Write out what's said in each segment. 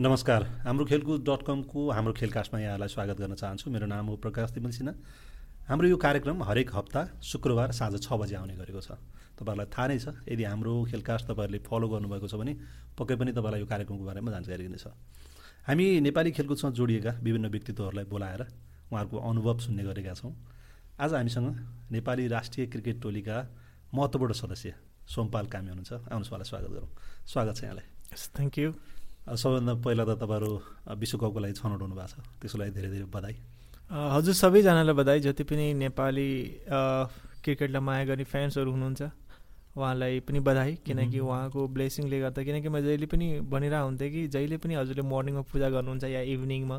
नमस्कार। हाम्रो खेलकुद डट कमको हाम्रो खेलकास्टमा यहाँलाई स्वागत गर्न चाहन्छु। मेरो नाम हो प्रकाश तिमल सिन्हा। हाम्रो यो कार्यक्रम हरेक हप्ता शुक्रबार साँझ छ बजी आउने गरेको छ। तपाईँहरूलाई थाहा नै छ यदि हाम्रो खेलकास्ट तपाईँहरूले फलो गर्नुभएको छ भने पक्कै पनि तपाईँलाई यो कार्यक्रमको बारेमा जानकारी दिनेछ। हामी नेपाली खेलकुदसँग जोडिएका विभिन्न व्यक्तित्वहरूलाई बोलाएर उहाँहरूको अनुभव सुन्ने गरेका छौँ। आज हामीसँग नेपाली राष्ट्रिय क्रिकेट टोलीका महत्त्वपूर्ण सदस्य सोमपाल कामी हुनुहुन्छ। आउनुहोस् उहाँलाई स्वागत गरौँ। स्वागत छ यहाँलाई। थ्याङ्क यू सबैभन्दा पहिला त तपाईँहरू विश्वकपको लागि छनौट हुनु भएको छ। त्यसको लागि धेरै धेरै बधाई। हजुर सबैजनालाई बधाई। जति पनि नेपाली क्रिकेटलाई माया गर्ने फ्यान्सहरू हुनुहुन्छ उहाँलाई पनि बधाई। किनकि उहाँको ब्लेसिङले गर्दा किनकि म जहिले पनि भनिरहेको हुन्थेँ कि जहिले पनि हजुरले मर्निङमा पूजा गर्नुहुन्छ या इभिनिङमा।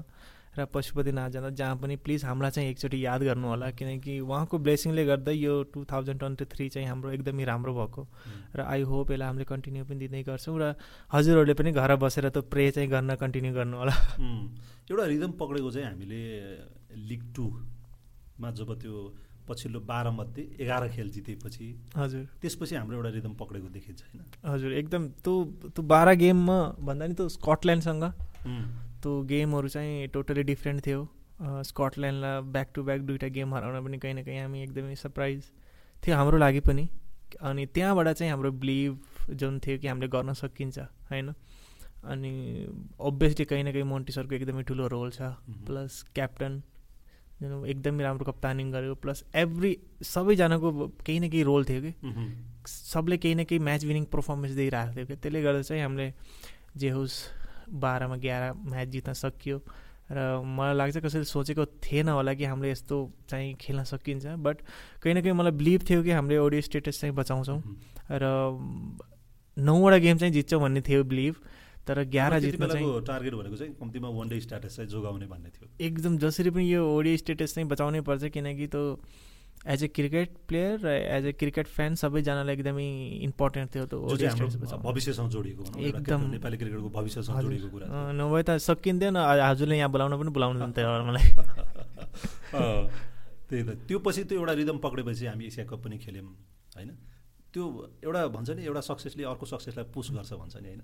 र पशुपतिनाथ जाँदा जहाँ पनि प्लिज हामीलाई चाहिँ एकचोटि याद गर्नु होला किनकि उहाँको ब्लेसिङले गर्दा यो टु थाउजन्ड ट्वेन्टी थ्री चाहिँ हाम्रो एकदमै राम्रो भएको। र आई होप यसलाई हामीले कन्टिन्यू पनि दिँदै गर्छौँ र हजुरहरूले पनि घर बसेर त प्रे चाहिँ गर्न कन्टिन्यू गर्नु होला। एउटा रिदम पक्रेको चाहिँ हामीले लिग टूमा जब त्यो पछिल्लो बाह्र मध्ये एघार खेल जितेपछि हजुर। त्यसपछि हाम्रो एउटा रिदम पक्रेको देखिन्छ होइन? हजुर एकदम त्यो त्यो बाह्र गेममा भन्दा नि त्यो स्कटल्यान्डसँग त्यो गेमहरू चाहिँ टोटली डिफ्रेन्ट थियो। स्कटल्यान्डलाई ब्याक टु ब्याक दुइटा गेम हराउन पनि कहीँ न कहीँ हामी एकदमै सरप्राइज थियो हाम्रो लागि पनि। अनि त्यहाँबाट चाहिँ हाम्रो बिलिभ जुन थियो कि हामीले गर्न सकिन्छ होइन? अनि अभियसली कहीँ न कहीँ मोन्टी सरको एकदमै ठुलो रोल छ। प्लस क्याप्टन जुन एकदमै राम्रो कप्तानिङ गरेको प्लस एभ्री सबैजनाको केही न केही रोल थियो कि। सबले केही न केही म्याच विनिङ पर्फर्मेन्स दिइरहेको थियो कि। त्यसले गर्दा चाहिँ हामीले जे होस् बाह्रमा एघार म्याच जित्न सकियो। र मलाई लाग्छ कसैले सोचेको थिएन होला कि हामीले यस्तो चाहिँ खेल्न सकिन्छ बट कहीँ न कहीँ मलाई बिलिभ थियो कि हामीले ओडियो स्टेटस चाहिँ बचाउँछौँ। र नौवटा गेम चाहिँ जित्छौँ भन्ने थियो बिलिभ तर एघार जित्न चाहिँ टार्गेट भनेको चाहिँ कम्तीमा वान डे स्ट्याटस चाहिँ जोगाउने भन्ने थियो। एकदम जसरी पनि यो ओडियो स्टेटस चाहिँ बचाउनै पर्छ किनकि त्यो एज ए क्रिकेट प्लेयर र एज ए क्रिकेट फ्यान सबैजनालाई एकदमै इम्पोर्टेन्ट थियो त्यो भविष्यसँग जोडिएको एकदम नेपाली क्रिकेटको भविष्यसँग जोडिएको कुरा नभए त सकिन्थेन हजुरले यहाँ बोलाउन पनि बोलाउनु हुन्थ्यो मलाई। त्यही त। त्यो पछि त्यो एउटा रिदम पक्रेपछि हामी एसिया कप पनि खेल्यौँ होइन? त्यो एउटा भन्छ नि एउटा सक्सेसले अर्को सक्सेसलाई पुस गर्छ भन्छ नि होइन?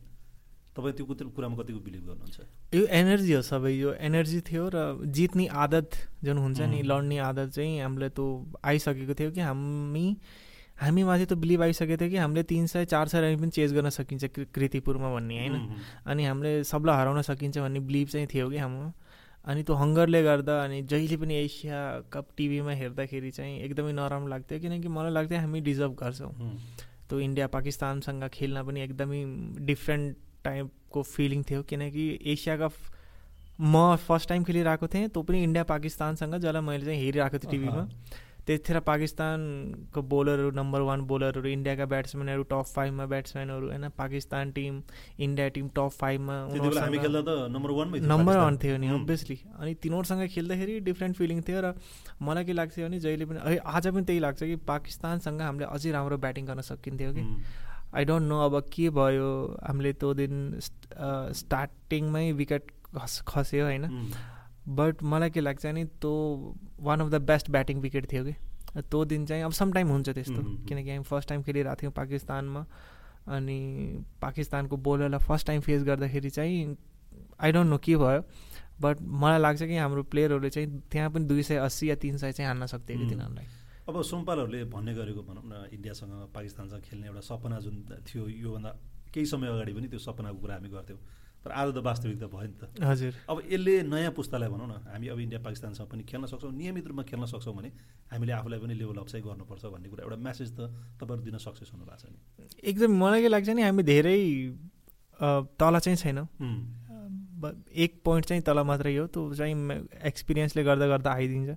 तपाईँ त्यो कुरामा कतिको बिलिभ गर्नुहुन्छ? यो एनर्जी हो सबै यो एनर्जी थियो र जित्ने आदत जुन हुन्छ नि लड्ने आदत चाहिँ हामीलाई त्यो आइसकेको थियो कि हामी हामी माथि त बिलिभ आइसकेको थियो कि हामीले तिन सय चार सय रन पनि चेज गर्न सकिन्छ कृतिपुरमा भन्ने होइन? अनि हामीले सबलाई हराउन सकिन्छ भन्ने बिलिभ चाहिँ थियो कि हाम्रो। अनि त्यो हङ्गरले गर्दा अनि जहिले पनि एसिया कप टिभीमा हेर्दाखेरि चाहिँ एकदमै नराम्रो लाग्थ्यो किनकि मलाई लाग्थ्यो हामी डिजर्भ गर्छौँ। त्यो इन्डिया पाकिस्तानसँग खेल्न पनि एकदमै डिफ्रेन्ट टाइपको फिलिङ थियो किनकि एसियाका म फर्स्ट टाइम खेलिरहेको थिएँ त्यो पनि इन्डिया पाकिस्तानसँग जसलाई मैले चाहिँ हेरिरहेको थिएँ टिभीमा। त्यतिखेर पाकिस्तानको बोलरहरू नम्बर वान बोलरहरू इन्डियाका ब्याट्सम्यानहरू टप फाइभमा ब्याट्सम्यानहरू होइन Pakistan team India team top फाइभमा नम्बर वान थियो नि अभियसली अनि तिनीहरूसँग खेल्दाखेरि डिफ्रेन्ट फिलिङ थियो र मलाई के लाग्थ्यो भने जहिले पनि आज पनि त्यही लाग्छ कि पाकिस्तानसँग हामीले अझै राम्रो ब्याटिङ गर्न सकिन्थ्यो कि। आई डोन्ट नो अब के भयो हामीले त्यो दिन स्टार्टिङमै विकेट खस खस्यो होइन। बट मलाई के लाग्छ नि त्यो one of the best batting wicket थियो कि। त्यो दिन चाहिँ अब सम टाइम हुन्छ त्यस्तो। किनकि हामी फर्स्ट टाइम खेलिरहेको थियौँ पाकिस्तानमा। अनि पाकिस्तानको बोलरलाई फर्स्ट टाइम फेस गर्दाखेरि चाहिँ आई डोन्ट नो के भयो। बट मलाई लाग्छ कि हाम्रो प्लेयरहरूले चाहिँ त्यहाँ पनि दुई सय अस्सी या तिन सय चाहिँ हान्न सक्थ्यो कि तिनीहरूलाई। अब सोमपालहरूले भन्ने गरेको भनौँ न इन्डियासँग पाकिस्तानसँग खेल्ने एउटा सपना जुन थियो योभन्दा केही समय अगाडि पनि त्यो सपनाको कुरा हामी गर्थ्यौँ। तर आज त वास्तविकता भयो नि त। हजुर। अब यसले नयाँ पुस्तालाई भनौँ न हामी अब इन्डिया पाकिस्तानसँग पनि खेल्न सक्छौँ नियमित रूपमा खेल्न सक्छौँ भने हामीले आफूलाई पनि लेभल अप चाहिँ गर्नुपर्छ भन्ने कुरा एउटा म्यासेज त तपाईँहरू दिन सक्सेस हुनु भएको छ नि। एकदम मलाई के लाग्छ नि हामी धेरै तल चाहिँ छैनौँ। एक पोइन्ट चाहिँ तल मात्रै हो त्यो चाहिँ एक्सपिरियन्सले गर्दा गर्दा आइदिन्छ।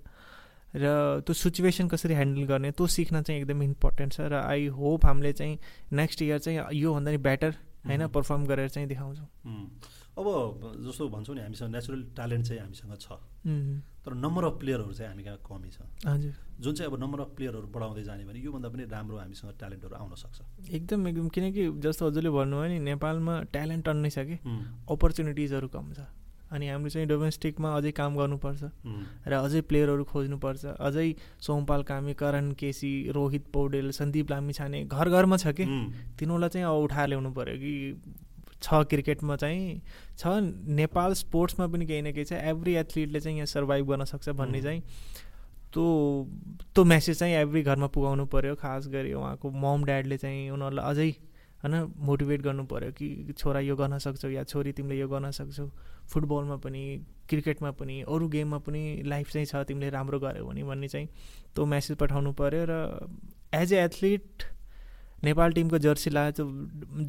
र त्यो सिचुएसन कसरी ह्यान्डल गर्ने त्यो सिक्न चाहिँ एकदम इम्पोर्टेन्ट छ र आई होप हामीले चाहिँ नेक्स्ट इयर चाहिँ योभन्दा नि बेटर होइन पर्फर्म गरेर चाहिँ देखाउँछौँ। अब जस्तो भन्छौँ नि हामीसँग नेचुरल ट्यालेन्ट चाहिँ हामीसँग छ। तर नम्बर अफ प्लेयरहरू चाहिँ हामी कहाँ कमी छ। हजुर। जुन चाहिँ अब नम्बर अफ प्लेयरहरू बढाउँदै जाने भने योभन्दा पनि राम्रो हामीसँग ट्यालेन्टहरू आउन सक्छ। एकदम एकदम किनकि जस्तो हजुरले भन्नुभयो नि नेपालमा ट्यालेन्ट अन्नै छ कि। अपर्च्युनिटिजहरू कम छ। अनि हामीले चाहिँ डोमेस्टिकमा अझै काम गर्नुपर्छ। र अझै प्लेयरहरू खोज्नुपर्छ। अझै सोमपाल कामी करण केसी रोहित पौडेल सन्दीप लामी छाने घर घरमा छ कि? तिनीहरूलाई चाहिँ अब उठाएर ल्याउनु पऱ्यो कि छ क्रिकेटमा चाहिँ छ नेपाल स्पोर्ट्समा पनि केही न केही छ। एभ्री एथलिटले चाहिँ यहाँ सर्भाइभ गर्न सक्छ भन्ने चाहिँ त्यो त्यो मेसेज चाहिँ एभ्री घरमा पुगाउनु पऱ्यो खास गरी उहाँको मम ड्याडले चाहिँ उनीहरूलाई अझै होइन मोटिभेट गर्नु पऱ्यो कि छोरा यो गर्न सक्छौ या छोरी तिमीले यो गर्न सक्छौ। फुटबलमा पनि क्रिकेटमा पनि अरू गेममा पनि लाइफ चाहिँ छ तिमीले राम्रो गर्यो भने भन्ने चाहिँ त्यो मेसेज पठाउनु पऱ्यो र एज ए एथलिट नेपाल टिमको जर्सी लगाएको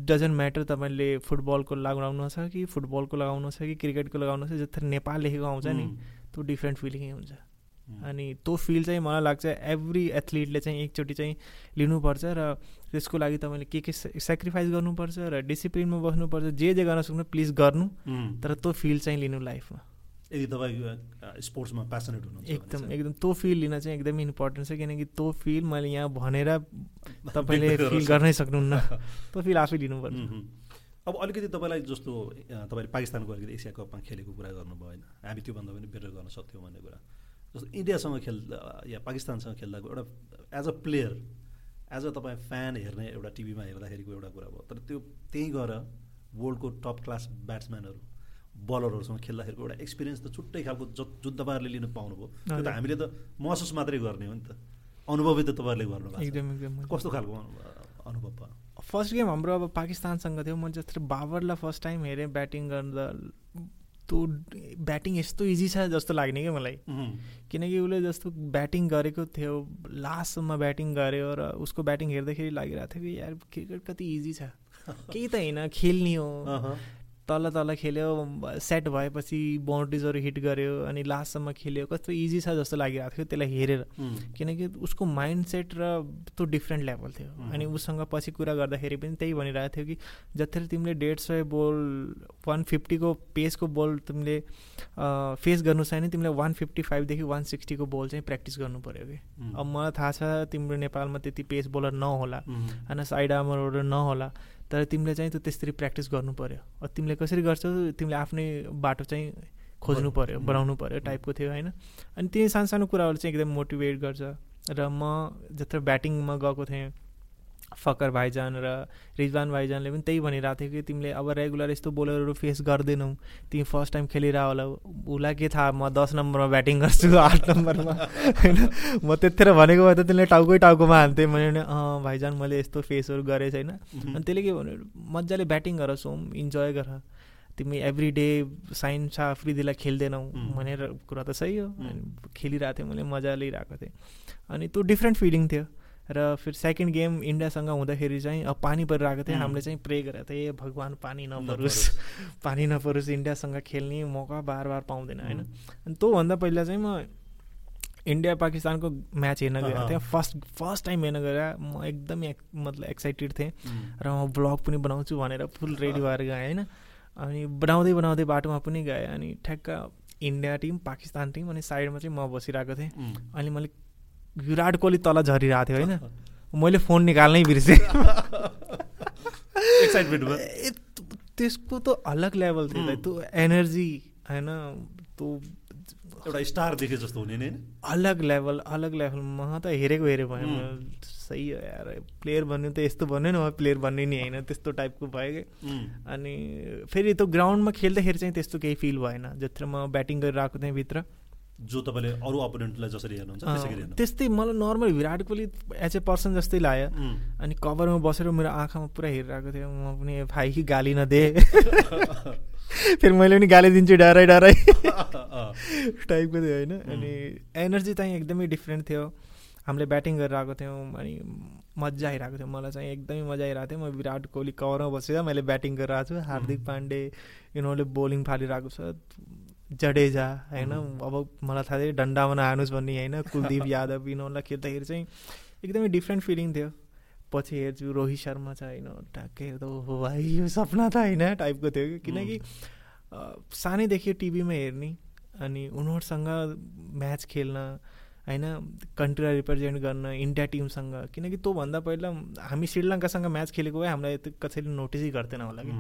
डजन्ट म्याटर तपाईँले फुटबलको लगाउनु छ कि फुटबलको लगाउनु छ कि क्रिकेटको लगाउनु छ जति नेपाल लेखेको आउँछ नि त्यो डिफ्रेन्ट फिलिङै हुन्छ। अनि त्यो फिल चाहिँ मलाई लाग्छ एभ्री एथलिटले चाहिँ एकचोटि चाहिँ लिनुपर्छ र त्यसको लागि तपाईँले के के सेक्रिफाइस गर्नुपर्छ र डिसिप्लिनमा बस्नुपर्छ जे जे गर्न सक्नु प्लिज गर्नु। तर त्यो फिल चाहिँ लिनु लाइफमा यदि तपाईँ स्पोर्ट्समा प्यासनेट हुनुहुन्छ एकदम एकदम त्यो फिल लिन चाहिँ एकदमै इम्पोर्टेन्ट छ किनकि त्यो फिल मैले यहाँ भनेर तपाईँले फिल गर्नै सक्नुहुन्न। त्यो फिल आफै लिनुपर्छ। अब अलिकति तपाईँलाई जस्तो तपाईँले पाकिस्तानको अलिकति एसिया कपमा खेलेको कुरा गर्नुभयो होइन। हामी त्योभन्दा पनि बेटर गर्न सक्थ्यौँ भन्ने कुरा। जस्तो इन्डियासँग खेल्दा या पाकिस्तानसँग खेल्दाको एउटा as a player as a तपाईँ फ्यान हेर्ने एउटा टिभीमा हेर्दाखेरिको एउटा कुरा भयो। तर त्यो त्यहीँ गएर वर्ल्डको टप क्लास ब्याट्सम्यानहरू बलरहरूसँग खेल्दाखेरिको एउटा एक्सपिरियन्स त छुट्टै खालको ज जुन तपाईँहरूले लिनु पाउनुभयो। त्यो त हामीले त महसुस मात्रै गर्ने हो नि त। अनुभवै त तपाईँहरूले गर्नु एकदम एकदम कस्तो खालको अनुभव भयो? फर्स्ट गेम हाम्रो अब पाकिस्तानसँग थियो। म जस्तो बाबरलाई फर्स्ट टाइम हेरेँ ब्याटिङ गर्दा त्यो ब्याटिङ यस्तो इजी छ जस्तो लाग्ने क्या मलाई। किनकि उसले जस्तो ब्याटिङ गरेको थियो लास्टसम्म ब्याटिङ गऱ्यो र उसको ब्याटिङ हेर्दाखेरि लागिरहेको थियो कि यार क्रिकेट कति इजी छ। केही त होइन खेल्ने हो। तल तल खेल्यो सेट भएपछि बााउन्ड्रिजहरू हिट गर्यो अनि लास्टसम्म खेल्यो। कस्तो इजी छ जस्तो लागिरहेको थियो त्यसलाई हेरेर। किनकि उसको माइन्ड सेट र त्यो डिफ्रेन्ट लेभल थियो। अनि उसँग पछि कुरा गर्दाखेरि पनि त्यही भनिरहेको थियो कि जति तिमीले डेढ सय बोल वान फिफ्टीको पेसको बोल तिमीले फेस गर्नु छ भने तिमीले वान फिफ्टी फाइभदेखि वान सिक्सटीको बोल चाहिँ प्र्याक्टिस गर्नु पऱ्यो कि। अब मलाई थाहा छ तिम्रो नेपालमा त्यति पेस बोलर नहोला। होइन साइड आर्मरहरू नहोला। तर तिमीले चाहिँ त्यो त्यसरी प्र्याक्टिस गर्नु पऱ्यो तिमीले कसरी गर्छौ तिमीले आफ्नै बाटो चाहिँ खोज्नु पऱ्यो बनाउनु पऱ्यो टाइपको थियो होइन? अनि त्यही सानो सानो कुराहरू चाहिँ एकदम मोटिभेट गर्छ। र म जत्र ब्याटिङमा गएको थिएँ फकर भाइजान र रिजवान भाइजानले पनि त्यही भनिरहेको थियो कि तिमीले अब रेगुलर यस्तो बोलरहरू फेस गर्दैनौ। तिमी फर्स्ट टाइम खेलिरह होला। उसलाई के थाहा? म दस नम्बरमा ब्याटिङ गर्छु आठ नम्बरमा। होइन? म त्यतिखेर भनेको भए त तिमीले टाउकै टाउकोमा हान्थेँ मैले अँ भाइजान मैले यस्तो फेसहरू गरेँ छैन अनि त्यसले के भन्यो? मजाले ब्याटिङ गर सोम। इन्जोय गर। तिमी एभ्री डे साइन छ आफृदिलाई खेल्दैनौ। भनेर कुरा त सही हो। खेलिरहेको थिएँ मैले मजा लिइरहेको थिएँ। अनि त्यो डिफ्रेन्ट फिलिङ थियो। र फेरि सेकेन्ड गेम इन्डियासँग हुँदाखेरि चाहिँ अब पानी परिरहेको थियो। हामीले चाहिँ प्रे गरेको थियो ए भगवान् पानी नपरोस्। पानी नपरोस् इन्डियासँग खेल्ने मौका बार बार पाउँदैन होइन? अनि त्योभन्दा पहिला चाहिँ म इन्डिया पाकिस्तानको म्याच हेर्न गएको थिएँ। फर्स्ट फर्स्ट टाइम हेर्न गएर म एकदमै मतलब एक्साइटेड थिएँ। र म ब्लग पनि बनाउँछु भनेर फुल रेडी भएर गएँ होइन? अनि बनाउँदै बनाउँदै बाटोमा पनि गएँ। अनि ठ्याक्क इन्डिया टिम पाकिस्तान टिम अनि साइडमा चाहिँ म बसिरहेको थिएँ। अनि मैले विराट कोहली तल झरिरहेको थियो होइन? मैले फोन निकाल्नै बिर्सेँ। त्यसको त अलग लेभल थियो त्यो एनर्जी होइन? त्यो एउटा स्टार देखे जस्तो हुने नै अलग लेभल अलग लेभल म त हेरेको हेरेँ भयो सही हो यार। प्लेयर भन्नु त यस्तो भन्नु न प्लेयर भन्ने नि होइन। त्यस्तो टाइपको भयो कि। अनि फेरि त्यो ग्राउन्डमा खेल्दाखेरि चाहिँ त्यस्तो केही फिल भएन। जत्र म ब्याटिङ गरिरहेको थिएँ भित्र। जो तपाईँले अरू अपोनेन्टलाई जसरी हेर्नुहुन्छ त्यस्तै मलाई normal Virat Kohli as a person जस्तै लाग्यो। अनि कभरमा बसेर मेरो आँखामा पुरा हेरिरहेको थियो म पनि भाइ कि गाली नदे। फेरि मैले पनि गाली दिन्छु डराइ डराइ टाइपको थियो होइन? अनि एनर्जी चाहिँ एकदमै डिफ्रेन्ट थियो। हामीले ब्याटिङ गरेर आएको थियौँ अनि मजा आइरहेको थियो। मलाई चाहिँ एकदमै मजा आइरहेको थियो। म विराट कोहली कभरमा बसेर मैले ब्याटिङ गरेर आएको छु। हार्दिक पाण्डे यिनीहरूले बोलिङ फालिरहेको छ। जडेजा होइन? अब मलाई थाहा थियो डन्डामा नहानुस् भन्ने होइन? कुलदीप यादव यिनीहरूलाई खेल्दाखेरि चाहिँ एकदमै डिफ्रेन्ट फिलिङ थियो। पछि हेर्छु रोहित शर्मा छ होइन? ट्याक्कै हेर्दा हो भाइ यो सपना त होइन टाइपको थियो कि? किनकि सानैदेखि टिभीमा हेर्ने अनि उनीहरूसँग म्याच खेल्न होइन? कन्ट्रीलाई रिप्रेजेन्ट गर्न इन्डिया टिमसँग। किनकि त्योभन्दा पहिला हामी श्रीलङ्कासँग म्याच खेलेको भए हामीलाई कसैले नोटिसै गर्थेन होला कि?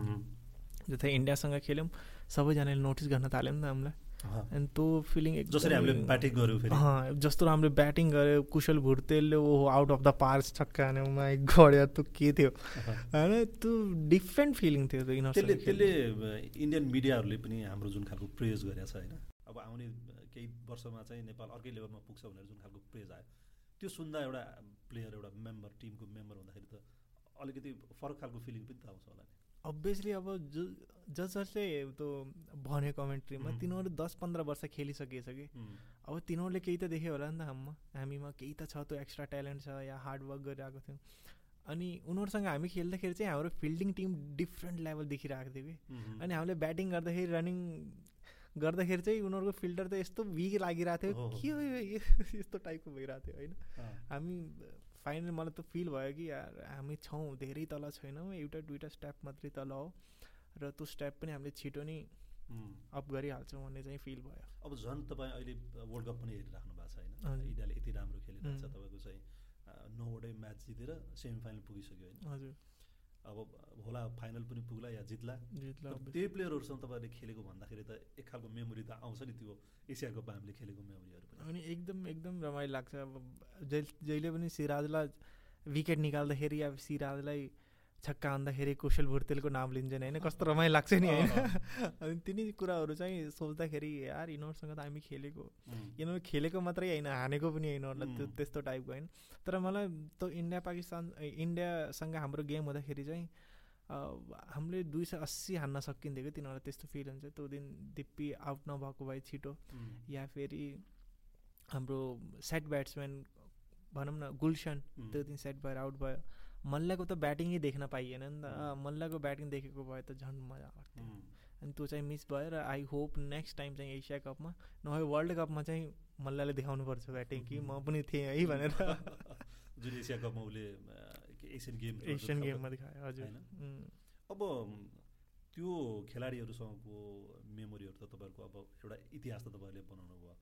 जस्तै इन्डियासँग खेल्यौँ सबैजनाले नोटिस गर्न थाल्यो नि त हामीलाई। अनि त्यो फिलिङ जसरी हामीले ब्याटिङ गऱ्यौँ जस्तो हामीले ब्याटिङ गऱ्यो कुशल भुर्तेलले oh out of the park छक्का माइ गड्यो त्यो के थियो? होइन त्यो डिफ्रेन्ट फिलिङ थियो त्यो त्यसले त्यसले इन्डियन मिडियाहरूले पनि हाम्रो जुन खालको प्रेज गरेको छ होइन? अब आउने केही वर्षमा चाहिँ नेपाल अर्कै लेभलमा पुग्छ भनेर जुन खालको प्रेज आयो। त्यो सुन्दा एउटा प्लेयर एउटा मेम्बर टिमको मेम्बर हुँदाखेरि त अलिकति फरक खालको फिलिङ पनि त आउँछ होला नि। अभियसली अब जो जस जसले त्यो भन्यो कमेन्ट्रीमा तिनीहरू दस पन्ध्र वर्ष खेलिसकेछ कि। अब तिनीहरूले केही त देख्यो होला नि त हाम्रोमा हामीमा केही त छ त्यो एक्स्ट्रा ट्यालेन्ट छ या हार्डवर्क गरिरहेको थियौँ। अनि उनीहरूसँग हामी खेल्दाखेरि चाहिँ हाम्रो फिल्डिङ टिम डिफ्रेन्ट लेभल देखिरहेको थियो कि। अनि हामीले ब्याटिङ गर्दाखेरि रनिङ गर्दाखेरि चाहिँ उनीहरूको फिल्डर त यस्तो विक लागिरहेको थियो। के यस्तो टाइपको भइरहेको थियो होइन? हामी फाइनली मलाई त फिल भयो कि यार हामी छौँ धेरै तल छैनौँ। एउटा दुइटा स्टेप मात्रै तल हो। र त्यो स्टेप पनि हामीले छिटो नै अप गरिहाल्छौँ भन्ने चाहिँ फिल भयो। अब झन् तपाईँ अहिले वर्ल्ड कप पनि हेरिराख्नु भएको छ होइन इन्डियाले यति राम्रो खेलिरहेको छ तपाईँको चाहिँ नौवटै म्याच जितेर सेमी फाइनल पुगिसक्यो होइन। हजुर। अब होला फाइनल पनि पुग्ला या जित्ला। जित्ला त्यही प्लेयरहरूसँग तपाईँहरूले खेलेको भन्दाखेरि त एक खालको मेमोरी त आउँछ नि त्यो एसिया कपमा हामीले खेलेको मेमोरीहरू पनि। अनि एकदम एकदम रमाइलो लाग्छ। अब जहिले पनि सिराजलाई विकेट निकाल्दाखेरि अब सिराजलाई छक्का हान्दाखेरि कुशल भुर्तेलको नाम लिन्छन् होइन? कस्तो रमाइलो लाग्छ नि होइन? अनि तिनी कुराहरू चाहिँ सोच्दाखेरि यार यिनीहरूसँग त हामी खेलेको। यिनीहरू खेलेको मात्रै होइन हानेको पनि यिनीहरूलाई त्यो त्यस्तो टाइपको होइन? तर मलाई त्यो इन्डिया पाकिस्तान इन्डियासँग हाम्रो गेम हुँदाखेरि चाहिँ हामीले दुई सय अस्सी हान्न सकिन्थ्यो कि तिनीहरूलाई त्यस्तो फिल हुन्छ। त्यो दिन दिप्पी आउट नभएको भए छिटो। या फेरि हाम्रो सेट ब्याट्सम्यान भनौँ न गुलसन त्यो दिन सेट भएर आउट भयो। मल्लको त ब्याटिङै देख्न पाइएन नि त। मल्लको ब्याटिङ देखेको भए त झन् मजा आउँथ्यो अनि त्यो चाहिँ मिस भयो र आई होप नेक्स्ट टाइम चाहिँ एसिया कपमा नभए वर्ल्ड कपमा चाहिँ मल्लले देखाउनुपर्छ ब्याटिङ कि म पनि थिएँ है भनेर। जुन एसिया कपमा उसले एसियन गेम एसियन गेममा देखायो हजुर। अब त्यो खेलाडीहरूसँगको मेमोरीहरू त तपाईँहरूको अब एउटा इतिहास त तपाईँहरूले बनाउनु भयो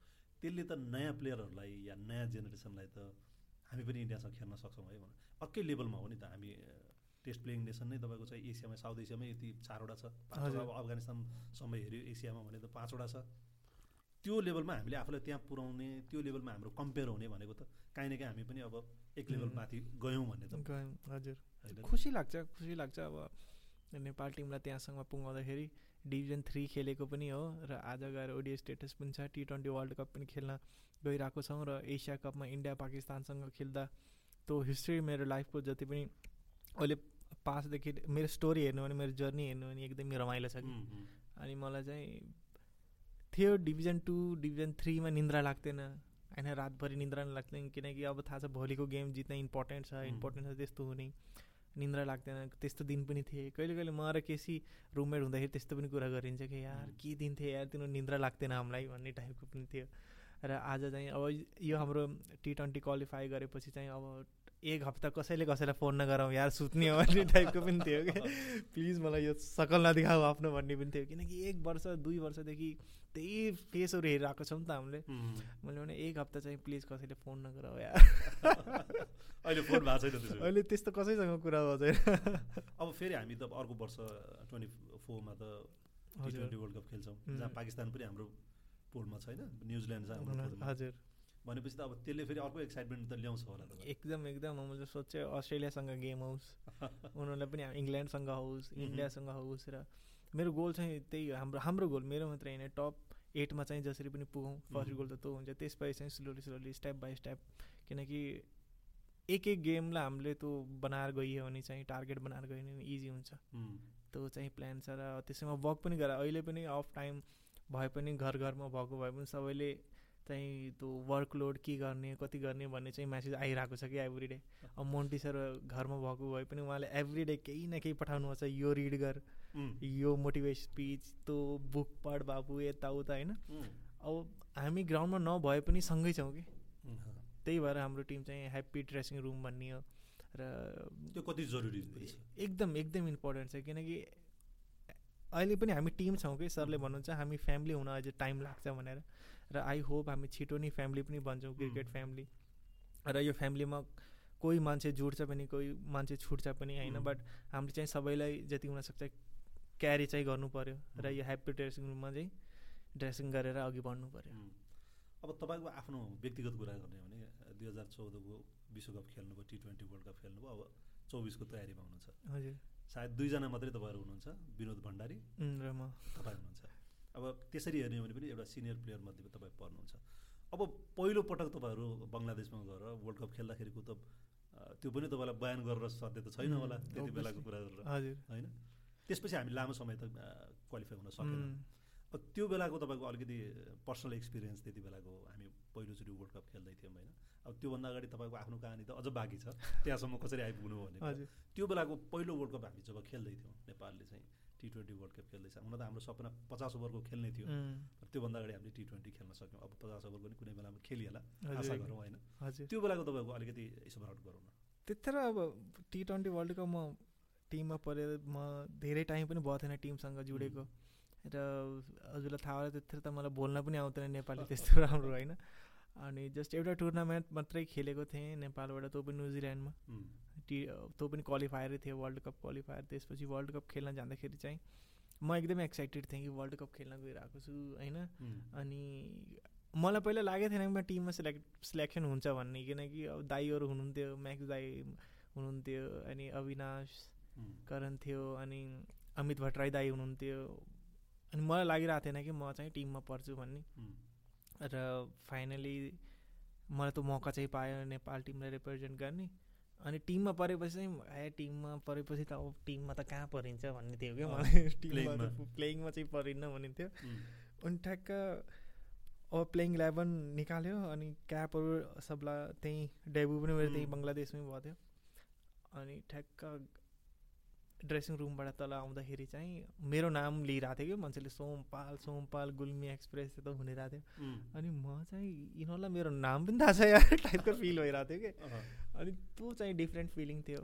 त्यसले त नयाँ प्लेयरहरूलाई या नयाँ जेनेरेसनलाई त हामी पनि इन्डियासँग खेल्न सक्छौँ है भनौँ अर्कै लेभलमा हो नि त हामी टेस्ट प्लेइङ नेसन नै तपाईँको चाहिँ एसियामा साउथ एसियामै यति चारवटा छ। अब अफगानिस्तानसम्म हेऱ्यो एसियामा भने त पाँचवटा छ। त्यो लेभलमा हामीले आफूलाई त्यहाँ पुऱ्याउने त्यो लेभलमा हाम्रो कम्पेयर हुने भनेको त काहीँ न काहीँ हामी पनि अब एक लेभल माथि गयौँ भन्ने त। गयौँ हजुर। खुसी लाग्छ खुसी लाग्छ अब नेपाल टिमलाई त्यहाँसम्म पुगाउँदाखेरि डिभिजन थ्री खेलेको पनि हो र आज गएर ओडिए स्टेटस पनि छ। टी ट्वेन्टी वर्ल्ड कप पनि खेल्न गइरहेको छौँ र एसिया कपमा इन्डिया पाकिस्तानसँग खेल्दा त्यो हिस्ट्री मेरो लाइफको जति पनि अहिले पासदेखि मेरो स्टोरी हेर्नु भने मेरो जर्नी हेर्नु भने एकदमै रमाइलो छ कि। अनि मलाई चाहिँ थियो डिभिजन टू डिभिजन थ्रीमा निन्द्रा लाग्थेन होइन रातभरि निन्द्रा लाग्दैन। किनकि अब थाहा छ भोलिको गेम जित्न इम्पोर्टेन्ट छ इम्पोर्टेन्ट छ त्यस्तो हुने। निन्द्रा लाग्दैन। त्यस्तो दिन पनि थिए। कहिले कहिले म र केसी रुममेट हुँदाखेरि त्यस्तो पनि कुरा गरिन्छ कि यार के दिन थियो यार तिनीहरू निन्द्रा लाग्दैन हामीलाई भन्ने टाइपको पनि थियो। र आज चाहिँ अब यो हाम्रो टी ट्वेन्टी क्वालिफाई गरेपछि चाहिँ अब एक हप्ता कसैले कसैलाई फोन नगरौँ यार सुत्ने हो भन्ने टाइपको पनि थियो कि। प्लिज मलाई यो सकल नदेखाऊ आफ्नो भन्ने पनि थियो किनकि एक वर्ष दुई वर्षदेखि त्यही फेसहरू हेरिरहेको छौँ नि त हामीले। मैले भने एक हप्ता चाहिँ प्लिज कसैले फोन नगरौ यार। अहिले फोन भएको छैन अहिले त्यस्तो कसैसँग कुरा भएको छैन। अब फेरि हामी त अर्को वर्ष ट्वेन्टी फोरमा त टी ट्वेन्टी वर्ल्ड कप खेल्छौँ। जहाँ पाकिस्तान पनि हाम्रो पोलमा छैन न्युजिल्यान्ड हजुर। भनेपछि त अब त्यसले फेरि अर्को एक्साइटमेन्ट त ल्याउँछ होला एकदम एकदम। मैले सोचेँ अस्ट्रेलियासँग गेम होस् उनीहरूलाई पनि इङ्ल्यान्डसँग होस् इन्डियासँग होस् र मेरो गोल चाहिँ त्यही हाम्रो हाम्रो गोल मेरो मात्रै होइन टप एटमा चाहिँ जसरी पनि पुगौँ फर्स्ट गोल त त्यो हुन्छ। त्यसपछि चाहिँ slowly slowly step by step किनकि एक एक गेमलाई हामीले त्यो बनाएर गइयो भने चाहिँ टार्गेट बनाएर गयो भने इजी हुन्छ। त्यो चाहिँ प्लान छ र त्यसैमा वर्क पनि गरेर अहिले पनि अफ टाइम भए पनि घर घरमा भएको भए पनि सबैले चाहिँ त्यो वर्कलोड के गर्ने कति गर्ने भन्ने चाहिँ म्यासेज आइरहेको छ कि एभ्री डे अब मोन्टी सर घरमा भएको भए पनि उहाँले एभ्री डे केही न केही पठाउनु छ यो रिड गर यो मोटिभेसन स्पिच त्यो बुक पढ बाबु यताउता होइन? अब हामी ग्राउन्डमा नभए पनि सँगै छौँ कि। त्यही भएर हाम्रो टिम चाहिँ ह्याप्पी ड्रेसिङ रुम भन्ने हो र त्यो कति जरुरी एकदम एकदम इम्पोर्टेन्ट छ किनकि अहिले पनि हामी टिम छौँ कि सरले भन्नुहुन्छ हामी फ्यामिली हुन अझै टाइम लाग्छ भनेर। र आई होप हामी छिटो नै फ्यामिली पनि भन्छौँ क्रिकेट फ्यामिली र यो फ्यामिलीमा कोही मान्छे जुड्छ पनि कोही मान्छे छुट्छ पनि होइन बट हामीले चाहिँ सबैलाई जति हुनसक्छ क्यारी चाहिँ गर्नु पऱ्यो र यो ह्याप्पी ड्रेसिङ रुममा चाहिँ ड्रेसिङ गरेर अघि बढ्नु पऱ्यो अब तपाईँको आफ्नो व्यक्तिगत कुरा गर्ने हो भने दुई हजार चौधको विश्वकप खेल्नुभयो टी ट्वेन्टी वर्ल्ड कप खेल्नुभयो अब चौबिसको तयारीमा हुनुहुन्छ। हजुर। सायद दुईजना मात्रै तपाईँहरू हुनुहुन्छ विनोद भण्डारी र म। तपाईँ हुनुहुन्छ। अब त्यसरी हेर्ने हो भने पनि एउटा सिनियर प्लेयर मध्ये तपाईँ पर्नुहुन्छ। अब पहिलो पटक तपाईँहरू बङ्गलादेशमा गएर वर्ल्ड कप खेल्दाखेरिको त त्यो पनि तपाईँलाई बयान गरेर सध्य त छैन होला त्यति बेलाको कुरा गरेर होइन? त्यसपछि हामी लामो समय त क्वालिफाई हुन सकेन। त्यो बेलाको तपाईँको अलिकति पर्सनल एक्सपिरियन्स त्यति बेलाको हामी पहिलोचोटि वर्ल्ड कप खेल्दै थियौँ होइन? अब त्योभन्दा अगाडि तपाईँको आफ्नो कहानी त अझ बाँकी छ। त्यहाँसम्म कसरी आइपुग्नु भने त्यो बेलाको पहिलो वर्ल्ड कप हामी जब खेल्दै थियौँ नेपालले चाहिँ टी ट्वेन्टी वर्ल्ड कप खेल्दैछ। हुन त हाम्रो सपना पचास ओभरको खेल्ने थियो। त्योभन्दा अगाडि हामीले टी ट्वेन्टी खेल्न सक्यौँ। अब पचास ओभरको पनि कुनै बेलामा खेलिहाल आशा गरौँ होइन। त्यो बेलाको तपाईँको अलिकति स्मरण गरौँ न। त्यतिखेर अब टी ट्वेन्टी वर्ल्ड कप म टिममा परेर म धेरै टाइम पनि भएको थिएन टिमसँग जोडेको। र हजुरलाई थाहा होला त्यतिखेर त मलाई बोल्न पनि आउँदैन नेपाली त्यस्तो राम्रो होइन। अनि जस्ट एउटा टुर्नामेन्ट मात्रै खेलेको थिएँ नेपालबाट तँ पनि न्युजिल्यान्डमा। टी तँ पनि क्वालिफायर थियो वर्ल्ड कप क्वालिफायर त्यसपछि वर्ल्ड कप खेल्न जाँदाखेरि चाहिँ म एकदमै एक्साइटेड थिएँ कि वर्ल्ड कप खेल्न गइरहेको छु होइन अनि मलाई पहिला लागेको थिएन कि म टिममा सेलेक्ट सिलेक्सन हुन्छ भन्ने किनकि अब दाईहरू हुनुहुन्थ्यो म्याक्स दाई हुनुहुन्थ्यो अनि अविनाश करण थियो अनि अमित भट्टराई दाई हुनुहुन्थ्यो। अनि मलाई लागिरहेको थिएन कि म चाहिँ टिममा पर्छु भन्ने। र फाइनली मलाई त मौका चाहिँ पायो नेपाल टिमलाई रिप्रेजेन्ट गर्ने। अनि टिममा परेपछि चाहिँ ए टिममा परेपछि त अब टिममा त कहाँ परिन्छ भन्ने थियो क्या मलाई। टिममा प्लेइङमा। चाहिँ परिन्न भन्ने थियो। अनि ठ्याक्क अब प्लेइङ इलेभेन निकाल्यो अनि क्यापहरू सबलाई त्यहीँ डेब्यु पनि मेरो त्यहीँ बङ्गलादेशमै भएको थियो अनि ठ्याक्क ड्रेसिङ रुमबाट तल आउँदाखेरि चाहिँ मेरो नाम लिइरहेको थियो कि मान्छेले सोमपाल सोमपाल गुल्मी एक्सप्रेस त हुनिरहेको थियो। अनि म चाहिँ यिनीहरूलाई मेरो नाम पनि थाहा छ यार टाइपको फिल भइरहेको थियो कि। अनि त्यो चाहिँ डिफ्रेन्ट फिलिङ थियो।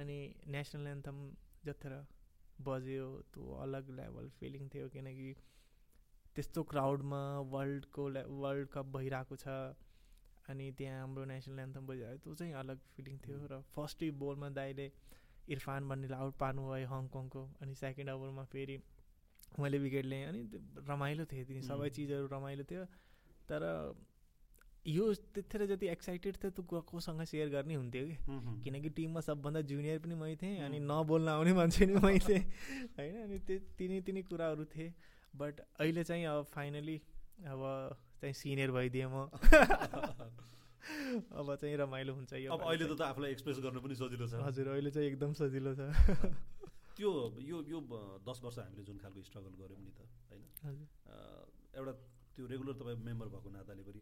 अनि नेसनल एन्थम जतिखेर बज्यो त्यो अलग लेभल फिलिङ थियो किनकि त्यस्तो क्राउडमा वर्ल्डको वर्ल्ड कप भइरहेको छ। अनि त्यहाँ हाम्रो नेसनल एन्थम बजिरहेको त्यो चाहिँ अलग फिलिङ थियो र फर्स्ट बोलमा दाइले इरफान भन्नेलाई आउट पार्नुभयो हङकङको। अनि सेकेन्ड ओभरमा फेरि मैले विकेट लिएँ। अनि रमाइलो थियो तिनी सबै चिजहरू रमाइलो थियो। तर यो त्यतिखेर जति एक्साइटेड थियो त्यो कोसँग सेयर गर्ने हुन्थ्यो कि? किनकि टिममा सबभन्दा जुनियर पनि मै थिएँ अनि नबोल्न आउने मान्छे पनि मै थिएँ होइन? अनि त्यो तिनी तिनी कुराहरू थिए। बट अहिले चाहिँ अब फाइनली अब चाहिँ सिनियर भइदिएँ म। अब चाहिँ रमाइलो हुन्छ यो अब अहिले त आफूलाई एक्सप्रेस गर्नु पनि सजिलो छ। हजुर अहिले चाहिँ एकदम सजिलो छ। त्यो यो यो दस वर्ष हामीले जुन खालको स्ट्रगल गऱ्यौँ नि त होइन? एउटा त्यो रेगुलर तपाईँ मेम्बर भएको नाताले पनि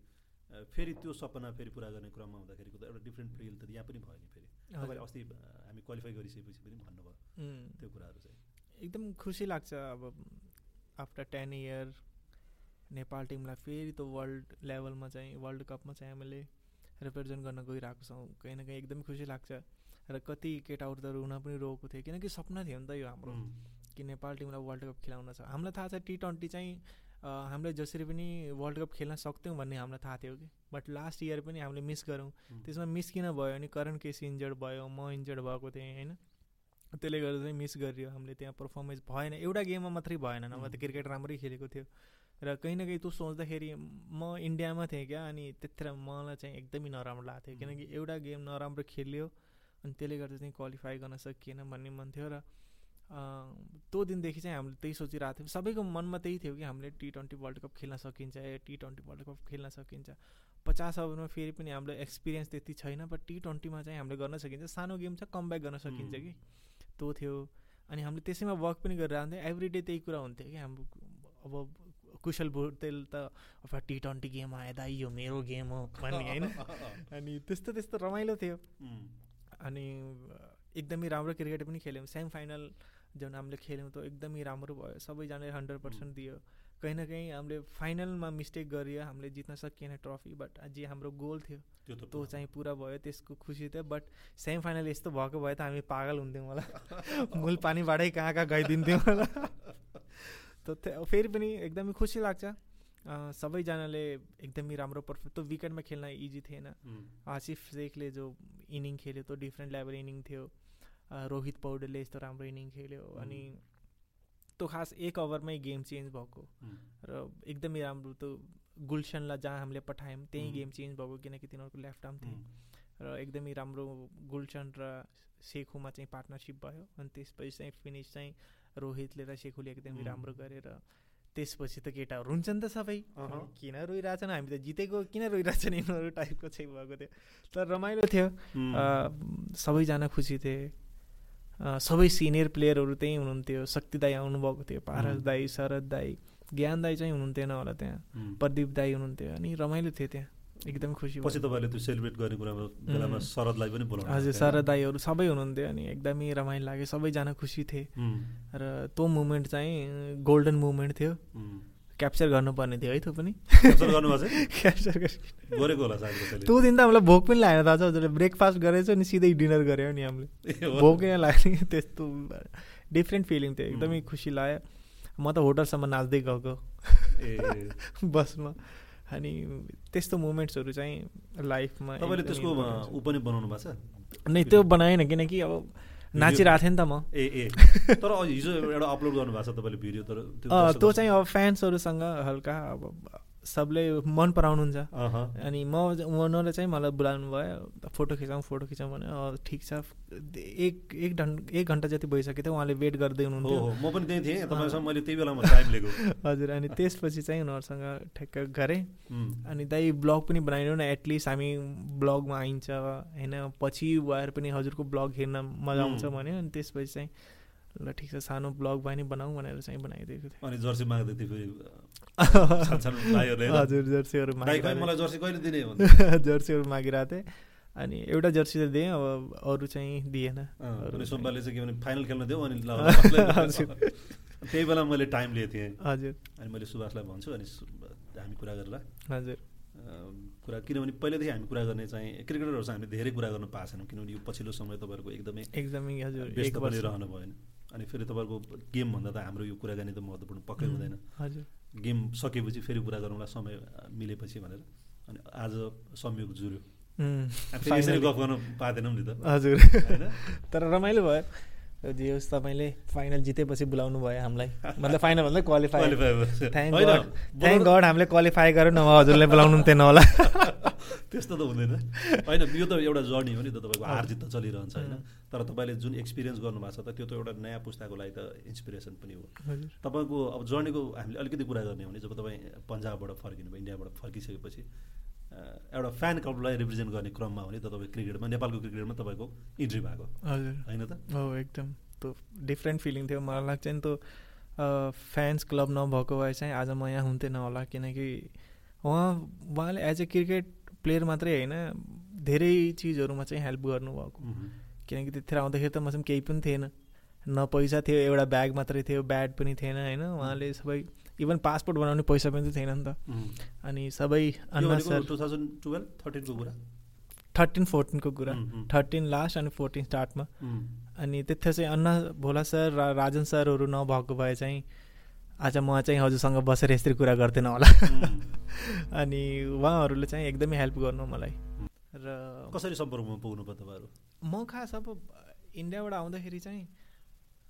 फेरि त्यो सपना फेरि पुरा गर्ने क्रममा हुँदाखेरिको त एउटा डिफ्रेन्ट फिल त यहाँ पनि भयो नि फेरि। तपाईँले अस्ति हामी क्वालिफाई गरिसकेपछि पनि भन्नुभयो। त्यो कुराहरू चाहिँ। एकदम खुसी लाग्छ अब आफ्टर टेन इयर नेपाल टिमलाई फेरि त्यो वर्ल्ड लेभलमा चाहिँ वर्ल्ड कपमा चाहिँ हामीले रिप्रेजेन्ट गर्न गइरहेको छौँ। कहीँ न कहीँ एकदमै खुसी लाग्छ। र कति केटाहरू त रुन पनि रोएको थियो। किनकि सपना थियो नि त यो हाम्रो कि नेपाल टिमलाई वर्ल्ड कप खेलाउन छ। हामीलाई थाहा छ टी ट्वेन्टी चाहिँ हामीले जसरी पनि वर्ल्ड कप खेल्न सक्थ्यौँ भन्ने हामीलाई थाहा थियो कि? बट लास्ट इयर पनि हामीले मिस गरौँ त्यसमा मिस किन भयो भने करण केसी इन्जर्ड भयो म इन्जर्ड भएको थिएँ होइन? त्यसले गर्दा चाहिँ मिस गरियो। हामीले त्यहाँ पर्फर्मेन्स भएन। एउटा गेममा मात्रै भएन। नभए त क्रिकेट राम्रै खेलेको थियो। र कहीँ न कहीँ त्यो सोच्दाखेरि म इन्डियामा थिएँ क्या अनि त्यतिखेर मलाई चाहिँ एकदमै नराम्रो लागेको थियो किनकि एउटा गेम नराम्रो खेलियो अनि त्यसले गर्दा चाहिँ क्वालिफाई गर्न सकिएन भन्ने मन थियो। र त्यो दिनदेखि चाहिँ हामीले त्यही सोचिरहेको थियौँ। सबैको मनमा त्यही थियो कि हामीले टी ट्वेन्टी वर्ल्ड कप खेल्न सकिन्छ या टी ट्वेन्टी वर्ल्ड कप खेल्न सकिन्छ। पचास ओभरमा फेरि पनि हाम्रो एक्सपिरियन्स त्यति छैन बट टी ट्वेन्टीमा चाहिँ हामीले गर्न सकिन्छ। सानो गेम छ कम गर्न सकिन्छ कि। त्यो थियो। अनि हामीले त्यसैमा वर्क पनि गरिरहन्थ्यो एभ्री डे त्यही कुरा हुन्थ्यो कि। हाम्रो अब कुशल भोटेल त अब टी ट्वेन्टी गेम आयो दाइ यो मेरो गेम हो भन्ने होइन। अनि त्यस्तो त्यस्तो रमाइलो थियो। अनि एकदमै राम्रो क्रिकेट पनि खेल्यौँ। सेमी फाइनल जुन हामीले खेल्यौँ त एकदमै राम्रो भयो। सबैजनाले हन्ड्रेड पर्सेन्ट दियो। कहीँ न कहीँ हामीले फाइनलमा मिस्टेक गरियो। हामीले जित्न सकिएन ट्रफी बट जे हाम्रो गोल थियो त्यो चाहिँ पुरा भयो त्यसको खुसी थियो। बट सेमी फाइनल यस्तो भएको भए त हामी पागल हुन्थ्यौँ होला। मूल पानीबाटै कहाँ कहाँ गइदिन्थ्यौँ होला। त फेरि पनि एकदमै खुसी लाग्छ। सबैजनाले एकदमै राम्रो पर्फेक्ट त्यो विकेटमा खेल्न इजी थिएन। आसिफ शेखले जो इनिङ खेल्यो त्यो डिफ्रेन्ट लेभल इनिङ थियो। रोहित पौडेलले यस्तो राम्रो इनिङ खेल्यो अनि त्यो खास एक ओभरमै गेम चेन्ज भएको। र एकदमै राम्रो त्यो गुलसनलाई जहाँ हामीले पठायौँ त्यहीँ गेम चेन्ज भएको किनकि तिनीहरूको लेफ्ट आर्म थिए। र एकदमै राम्रो गुलसन र सेखुमा चाहिँ पार्टनरसिप भयो अनि त्यसपछि चाहिँ फिनिस चाहिँ रोहितले र सेखुले एकदमै राम्रो गरेर त्यसपछि त केटाहरू हुन्छ नि त सबै। किन रोइरहेछन्? हामी त जितेको किन रोइरहेछन्? यिनीहरू टाइपको चाहिँ भएको थियो। तर रमाइलो थियो। सबैजना खुसी थिए। सबै सिनियर प्लेयरहरू त्यहीँ हुनुहुन्थ्यो शक्ति दाई आउनुभएको थियो पारस दाई शरद दाई ज्ञान दाई चाहिँ हुनुहुन्थेन होला त्यहाँ प्रदीप दाई हुनुहुन्थ्यो अनि रमाइलो थियो त्यहाँ एकदम खुसी पछि तपाईँले त्यो सेलिब्रेट गर्ने कुरामा बेलामा शरदलाई पनि बोलाउनु हजुर शरद दाईहरू सबै हुनुहुन्थ्यो अनि एकदमै रमाइलो लाग्यो सबैजना खुसी थिए। र त्यो मुमेन्ट चाहिँ गोल्डन मुमेन्ट थियो। क्याप्चर गर्नुपर्ने थियो है त्यो पनि। त्यो दिन त हामीलाई भोक पनि लागेन थाहा छ हजुरले ब्रेकफास्ट गरेछ नि सिधै डिनर गऱ्यो नि हामीले। भोकै लाग्ने त्यस्तो डिफ्रेन्ट फिलिङ थियो एकदमै खुसी लाग्यो। म त होटलसम्म नाच्दै गएको। बसमा। अनि त्यस्तो मुमेन्ट्सहरू चाहिँ लाइफमा तपाईँले त्यसको ऊ पनि बनाउनु भएको छ। नै त्यो बनाएन किनकि अब नाचिरहेको थिएँ नि त म। ए ए। तर हिजो एउटा अपलोड गर्नुभएको छ तपाईँले भिडियो तर त्यो चाहिँ अब फ्यान्सहरूसँग हल्का अब सबले मन पराउनुहुन्छ। अनि म उनीहरूले चाहिँ मलाई बोलाउनु भयो फोटो खिचाउँ फोटो खिचाउँ भने ठिक छ। एक एक घन्टा एक घन्टा जति भइसक्यो थियो उहाँले वेट गर्दै हुनुहुन्थ्यो। म पनि त्यही थिएँ। तपाईँसँग मैले त्यही बेलामा टाइम लिएको। हजुर अनि त्यसपछि चाहिँ उनीहरूसँग ठ्याक्क गरेँ। अनि दाइ ब्लग पनि बनाइदिनु न एटलिस्ट हामी ब्लगमा आइन्छ होइन पछि वायर पनि हजुरको ब्लग हेर्न मजा आउँछ भन्यो। अनि त्यसपछि चाहिँ ल ठिक छ सानो ब्लग भए नि बनाऊ भनेर चाहिँ बनाइदिएको थियो अनि जर्सी माग्दै थियो फेरि हजुर जर्सीहरू मलाई जर्सी कहिले दिने जर्सीहरू मागिरहेको थिएँ अनि एउटा जर्सी त दिएँ अब अरू चाहिँ दिएन। सोमबारले चाहिँ के भने फाइनल खेल्न दियो अनि त्यही बेला मैले टाइम लिएको थिएँ। हजुर। अनि मैले सुभाषलाई भन्छु अनि हामी कुरा गरेर। हजुर। कुरा किनभने पहिल्यैदेखि हामी कुरा गर्ने चाहिँ क्रिकेटरहरूसँग हामीले धेरै कुरा गर्नु पाएको छैनौँ किनभने यो पछिल्लो समय तपाईँहरूको एकदमै एकदमै हजुर रहनु भएन अनि फेरि तपाईँको गेमभन्दा त हाम्रो यो कुराकानी त महत्त्वपूर्ण पक्कै हुँदैन। हजुर। गेम सकेपछि फेरि कुरा गरौँला समय मिलेपछि भनेर। अनि आज संयोग जुर्यो। यसरी गफ गर्नु पाएनौँ नि त। हजुर। तर रमाइलो भयो। होस् तपाईँले फाइनल जितेपछि बोलाउनु भयो हामीलाई। मतलब फाइनल भन्दा क्वालिफाई थ्याङ्क गड हामीले क्वालिफाई गऱ्यो नभए हजुरले बोलाउनु थिएन होला। त्यस्तो त हुँदैन। होइन यो त एउटा जर्नी हो नि त तपाईँको हार जित त चलिरहन्छ होइन? तर तपाईँले जुन एक्सपिरियन्स गर्नुभएको छ त त्यो त एउटा नयाँ पुस्ताको लागि त इन्सपिरेसन पनि हो। तपाईँको अब जर्नीको हामीले अलिकति कुरा गर्ने हो भने जब तपाईँ पन्जाबबाट फर्किनु भयो इन्डियाबाट फर्किसकेपछि एउटा फ्यान क्लबलाई रिप्रेजेन्ट गर्ने क्रममा हो नि त तपाईँ क्रिकेटमा नेपालको क्रिकेटमा तपाईँको इन्ट्री भएको। हजुर। होइन त? हो एकदम। त्यो डिफ्रेन्ट फिलिङ थियो। मलाई लाग्छ नि त्यो फ्यान्स क्लब नभएको भए चाहिँ आज म यहाँ हुन्थेन होला किनकि उहाँ उहाँले एज ए क्रिकेट प्लेयर मात्रै होइन धेरै चिजहरूमा चाहिँ हेल्प गर्नुभएको। किनकि त्यतिखेर आउँदाखेरि त मसँग केही पनि थिएन। न पैसा थियो एउटा ब्याग मात्रै थियो ब्याट पनि थिएन होइन? उहाँले सबै इभन पासपोर्ट बनाउने पैसा पनि त थिएन नि त अनि सबै अन्ना सर थर्टिन फोर्टिनको कुरा थर्टिन लास्ट अनि फोर्टिन स्टार्टमा अनि त्यति चाहिँ अन्ना भोला सर र राजन सरहरू नभएको भए चाहिँ आज म चाहिँ हजुरसँग बसेर यसरी कुरा गर्दैन होला। अनि उहाँहरूले चाहिँ एकदमै हेल्प गर्नु मलाई। र कसरी सम्पर्कमा पुग्नु पर्यो तपाईँहरू? म खास अब इन्डियाबाट आउँदाखेरि चाहिँ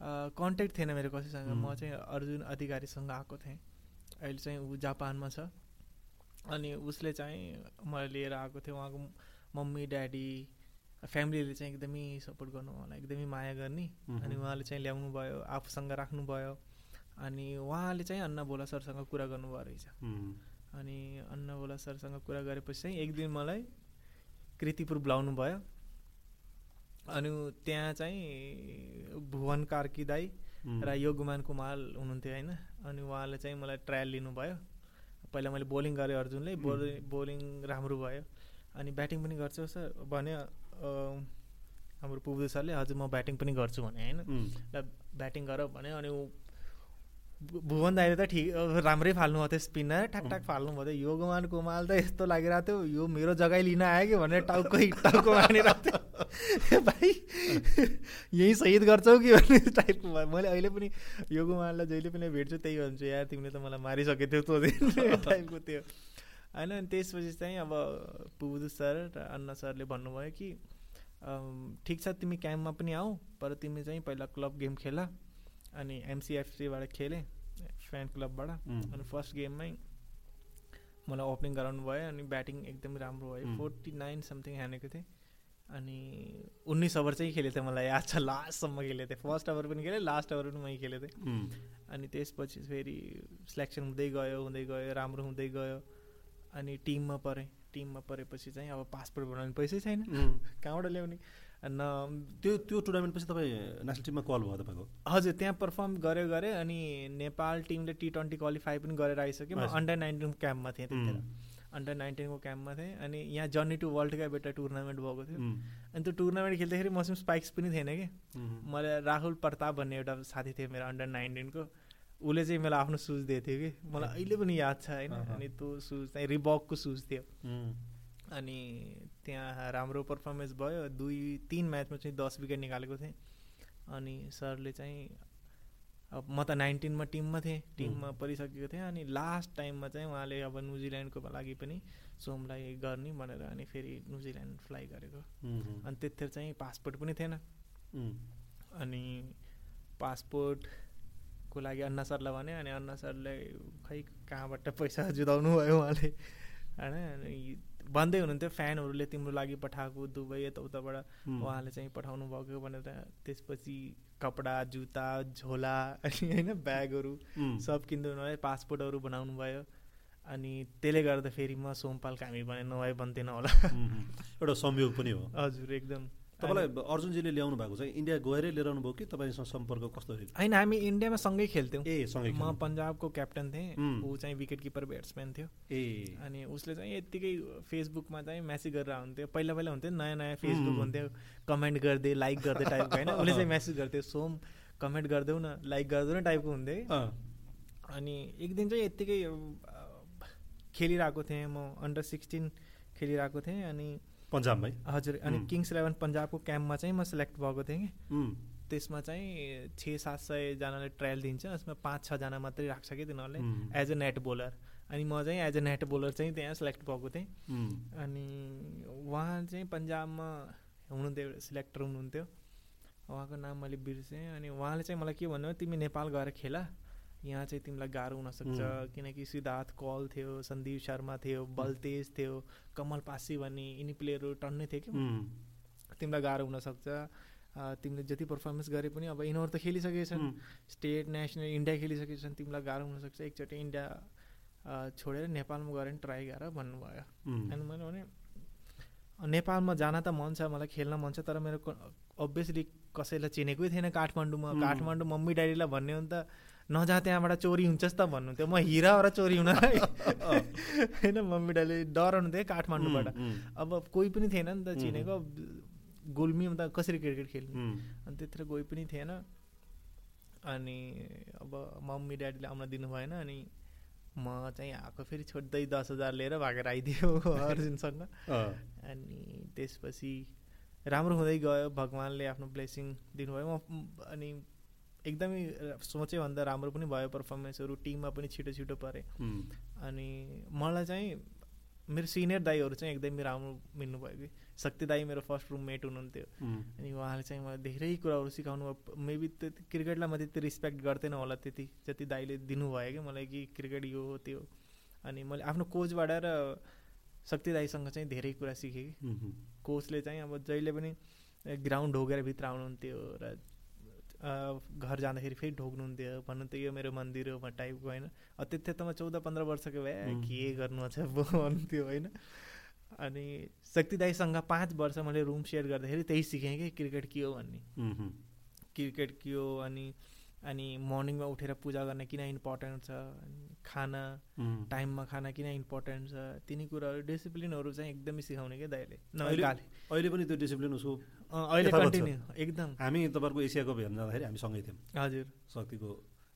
कन्ट्याक्ट थिएन मेरो कसैसँग। म चाहिँ अर्जुन अधिकारीसँग आएको थिएँ। अहिले चाहिँ ऊ जापानमा छ। अनि उसले चाहिँ मलाई लिएर आएको थियो। उहाँको मम्मी ड्याडी फ्यामिलीले चाहिँ एकदमै सपोर्ट गर्नु मलाई एकदमै माया गर्ने। अनि उहाँले चाहिँ ल्याउनु भयो आफूसँग राख्नुभयो अनि उहाँले चाहिँ अन्ना बोला सरसँग कुरा गर्नुभयो रहेछ। अनि अन्ना बोला सरसँग कुरा गरेपछि चाहिँ एक दिन मलाई कृतिपुर बोलाउनु भयो। अनि त्यहाँ चाहिँ भुवन कार्की दाई र योगमान कुमार हुनुहुन्थ्यो होइन? अनि उहाँले चाहिँ मलाई ट्रायल लिनुभयो। पहिला मैले बोलिङ गरेँ अर्जुनले बोलिङ बोलिङ राम्रो भयो। अनि ब्याटिङ पनि गर्छु सर भन्यो हाम्रो पुबु सरले हजुर म ब्याटिङ पनि गर्छु भने होइन? र ब्याटिङ गर भन्यो। अनि भुवन दाइले त ठिक राम्रै फाल्नु भयो थियो स्पिनर ठ्याक फाल्नु भयो थियो। यो गुमान कुमाल त यस्तो लागिरहेको थियो यो मेरो जग्गा लिन आयो कि भनेर टाउकै टाउको मानिरहेको थियो भाइ यहीँ शहीद गर्छौ कि भन्ने टाइपको मैले अहिले पनि यो गुमानलाई जहिले पनि भेट्छु त्यही भन्छु यार तिमीले त मलाई मारिसकेको थियौ त्यो टाइपको थियो होइन अनि त्यसपछि चाहिँ अब पुबुदु सर र अन्ना सरले भन्नुभयो कि ठिक छ तिमी क्याम्पमा पनि आऊ तर तिमी चाहिँ पहिला क्लब गेम खेल। अनि एमसिएफसीबाट खेलेँ फ्यान क्लबबाट अनि फर्स्ट गेममै मलाई ओपनिङ गराउनु भयो अनि ब्याटिङ एकदमै राम्रो भयो। फोर्टी नाइन समथिङ हानेको थिएँ। अनि उन्नाइस ओभर चाहिँ खेलेको थिएँ मलाई याद छ लास्टसम्म खेलेको थिएँ फर्स्ट ओभर पनि खेलेँ लास्ट ओभर पनि मै खेलेको थिएँ अनि त्यसपछि फेरि सिलेक्सन हुँदै गयो हुँदै गयो राम्रो हुँदै गयो। अनि टिममा परेँ। टिममा परेपछि चाहिँ अब पासपोर्ट बनाउने पैसै छैन। कहाँबाट ल्याउने? त्यो त्यो टुर्नामेन्टपछि तपाईँ नेसनल टिममा कल भयो तपाईँको? हजुर त्यहाँ पर्फर्म गऱ्यो गरेँ अनि नेपाल टिमले टी ट्वेन्टी क्वालिफाई पनि गरेर आइसक्यो। म अन्डर नाइन्टिनको क्याम्पमा थिएँ त्यतिखेर। अन्डर नाइन्टिनको क्याम्पमा थिएँ अनि यहाँ जर्नी टु वर्ल्ड कप एउटा टुर्नामेन्ट भएको थियो। अनि त्यो टुर्नामेन्ट खेल्दाखेरि मसँग स्पाइक्स पनि थिएन कि। मलाई राहुल प्रताप भन्ने एउटा साथी थियो मेरो अन्डर नाइन्टिनको उसले चाहिँ मलाई आफ्नो सुज दिएको थियो कि। मलाई अहिले पनि याद छ होइन। अनि त्यो सुज चाहिँ रिबकको सुज थियो। अनि त्यहाँ राम्रो पर्फर्मेन्स भयो। दुई तिन म्याचमा चाहिँ दस विकेट निकालेको थिएँ। अनि सरले चाहिँ अब म त नाइन्टिनमा टिममा थिएँ। टिममा परिसकेको थिएँ अनि लास्ट टाइममा चाहिँ उहाँले अब न्युजिल्यान्डको लागि पनि सोमलाई गर्ने भनेर अनि फेरि न्युजिल्यान्ड फ्लाइ गरेको। अनि त्यतिखेर चाहिँ पासपोर्ट पनि थिएन। अनि पासपोर्टको लागि अन्ना सरलाई भने अनि अन्ना सरले खै कहाँबाट पैसा जुदाउनु भयो उहाँले? होइन अनि भन्दै हुनुहुन्थ्यो। फ्यानहरूले तिम्रो लागि पठाएको दुबई यताउताबाट उहाँले चाहिँ पठाउनु भएको भनेर त्यसपछि कपडा जुत्ता झोला अनि होइन ब्यागहरू सब किनिदिनु भयो पासपोर्टहरू बनाउनु भयो। अनि त्यसले गर्दा फेरि म सोमपाल कामी भने नभए बन्थेन होला। एउटा संयोग पनि हो। हजुर एकदम। तपाईँलाई अर्जुनजीले ल्याउनु भएको चाहिँ इन्डिया गएरै लिएर आउनु भयो कि तपाईँसँग सम्पर्क कस्तो होइन हामी इन्डियामा सँगै खेल्थ्यौँ। ए सँगै म पन्जाबको क्याप्टन थिएँ। ऊ चाहिँ विकेट किपर ब्याट्सम्यान थियो। ए। अनि उसले चाहिँ यत्तिकै फेसबुकमा चाहिँ म्यासेज गरेर हुन्थ्यो पहिला पहिला हुन्थ्यो नयाँ नयाँ फेसबुक हुन्थ्यो। कमेन्ट गरिदिए लाइक गर्दै टाइपको होइन? उसले चाहिँ म्यासेज गर्थ्यो सोम कमेन्ट गरिदेऊ न लाइक गरिदेऊ न टाइपको हुन्थ्यो। अनि एक दिन चाहिँ यत्तिकै खेलिरहेको थिएँ म अन्डर सिक्सटिन खेलिरहेको थिएँ। अनि पन्जाबमै। हजुर अनि किङ्स इलेभेन पन्जाबको क्याम्पमा चाहिँ म सेलेक्ट भएको थिएँ कि। त्यसमा चाहिँ छ सात सयजनाले ट्रायल दिन्छ यसमा पाँच छजना मात्रै राख्छ कि तिनीहरूले एज अ नेट बोलर अनि म चाहिँ एज अ नेट बोलर चाहिँ त्यहाँ सेलेक्ट भएको थिएँ। अनि उहाँ चाहिँ पन्जाबमा हुनुहुन्थ्यो सिलेक्टर हुनुहुन्थ्यो। उहाँको नाम मैले बिर्सेँ अनि उहाँले चाहिँ मलाई के भन्नुभयो तिमी नेपाल गएर खेला। यहाँ चाहिँ तिमीलाई गाह्रो हुनसक्छ किनकि सिद्धार्थ कल थियो सन्दीप शर्मा थियो बलतेज थियो कमल पासी भन्ने यिनी प्लेयरहरू टन्नै थियो कि? तिमीलाई गाह्रो हुनसक्छ तिमीले जति पर्फर्मेन्स गरे पनि अब यिनीहरू त खेलिसकेका छन्। स्टेट नेसनल इन्डिया खेलिसकेका छन्। तिमीलाई गाह्रो हुनसक्छ एकचोटि इन्डिया छोडेर नेपालमा गएर ट्राई गर भन्नुभयो। अनि मैले भने नेपालमा जान त मन छ मलाई खेल्न मन छ तर मेरो अभियसली कसैलाई चिनेकै थिएन काठमाडौँमा। काठमाडौँ मम्मी ड्याडीलाई भन्ने हो नि त नजा त्यहाँबाट चोरी हुन्छस् त भन्नुहुन्थ्यो। म हिराबाट चोरी हुन होइन मम्मी ड्याडीले डराउनु थियो काठमाडौँबाट। अब कोही पनि थिएन नि त चिनेको। गुल्मीमा त कसरी क्रिकेट खेल्नु? अनि त्यतिर कोही पनि थिएन। अनि अब मम्मी ड्याडीले आउन दिनु भएन अनि म चाहिँ आएको फेरि छोड्दै दस हजार लिएर भागेर आइदियो अर्जुनसँग। अनि त्यसपछि राम्रो हुँदै गयो। भगवान्ले आफ्नो ब्लेसिङ दिनुभयो। म अनि एकदमै सोचे भन्दा राम्रो पनि भयो पर्फर्मेन्सहरू टिममा पनि छिटो छिटो परे। अनि मलाई चाहिँ मेरो सिनियर दाईहरू चाहिँ एकदमै राम्रो मिल्नुभयो कि। शक्ति दाई मेरो फर्स्ट रुममेट हुनुहुन्थ्यो। अनि उहाँले चाहिँ मलाई धेरै कुराहरू सिकाउनु भयो। मेबी त्यति क्रिकेटलाई म त्यति रिस्पेक्ट गर्थेन होला त्यति जति दाईले दिनुभयो कि मलाई कि क्रिकेट यो हो त्यो अनि मैले आफ्नो कोचबाट र शक्ति दाईसँग चाहिँ धेरै कुरा सिकेँ कि। कोचले चाहिँ अब जहिले पनि ग्राउन्ड ढोगेर भित्र आउनुहुन्थ्यो र घर जाँदाखेरि फेरि ढोक्नुहुन्थ्यो भन्नुहुन्थ्यो यो मेरो मन्दिर हो टाइपको होइन त्यति त म चौध पन्ध्र वर्षको भए के गर्नु छ भन्थ्यो होइन अनि शक्ति दाईसँग पाँच वर्ष मैले रुम सेयर गर्दाखेरि त्यही सिकेँ कि क्रिकेट के हो भन्ने। क्रिकेट के हो अनि अनि मर्निङमा उठेर पूजा गर्ने किन इम्पोर्टेन्ट छ? खाना टाइममा खाना किन इम्पोर्टेन्ट छ? तिनी कुराहरू डिसिप्लिनहरू चाहिँ एकदमै सिकाउने क्या दाइले। अहिले पनि त्यो डिसिप्लिन उसको अहिले कन्टिन्यू एकदम। हामी तपाईँहरूको एसियाको हेर्न जाँदाखेरि हामी सँगै थियौँ। हजुर। शक्तिको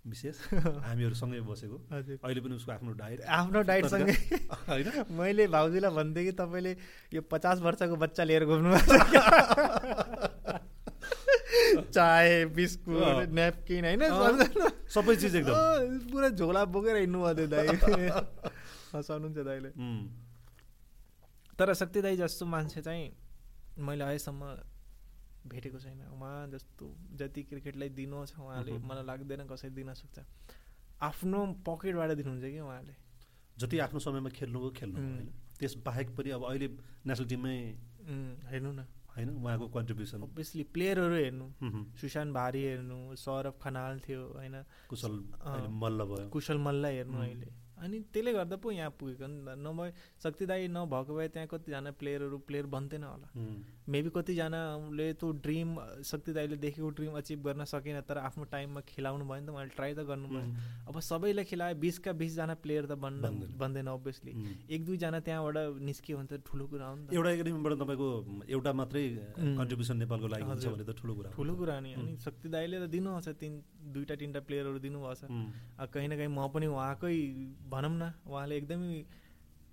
विशेष। हामीहरू सँगै बसेको। अहिले पनि उसको आफ्नो डाइट आफ्नो डाइटसँगै होइन? मैले भाउजूलाई भन्थेँ कि तपाईँले यो पचास वर्षको बच्चा लिएर घुम्नु चाय बिस्कुट नेपकिन होइन? सबै चिज एकदम। पुरा झोला बोकेर हिँड्नु भयो दाइ हँसाउनुहुन्छ दाइले तर शक्ति दाई जस्तो मान्छे चाहिँ मैले अहिलेसम्म भेटेको छैन। उहाँ जस्तो जति क्रिकेटलाई दिनु छ उहाँले मलाई लाग्दैन कसरी दिन सक्छ। आफ्नो पकेटबाट दिनुहुन्छ कि उहाँले? जति आफ्नो समयमा खेल्नुभयो खेल्नु होइन? त्यस बाहेक पनि अब अहिले नेसनल टिममै हेर्नु न। होइन? उहाँको कन्ट्रिब्युसन अभियसली प्लेयरहरू हेर्नु। सुशान्त भारी हेर्नु सौरभ खनाल थियो होइन? कुशल मल्ल भयो। कुशल मल्ल हेर्नु अहिले। अनि त्यसले गर्दा पो यहाँ पुगेको नभए शक्तिदायी नभएको भए त्यहाँ कतिजना प्लेयरहरू प्लेयर बन्थेन होला। मेबी कतिजनाले त्यो ड्रिम शक्तिदाईले देखेको ड्रिम अचिभ गर्न सकेन तर आफ्नो टाइममा खेलाउनु भयो नि त उहाँले ट्राई त गर्नु भयो। अब सबैलाई खेलाए बिसका बिसजना प्लेयर त बन्न बन्दैन। अभियसली एक दुईजना त्यहाँबाट निस्कियो भने त ठुलो कुरा हो नि त। एउटा एकाडेमीबाट तपाईँको एउटा मात्रै कन्ट्रिब्युसन नेपालको लागि हुन्छ भने त ठुलो कुरा ठुलो कुरा नि। अनि शक्तिदाईले त दिनुहुन्छ तिन दुईवटा तिनवटा प्लेयरहरू दिनुभएको छ कहीँ न कहीँ म पनि उहाँकै भनौँ न उहाँले एकदमै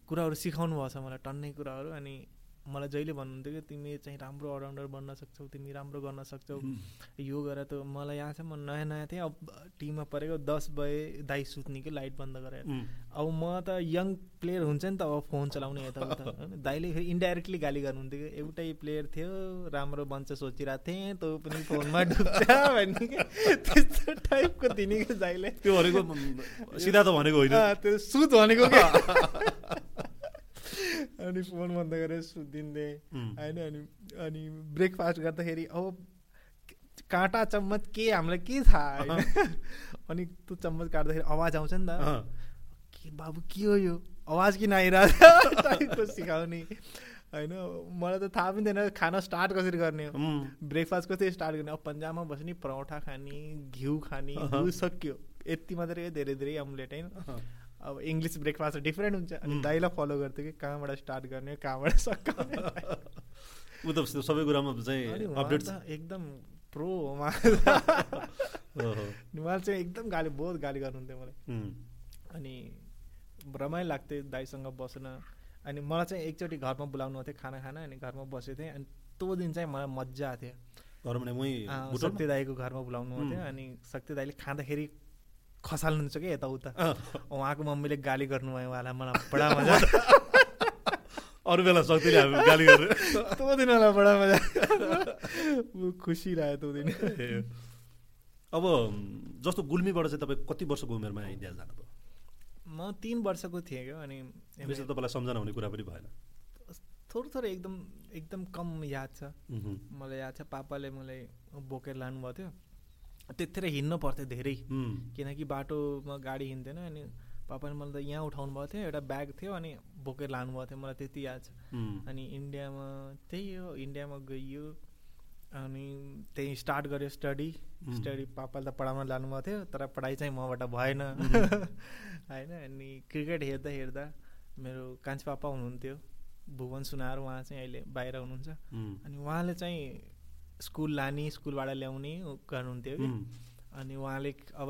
कुराहरू सिकाउनु भएको छ मलाई टन्नै कुराहरू। अनि मलाई जहिले भन्नुहुन्थ्यो कि तिमी चाहिँ राम्रो अलराउन्डर बन्न सक्छौ तिमी राम्रो गर्न सक्छौ। यो गरेर त मलाई यहाँ चाहिँ म नयाँ नयाँ थिएँ। अब टिममा परेको दस बजे दाइ सुत्ने कि लाइट बन्द गरेर। अब म त यङ प्लेयर हुन्छ नि त अब फोन चलाउने यताउता। होइन? दाइले फेरि इन्डाइरेक्टली गाली गर्नुहुन्थ्यो कि एउटै प्लेयर थियो राम्रो बन्छ सोचिरहेको थिएँ तँ पनि फोनमा डुब्छ भन्ने कि। त्यस्तो टाइपको दिने कि दाइले। त्यो भनेको सिधा त भनेको होइन। त्यो सुत भनेको क्या। अनि फोन बन्द गरेर सुतिदिँदै होइन अनि अनि ब्रेकफास्ट गर्दाखेरि अब काँटा चम्मच के हामीलाई के थाहा अनि त्यो चम्मच काट्दाखेरि आवाज आउँछ नि त। के बाबु के हो यो? आवाज किन आइरहेको सिकाउने होइन। मलाई त थाहा पनि थिएन खाना स्टार्ट कसरी गर्ने हो। ब्रेकफास्ट कसरी स्टार्ट गर्ने अब पन्जाबमा बस्ने परौठा खाने घिउ खाने सक्यो यति मात्रै धेरै धेरै अम्लेट होइन। अब इङ्ग्लिस ब्रेकफास्ट डिफ्रेन्ट हुन्छ। अनि दाइलाई फलो गर्थ्यो कि कहाँबाट स्टार्ट गर्ने कहाँबाट सकाउने ऊ त सबै कुरामा चाहिँ अपडेट एकदम प्रो हो उहाँ। चाहिँ एकदम गाली बहुत गाली गर्नुहुन्थ्यो मलाई। अनि रमाइलो लाग्थ्यो दाइसँग बस्न। अनि मलाई चाहिँ एकचोटि घरमा बोलाउनु थियो खाना खाना अनि घरमा बसेको थिएँ। अनि त्यो दिन चाहिँ मलाई मजा आएको थियो। शक्ति दाईको घरमा बोलाउनु थियो अनि शक्ति दाईले खाँदाखेरि खसाल्नुहुन्छ कि यताउता उहाँको मम्मीले गाली गर्नुभयो उहाँलाई मलाई बडा मजा। अरू बेला शक्तिले हामी गाली गरेर त्यो दिन मलाई बडा मजा। खुसी लाग्यो त्यो दिन अब जस्तो गुल्मीबाट चाहिँ तपाईँ कति वर्षको उमेरमा इन्डिया जानुभयो? म तिन वर्षको थिएँ क्या अनि तपाईँलाई सम्झना हुने कुरा पनि भएन। थोरै थोरै एकदम एकदम कम याद छ। मलाई याद छ पापाले मलाई बोकेर लानुभएको थियो। त्यतिखेर हिँड्नु पर्थ्यो धेरै। किनकि बाटोमा गाडी हिँड्दैन अनि पापाले मलाई त यहाँ उठाउनु भएको थियो एउटा ब्याग थियो अनि बोकेर लानुभएको थियो मलाई त्यति याद छ। अनि इन्डियामा त्यही हो इन्डियामा गइयो अनि त्यही स्टार्ट गऱ्यो स्टडी। स्टडी पापाले त पढाउन लानुभएको थियो तर पढाइ चाहिँ मबाट भएन। होइन अनि क्रिकेट हेर्दा हेर्दा मेरो कान्छी पापा हुनुहुन्थ्यो भुवन सुनार उहाँ चाहिँ अहिले बाहिर हुनुहुन्छ। अनि उहाँले चाहिँ स्कुल लाने स्कुलबाट ल्याउने गर्नुहुन्थ्यो कि। अनि उहाँले अब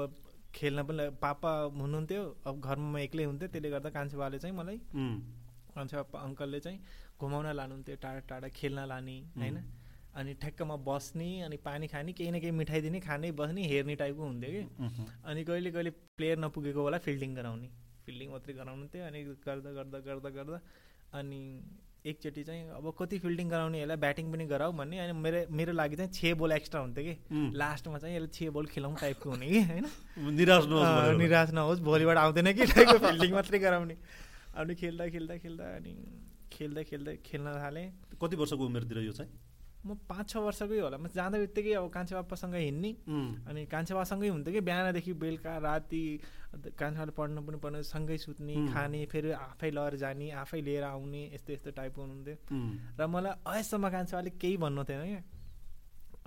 खेल्न पनि पापा हुनुहुन्थ्यो अब घरमा म एक्लै हुन्थ्यो त्यसले गर्दा कान्छे बाबाले चाहिँ मलाई कान्छे पापा अङ्कलले चाहिँ घुमाउन लानुहुन्थ्यो टाढा टाढा खेल्न लाने होइन। अनि ठ्याक्कमा बस्ने अनि पानी खाने केही न केही मिठाई दिने खाने बस्ने हेर्ने टाइपको हुन्थ्यो कि। अनि कहिले कहिले प्लेयर नपुगेको होला फिल्डिङ गराउने फिल्डिङ मात्रै गराउनु थियो अनि गर्दा गर्दा गर्दा गर्दा अनि एकचोटि चाहिँ अब कति फिल्डिङ गराउने यसलाई ब्याटिङ पनि गराऊ भन्ने। अनि मेरो मेरो लागि चाहिँ छ बोल एक्स्ट्रा हुन्थ्यो कि। लास्टमा चाहिँ यसले छ बोल खेलाउँ टाइपको हुने कि होइन? निराश निराश नहोस् भोलिबाट आउँदैन कि टाइपको फिल्डिङ मात्रै गराउने। अनि खेल्दा खेल्दा खेल्दा अनि खेल्दै खेल्दै खेल्न थालेँ। कति वर्षको उमेरतिर यो चाहिँ? म पाँच छ वर्षकै होला। म जाँदा बित्तिकै अब कान्छे बापासँग हिँड्ने अनि कान्छे बाबासँगै हुन्थ्यो कि बिहानदेखि बेलुका राति कान्छे बाबाले पढ्नु पनि पढ्नु सँगै सुत्ने खाने फेरि आफै लगेर जाने आफै लिएर आउने यस्तो यस्तो टाइपको हुनुहुन्थ्यो। र मलाई अहिलेसम्म कान्छे बाबाले केही भन्नु थिएन क्या।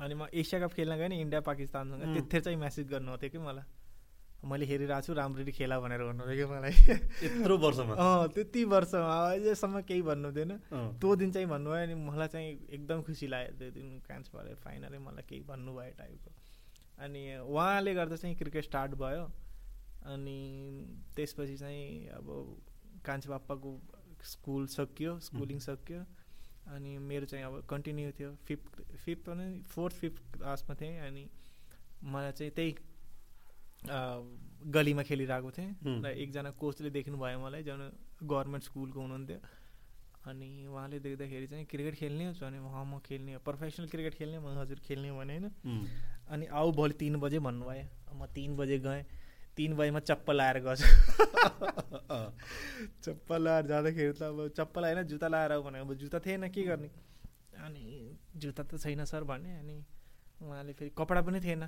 अनि म एसिया कप खेल्न गएँ नि इन्डिया पाकिस्तानसँग। त्यतिखेर चाहिँ म्यासेज गर्नुहुन्थ्यो कि मलाई। मैले हेरिरहेको छु राम्ररी खेला भनेर भन्नुभयो कि मलाई। यत्रो वर्षमा? अँ त्यति वर्षमा। अहिलेसम्म केही भन्नु हुँदैन। त्यो दिन चाहिँ भन्नुभयो अनि मलाई चाहिँ एकदम खुसी लाग्यो त्यो दिन कान्छ पऱ्यो फाइनली मलाई केही भन्नुभयो टाइपको। अनि उहाँले गर्दा चाहिँ क्रिकेट स्टार्ट भयो। अनि त्यसपछि चाहिँ अब कान्छे बाप्पाको स्कुल सकियो स्कुलिङ सकियो। अनि मेरो चाहिँ अब कन्टिन्यू थियो। फिफ्थ फिफ्थ भने फोर्थ फिफ्थ क्लासमा थिएँ। अनि मलाई चाहिँ त्यही गलीमा खेलिरहेको थिएँ। र एकजना कोचले देख्नुभयो मलाई जन गभर्मेन्ट स्कुलको हुनुहुन्थ्यो। अनि उहाँले देख्दाखेरि चाहिँ क्रिकेट खेल्ने हो भने म खेल्ने हो। प्रोफेसनल क्रिकेट खेल्ने म हजुर खेल्ने हो भने होइन। अनि आऊ भोलि तिन बजे भन्नुभयो। म तिन बजे गएँ। तिन बजीमा चप्पल लाएर गएछु। चप्पल लाएर जाँदाखेरि त अब चप्पल होइन जुत्ता लाएर भने अब जुत्ता थिएन के गर्ने? अनि जुत्ता त छैन सर भने अनि उहाँले फेरि कपडा पनि थिएन।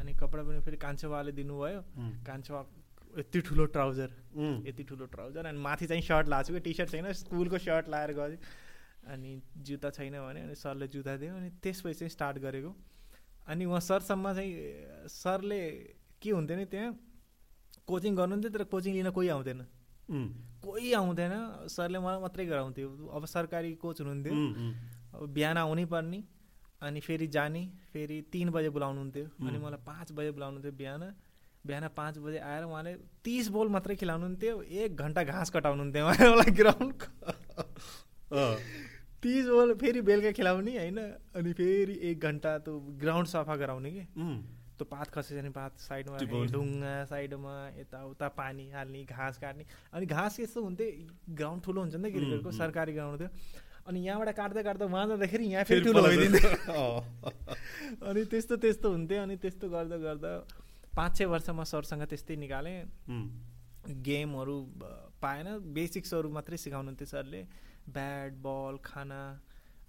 अनि कपडा पनि फेरि कान्छोबाले दिनुभयो। कान्छो यति ठुलो ट्राउजर। यति ठुलो ट्राउजर। अनि माथि चाहिँ सर्ट लाएको छु कि टी सर्ट छैन? स्कुलको सर्ट लाएर गएँ अनि जुत्ता छैन भने अनि सरले जुत्ता दियो। अनि त्यसपछि चाहिँ स्टार्ट गरेको। अनि उहाँ सरसम्म चाहिँ सरले के हुन्थ्यो नि त्यहाँ कोचिङ गर्नुहुन्थ्यो तर कोचिङ लिन कोही आउँदैन कोही आउँदैन सरले मलाई मात्रै गराउँथ्यो। अब सरकारी कोच हुनुहुन्थ्यो। अब बिहान आउनै पर्ने। अनि फेरि जाने फेरि तिन बजे बोलाउनुहुन्थ्यो अनि मलाई पाँच बजे बोलाउनुहुन्थ्यो बिहान। बिहान पाँच बजे आएर उहाँले तिस बोल मात्रै खेलाउनुहुन्थ्यो एक घन्टा घाँस कटाउनुहुन्थ्यो उहाँले मलाई ग्राउन्ड तिस बोल फेरि बेलुका खेलाउने होइन अनि फेरि एक घन्टा त ग्राउन्ड सफा गराउने कि। त्यो पात खसेछ भने पात साइडमा ढुङ्गा साइडमा यताउता पानी हाल्ने घाँस काट्ने। अनि घाँस यस्तो हुन्थ्यो ग्राउन्ड ठुलो हुन्छ नि त क्रिकेटको सरकारी ग्राउन्ड थियो। अनि यहाँबाट काट्दा काट्दा उहाँ जाँदाखेरि यहाँ फेरि ठुलो भइदिन्थ्यो। अनि त्यस्तो त्यस्तो हुन्थ्यो अनि त्यस्तो गर्दा गर्दा पाँच छ वर्षमा सरसँग त्यस्तै निकालेँ। गेमहरू पाएन। बेसिक्सहरू मात्रै सिकाउनुहुन्थ्यो सरले। ब्याट बल खाना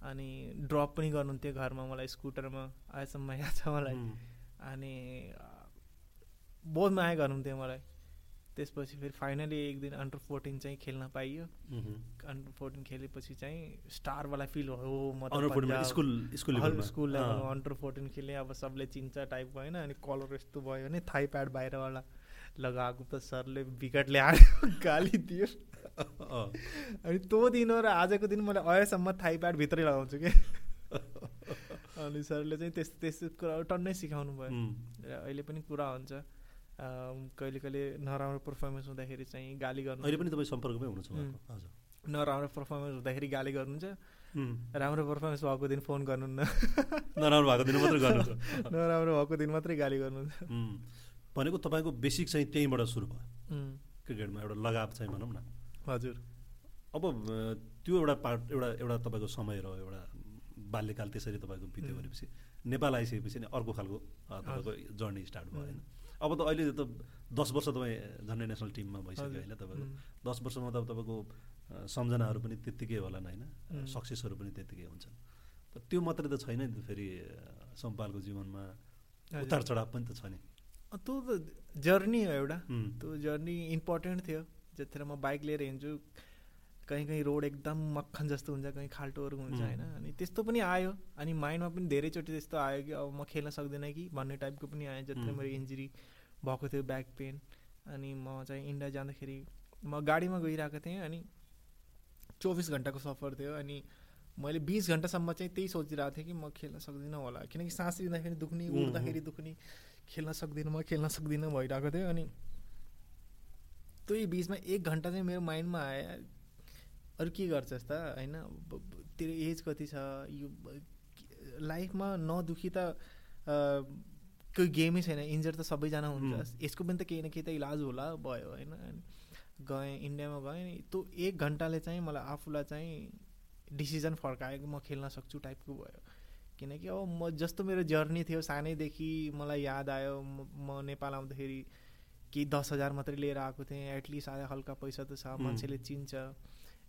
अनि ड्रप पनि गर्नुहुन्थ्यो घरमा मलाई स्कुटरमा। अहिलेसम्म याद छ मलाई। अनि बहुत माया गर्नुहुन्थ्यो मलाई। त्यसपछि फेरि फाइनली एक दिन अन्डर फोर्टिन चाहिँ खेल्न पाइयो। अन्डर फोर्टिन खेलेपछि चाहिँ स्टारवाला फिल भयो म स्कुल अन्डर फोर्टिन खेलेँ अब सबले चिन्छ टाइपको होइन अनि कलर यस्तो भयो भने थाई प्याड बाहिरवाला लगाएको त सरले विकेट ल्याएर गाली दियो। अनि त्यो दिन र आजको दिन मैले अहिलेसम्म थाई प्याड भित्रै लगाउँछु कि। अनि सरले चाहिँ त्यस्तो त्यस्तो कुरा टन्नै सिकाउनु भयो र अहिले पनि कुरा हुन्छ। कहिले कहिले नराम्रो पर्फर्मेन्स हुँदाखेरि चाहिँ गाली गर्नु अहिले पनि तपाईँ सम्पर्कमै हुनुहुन्छ हजुर। नराम्रो पर्फर्मेन्स हुँदाखेरि गाली गर्नुहुन्छ। राम्रो पर्फर्मेन्स भएको दिन फोन गर्नुहुन्न नराम्रो भएको दिन मात्रै गर्नुहुन्छ। नराम्रो भएको दिन मात्रै गाली गर्नुहुन्छ। भनेको तपाईँको बेसिक चाहिँ त्यहीँबाट सुरु भयो। क्रिकेटमा एउटा लगाव चाहिँ भनौँ न। हजुर। अब त्यो एउटा पार्ट एउटा एउटा तपाईँको समय रह्यो एउटा बाल्यकाल त्यसरी तपाईँको बित्यो भनेपछि नेपाल आइसकेपछि नि अर्को खालको तपाईँको जर्नी स्टार्ट भयो होइन? अब त अहिले त दस वर्ष तपाईँ झन्डै नेसनल टिममा भइसक्यो होइन तपाईँको। दस वर्षमा त तपाईँको सम्झनाहरू पनि त्यत्तिकै होला होइन? सक्सेसहरू पनि त्यत्तिकै हुन्छन्। त्यो मात्रै त छैन नि फेरि सम्पालको जीवनमा उतार चढाव पनि त छ नि। त्यो त जर्नी हो एउटा। त्यो जर्नी इम्पोर्टेन्ट थियो। जतिखेर म बाइक लिएर हिँड्छु कहीँ कहीँ रोड एकदम मक्खन जस्तो हुन्छ कहीँ खाल्टोहरू हुन्छ होइन? अनि त्यस्तो पनि आयो। अनि माइन्डमा पनि धेरैचोटि त्यस्तो आयो कि अब म खेल्न सक्दिनँ कि भन्ने टाइपको पनि आयो जति मेरो इन्जुरी भएको थियो ब्याक पेन। अनि म चाहिँ इन्डिया जाँदाखेरि म गाडीमा गइरहेको थिएँ अनि चौबिस घन्टाको सफर थियो। अनि मैले बिस घन्टासम्म चाहिँ त्यही सोचिरहेको थिएँ कि म खेल्न सक्दिनँ होला। किनकि सास लिँदाखेरि दुख्ने उठ्दाखेरि दुख्ने खेल्न सक्दिनँ म खेल्न सक्दिनँ भइरहेको थियो। अनि त्यही बिचमा एक घन्टा चाहिँ मेरो माइन्डमा आयो। अरू के गर्छस् त होइन तेरो एज कति छ? यो लाइफमा नदुखी त कोही गेमै छैन इन्जर त सबैजना हुन्छ। यसको पनि त केही न केही त इलाज होला भयो होइन? गएँ इन्डियामा गएँ त्यो एक घन्टाले चाहिँ मलाई आफूलाई चाहिँ डिसिजन फर्कायो कि म खेल्न सक्छु टाइपको भयो। किनकि अब म जस्तो मेरो जर्नी थियो सानैदेखि मलाई याद आयो म नेपाल आउँदाखेरि केही दस हजार मात्रै लिएर आएको थिएँ एटलिस्ट आयो हल्का पैसा त छ मान्छेले चिन्छ।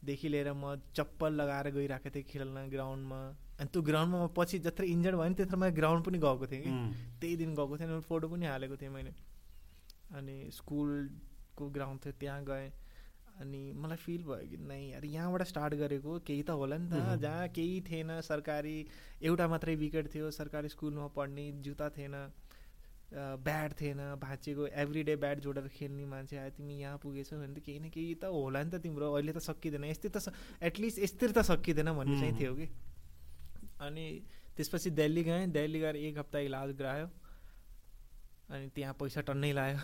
देखि लिएर म चप्पल लगाएर गइरहेको थिएँ खेल्न ग्राउन्डमा। अनि त्यो ग्राउन्डमा म पछि जत्र इन्जर्ड भयो नि त्यत्रो मैले ग्राउन्ड पनि गएको थिएँ कि। त्यही दिन गएको थिएँ अनि फोटो पनि हालेको थिएँ मैले। अनि स्कुलको ग्राउन्ड थियो त्यहाँ गएँ। अनि मलाई फिल भयो कि नै अरे यहाँबाट स्टार्ट गरेको केही त होला नि त। जहाँ केही थिएन सरकारी एउटा मात्रै विकेट थियो। सरकारी स्कुलमा पढ्ने जुत्ता थिएन। ब्याट थिएन भाँचेको एभ्री डे ब्याट जोडेर खेल्ने मान्छे आयो तिमी यहाँ पुगेछौ भने त केही न केही त होला नि त तिम्रो अहिले त सकिँदैन यस्तै त एटलिस्ट यस्तै त सकिँदैन भन्ने चाहिँ थियो कि। अनि त्यसपछि दिल्ली गएँ दिल्ली गएर एक हप्ता इलाज गरायो अनि त्यहाँ पैसा टन्नै लायो।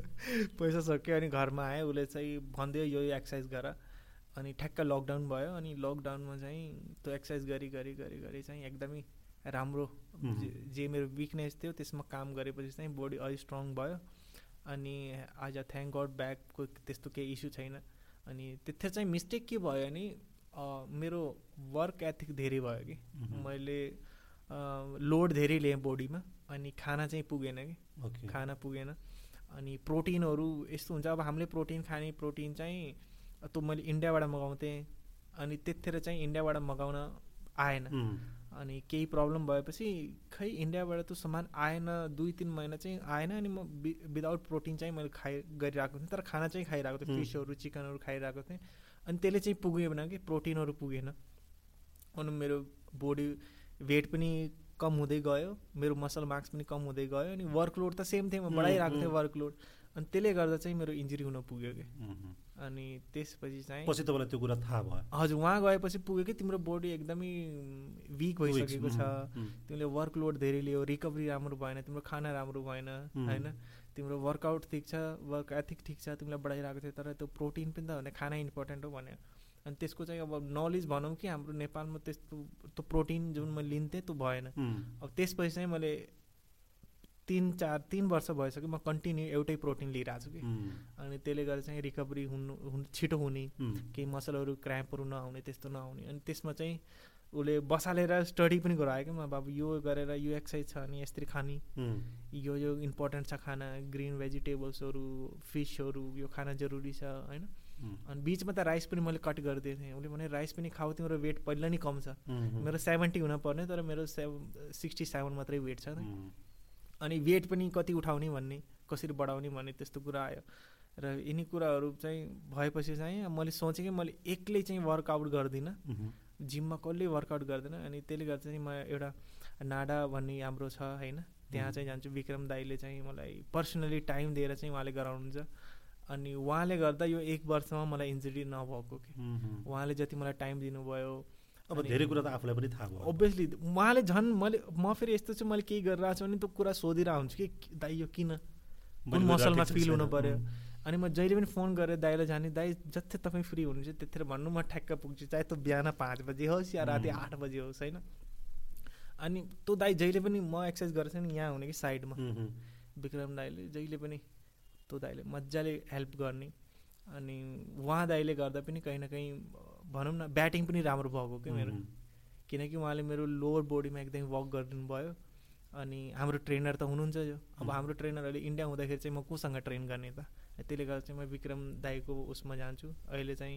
पैसा सक्यो अनि घरमा आयो उसले चाहिँ भनिदियो यो एक्सर्साइज गर। अनि ठ्याक्क लकडाउन भयो अनि लकडाउनमा चाहिँ त्यो एक्सर्साइज गरी गरी गरी गरी चाहिँ एकदमै राम्रो जे मेरो विकनेस थियो त्यसमा काम गरेपछि चाहिँ बडी अलिक स्ट्रङ भयो। अनि आज थ्याङ्क गड ब्याकको त्यस्तो केही इस्यु छैन। अनि त्यतिखेर चाहिँ मिस्टेक के भयो भने मेरो वर्क एथिक धेरै भयो कि। मैले लोड धेरै लिएँ बोडीमा अनि खाना चाहिँ पुगेन कि। खाना पुगेन। अनि प्रोटिनहरू यस्तो हुन्छ अब हामीले प्रोटिन खाने प्रोटिन चाहिँ त्यो मैले इन्डियाबाट मगाउँथेँ। अनि त्यतिखेर चाहिँ इन्डियाबाट मगाउन आएन। अनि केही प्रब्लम भएपछि खै इन्डियाबाट त सामान आएन दुई तिन महिना चाहिँ आएन अनि म विदाउट प्रोटिन चाहिँ मैले खाइ गरिरहेको थिएँ। तर खाना चाहिँ खाइरहेको थिएँ फिसहरू चिकनहरू खाइरहेको थिएँ। अनि त्यसले चाहिँ पुगेन कि प्रोटिनहरू पुगेन। अनि मेरो बडी वेट पनि कम हुँदै गयो मेरो मसल मार्क्स पनि कम हुँदै गयो अनि वर्कलोड त सेम थियो म बढाइरहेको थिएँ वर्कलोड अनि त्यसले गर्दा चाहिँ मेरो इन्जुरी हुन पुग्यो कि अनि त्यसपछि चाहिँ पछि तपाईँलाई त्यो कुरा थाहा भयो। हजुर उहाँ गएपछि पुग्यो कि तिम्रो बडी एकदमै विक भइसकेको छ। तिमीले वर्कलोड धेरै लियो रिकभरी राम्रो भएन तिम्रो खाना राम्रो भएन होइन? तिम्रो वर्कआउट ठिक छ वर्क एथिक ठिक छ तिमीलाई बढाइरहेको थियो तर त्यो प्रोटिन पनि त भने खाना इम्पोर्टेन्ट हो भन्यो। अनि त्यसको चाहिँ अब नलेज भनौँ कि हाम्रो नेपालमा त्यस्तो त्यो प्रोटिन जुन मैले लिन्थेँ त्यो भएन। अब त्यसपछि चाहिँ मैले तिन चार तिन वर्ष भइसक्यो म कन्टिन्यू एउटै प्रोटिन लिइरहेको छु कि अनि त्यसले गर्दा चाहिँ रिकभरी हुनु हुनु छिटो हुने। केही मसलहरू क्राम्पहरू नआउने त्यस्तो नआउने अनि त्यसमा चाहिँ उसले बसालेर स्टडी पनि गरायो क्या म बाबु यो गरेर यो एक्सर्साइज छ अनि यसरी खाने। यो यो इम्पोर्टेन्ट छ खाना ग्रिन भेजिटेबल्सहरू फिसहरू यो खाना जरुरी छ होइन? अनि बिचमा त राइस पनि मैले कट गरिदिएको थिएँ। उसले भने राइस पनि खाऊ तिम्रो वेट पहिला नै कम छ। मेरो सेभेन्टी हुनपर्ने तर मेरो सेभ सिक्सटी सेभेन मात्रै वेट छ अनि वेट पनि कति उठाउने भन्ने कसरी बढाउने भन्ने त्यस्तो कुरा आयो। र यिनी कुराहरू चाहिँ भएपछि चाहिँ मैले सोचेँ कि मैले एक्लै चाहिँ वर्कआउट गर्दिनँ। जिममा कसले वर्कआउट गर्दैन अनि त्यसले गर्दा चाहिँ म एउटा नाडा भन्ने हाम्रो छ होइन? त्यहाँ चाहिँ जान्छु। विक्रम दाईले चाहिँ मलाई पर्सनली टाइम दिएर चाहिँ उहाँले गराउनुहुन्छ। अनि उहाँले गर्दा यो एक वर्षमा मलाई इन्जुरी नभएको कि? उहाँले जति मलाई टाइम दिनुभयो अब धेरै कुरा त आफूलाई पनि थाहा भयो। ओभियसली उहाँले झन् मैले म फेरि यस्तो चाहिँ मैले केही गरिरहेको छु भने त्यो कुरा सोधिरहेको हुन्छु कि दाइ यो किन? कुन मसलमा फिल हुनु पऱ्यो अनि म जहिले पनि फोन गरेर दाइलाई जाने दाइ जति तपाईँ फ्री हुनुहुन्छ त्यतिखेर भन्नु म ठ्याक्क पुग्छु। चाहे त्यो बिहान पाँच बजी होस् या राति आठ बजी होस् होइन? अनि त्यो दाइ जहिले पनि म एक्सर्साइज गरेको छु नि यहाँ हुने कि साइडमा। विक्रम दाईले जहिले पनि त्यो दाइले मजाले हेल्प गर्ने। अनि उहाँ दाइले गर्दा पनि कहीँ न कहीँ भनौँ न ब्याटिङ पनि राम्रो भएको कि मेरो। किनकि उहाँले मेरो लोवर बडीमा एकदमै वर्क गरिदिनु भयो अनि हाम्रो ट्रेनर त हुनुहुन्छ जो अब हाम्रो ट्रेनर अहिले इन्डिया हुँदाखेरि चाहिँ म कोसँग ट्रेन गर्ने त? त्यसले गर्दा चाहिँ म विक्रम दाईको उसमा जान्छु। अहिले चाहिँ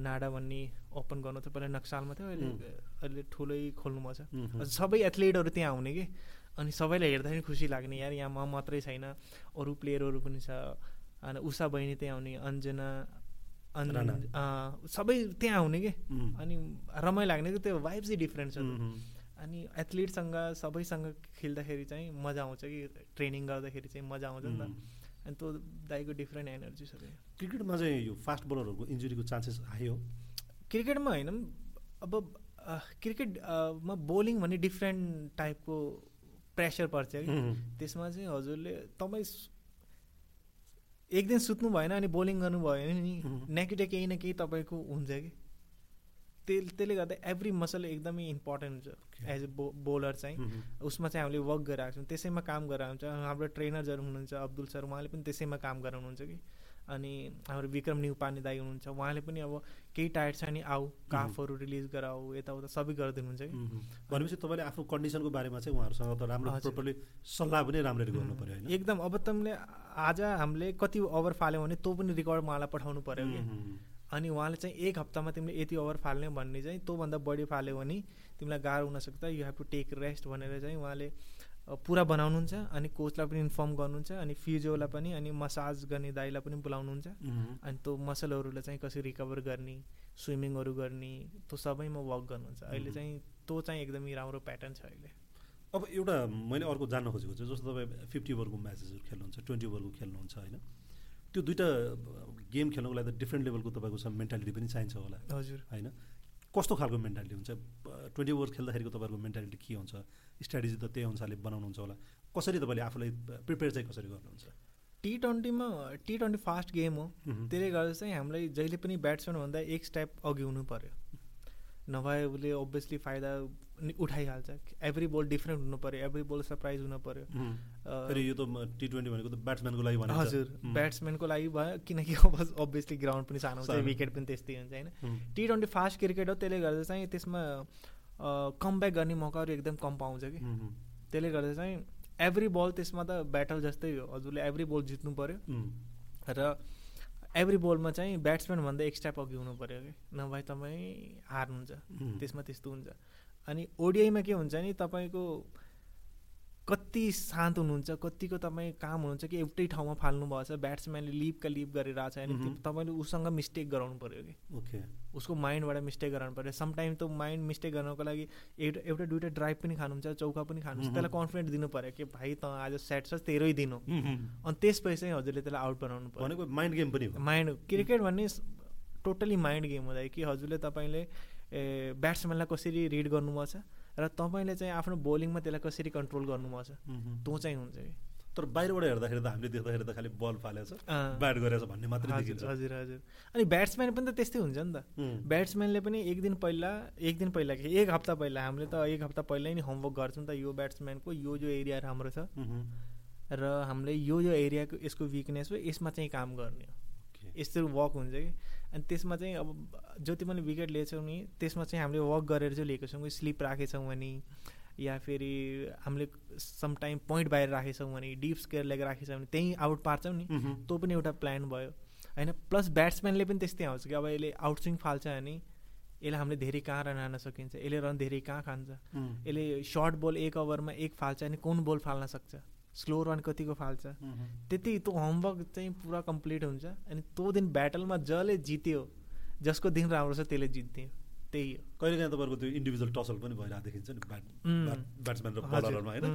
नाडा भन्ने ओपन गर्नु थियो। पहिला नक्सालमा थियो। अहिले अहिले ठुलै खोल्नु छ। सबै एथलिटहरू त्यहाँ आउने कि? अनि सबैलाई हेर्दा पनि खुसी लाग्ने। यार यहाँ म मात्रै छैन। अरू प्लेयरहरू पनि छ। अनि उषा बहिनी त्यहाँ आउने अन्जना सबै त्यहाँ आउने कि? अनि रमाइलो लाग्ने कि? त्यो भाइब चाहिँ डिफ्रेन्ट छ अनि एथलिटसँग सबैसँग खेल्दाखेरि चाहिँ मजा आउँछ कि? ट्रेनिङ गर्दाखेरि चाहिँ मजा आउँछ नि त। अनि त्यो दाइको डिफ्रेन्ट एनर्जी छ क्रिकेटमा चाहिँ यो फास्ट बलरहरूको इन्जुरीको चान्सेस आयो क्रिकेटमा होइन अब क्रिकेटमा बोलिङ भन्ने डिफ्रेन्ट टाइपको प्रेसर पर्छ कि? त्यसमा चाहिँ हजुरले तपाईँ एक दिन सुत्नु भएन अनि बोलिङ गर्नुभयो भने नि। नेगेटिभ केही न केही तपाईँको हुन्छ कि? त्यस त्यसले गर्दा एभ्री मसल एकदमै इम्पोर्टेन्ट हुन्छ। एज ए बो बोलर चाहिँ। उसमा चाहिँ हामीले वर्क गरिरहेको छौँ। त्यसैमा काम गरेर हुन्छ। हाम्रो ट्रेनर्सहरू हुनुहुन्छ अब्दुल सर उहाँले पनि त्यसैमा काम गराउनुहुन्छ कि? अनि हाम्रो विक्रम न्युपाने दाई हुनुहुन्छ उहाँले पनि अब केही टायर्ड छ भने आऊ काफहरू रिलिज गराऊ यताउता सबै गरिदिनुहुन्छ कि? भनेपछि तपाईँले आफ्नो कन्डिसनको बारेमा चाहिँ उहाँहरूसँग त राम्रो प्रोपरली सल्लाह पनि राम्ररी गर्नु पऱ्यो होइन? एकदम अब तिमीले आज हामीले कति ओभर फाल्यौँ भने तँ पनि रेकर्ड उहाँलाई पठाउनु पऱ्यो कि? अनि उहाँले चाहिँ एक हप्तामा तिमीले यति ओभर फाल्ने भन्ने चाहिँ तँभन्दा बढी फाल्यो भने तिमीलाई गाह्रो हुनसक्छ you have to take rest भनेर चाहिँ उहाँले पुरा बनाउनुहुन्छ अनि कोचलाई पनि इन्फर्म गर्नुहुन्छ अनि फिजियोलाई पनि अनि मसाज गर्ने दाइलाई पनि बोलाउनुहुन्छ। अनि त्यो मसलहरूलाई चाहिँ कसरी रिकभर गर्ने स्विमिङहरू गर्ने त्यो सबैमा वर्क गर्नुहुन्छ। अहिले चाहिँ त्यो चाहिँ एकदमै राम्रो प्याटर्न छ अहिले। अब एउटा मैले अर्को जान्न खोजेको छु जस्तो तपाईँ फिफ्टी ओभरको म्याचेसहरू खेल्नुहुन्छ ट्वेन्टी ओभरको खेल्नुहुन्छ होइन। त्यो दुइटा गेम खेल्नुको लागि त डिफ्रेन्ट लेभलको तपाईँको मेन्टालिटी पनि चाहिन्छ होला। हजुर। होइन? कस्तो खालको मेन्टालिटी हुन्छ? ट्वेन्टी ओभर खेल्दाखेरिको तपाईँको मेन्टालिटी के हुन्छ? स्ट्राटेजी त त्यही अनुसारले बनाउनुहुन्छ होला। कसरी तपाईँले आफूलाई प्रिपेयर चाहिँ कसरी गर्नुहुन्छ? टी ट्वेन्टीमा टी ट्वेन्टी फास्ट गेम हो। त्यसले गर्दा चाहिँ हामीलाई जहिले पनि ब्याट्सम्यानभन्दा एक स्टेप अघि हुनु पऱ्यो नभए उसले अभियसली फाइदा उठाइहाल्छ। एभ्री बोल डिफ्रेन्ट हुनु पऱ्यो एभ्री बोल सरप्राइज हुनु पऱ्यो यो त टी ट्वेन्टी भनेको त ब्याट्सम्यानको लागि हजुर ब्याट्सम्यानको लागि भयो किनकि अब अभियसली ग्राउन्ड पनि सानो हुन्छ विकेट पनि त्यस्तै हुन्छ होइन? टी ट्वेन्टी फास्ट क्रिकेट हो त्यसले गर्दा चाहिँ त्यसमा कमब्याक गर्ने मौकाहरू एकदम कम पाउँछ कि। त्यसले गर्दा चाहिँ एभ्री बल त्यसमा त ब्याटल जस्तै हो। हजुरले एभ्री बल जित्नु पऱ्यो र एभ्री बलमा चाहिँ ब्याट्सम्यानभन्दा एक स्टेप अघि हुनु पऱ्यो कि नभए तपाईँ हार्नुहुन्छ त्यसमा त्यस्तो हुन्छ। अनि ओडिआईमा के हुन्छ नि तपाईँको कति शान्त हुनुहुन्छ कतिको तपाईँ काम हुनुहुन्छ कि एउटै ठाउँमा फाल्नु भएको छ ब्याट्सम्यानले लिपका लिप गरिरहेको छ अनि तपाईँले उसँग मिस्टेक गराउनु पऱ्यो कि? ओके। उसको माइन्डबाट मिस्टेक गराउनु पऱ्यो समटाइम त माइन्ड मिस्टेक गर्नको लागि एउटा एउटा दुइटा ड्राइभ पनि खानुहुन्छ चौका पनि खानुहुन्छ त्यसलाई कन्फिडेन्ट दिनु पऱ्यो कि भाइ त आज सेट छ तेह्रै दिनु। अनि त्यसपछि चाहिँ हजुरले त्यसलाई आउट बनाउनु पऱ्यो माइन्ड गेम पनि माइन्ड क्रिकेट भन्ने टोटल्ली माइन्ड गेम हुँदा कि हजुरले तपाईँले ए ब्याट्सम्यानलाई कसरी रिड गर्नुभएको छ? र तपाईँले चाहिँ आफ्नो बोलिङमा त्यसलाई कसरी कन्ट्रोल गर्नुभएको छ? त्यो चाहिँ हुन्छ कि? तर बाहिरबाट हेर्दाखेरि त हामीले देख्दाखेरि त खालि बल फालेको छ। ब्याट गरेछ भन्ने मात्रै देखिन्छ। हजुर हजुर। अनि ब्याट्सम्यान पनि त त्यस्तै हुन्छ नि त। ब्याट्सम्यानले पनि एक दिन पहिला एक दिन पहिला कि एक हप्ता पहिला हामीले त एक हप्ता पहिल्यै नै होमवर्क गर्छौँ त यो ब्याट्सम्यानको यो जो एरिया राम्रो छ। र हामीले यो यो एरियाको यसको विकनेस हो यसमा चाहिँ काम गर्ने हो। यस्तो वर्क हुन्छ कि? अनि त्यसमा चाहिँ अब जति पनि विकेट लिएछौँ नि त्यसमा चाहिँ हामीले वर्क गरेर चाहिँ लिएको छौँ स्लिप राखेछौँ भने या फेरि हामीले समटाइम पोइन्ट बाहिर राखेछौँ भने डिप स्केयर लिएर राखेछौँ भने त्यहीँ आउट पार्छौँ नि त्यो पनि एउटा प्लान भयो। होइन प्लस ब्याट्सम्यानले पनि त्यस्तै आउँछ कि अब यसले आउटस्विङ फाल्छ भने यसलाई हामीले धेरै कहाँ रन हान्न सकिन्छ यसले रन धेरै कहाँ खान्छ। यसले सर्ट बल एक ओभरमा एक फाल्छ भने कुन बल फाल्न सक्छ? स्लो रन कतिको फाल्छ। त्यति त्यो होमवर्क चाहिँ पुरा कम्प्लिट हुन्छ। अनि त्यो दिन ब्याटलमा जसले जित्यो जसको दिन राम्रो छ त्यसले जित्थ्यो। त्यही हो। कहिलेकाहीँ तपाईँको त्यो इन्डिभिजुअल टसल पनि भइरहेको देखिन्छ नि ब्याट्सम्यान र बलरमा होइन?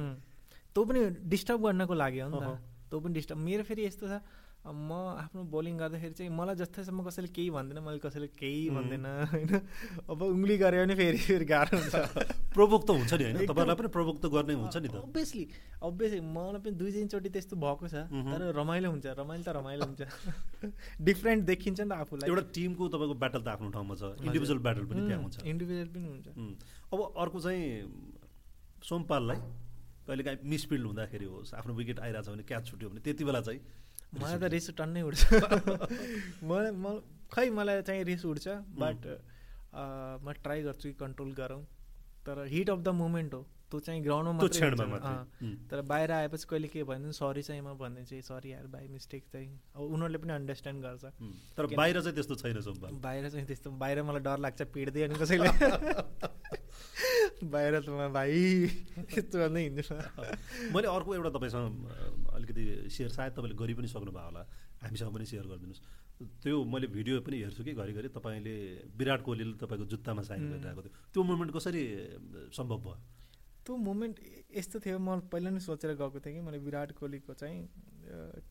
त्यो पनि डिस्टर्ब गर्नको लागि हो नि त। त्यो पनि डिस्टर्ब मेरो फेरि यस्तो छ म आफ्नो बोलिङ गर्दाखेरि चाहिँ मलाई जस्तैसम्म कसैले केही भन्दैन मैले कसैले केही भन्दैन होइन। अब उङ्ली गऱ्यो भने फेरि फेरि गाह्रो हुन्छ। प्रभोक त हुन्छ नि होइन? तपाईँलाई पनि प्रभोक त गर्ने हुन्छ नि त। अभियसली अभियसली मलाई पनि दुई तिनचोटि त्यस्तो भएको छ तर रमाइलो हुन्छ रमाइलो त रमाइलो हुन्छ। डिफ्रेन्ट देखिन्छ नि त आफूलाई। एउटा टिमको तपाईँको ब्याटल त आफ्नो ठाउँमा छ। इन्डिभिजुअल ब्याटल पनि त्यहाँ हुन्छ। इन्डिभिजुअल पनि हुन्छ। अब अर्को चाहिँ सोमपाललाई कहिलेकाहीँ मिसफिल्ड हुँदाखेरि होस् आफ्नो विकेट आइरहेको छ भने क्याच छुट्यो भने त्यति बेला चाहिँ मलाई त रिस टन्नै उठ्छ। मलाई म खै मलाई चाहिँ रिस उठ्छ बट म ट्राई गर्छु कि कन्ट्रोल गरौँ। तर हिट अफ द मुमेन्ट हो। त्यो चाहिँ ग्राउन्डमा तर बाहिर आएपछि कहिले के भनिदिनु सरी चाहिँ म भनिदिन्छु सरी यार बाई मिस्टेक चाहिँ। अब उनीहरूले पनि अन्डरस्ट्यान्ड गर्छ। तर बाहिर चाहिँ त्यस्तो छैन बाहिर चाहिँ त्यस्तो बाहिर मलाई डर लाग्छ पिट्दै अनि कसैले। बाहिर त भाइ यस्तो गर्दै हिँड्छु मैले अर्को एउटा तपाईँसँग अलिकति सेयर सायद तपाईँले गरि पनि सक्नुभयो होला। हामीसँग पनि सेयर गरिदिनुहोस्। त्यो मैले भिडियो पनि हेर्छु कि घरिघरि तपाईँले विराट कोहलीले तपाईँको जुत्तामा साइन गरिरहेको थियो। त्यो मुभमेन्ट कसरी सम्भव भयो? त्यो मुमेन्ट यस्तो थियो म पहिला नै सोचेर गएको थिएँ कि मैले विराट कोहलीको चाहिँ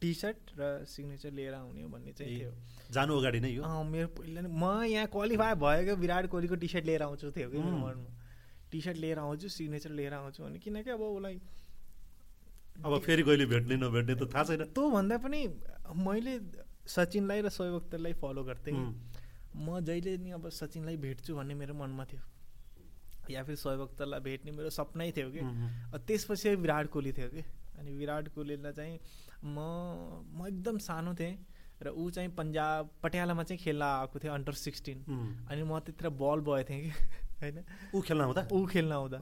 टी सर्ट र सिग्नेचर लिएर आउने भन्ने चाहिँ थियो। जानु अगाडि नै हो मेरो पहिला नै म यहाँ क्वालिफाई भयो विराट कोहलीको टी सर्ट लिएर आउँछु थियो कि मनमा। टी सर्ट लिएर आउँछु सिग्नेचर लिएर आउँछु भने किनकि अब उसलाई अब फेरि कहिले भेट्ने नभेट्ने त थाहा छैन। त्यो भन्दा पनि मैले सचिनलाई र अख्तरलाई फलो गर्थेँ। म जहिले नि अब सचिनलाई भेट्छु भन्ने मेरो मनमा थियो। या फिर अख्तरलाई भेट्ने मेरो सपनै थियो कि। त्यसपछि विराट कोहली थियो कि। अनि विराट कोहलीलाई चाहिँ म म एकदम सानो थिएँ र ऊ चाहिँ पन्जाब पटियालामा चाहिँ खेल्न आएको थियो अन्डर सिक्सटिन अनि म त्यतिर बल भयो थिएँ कि। होइन? ऊ खेल्न आउँदा? ऊ खेल्न आउँदा।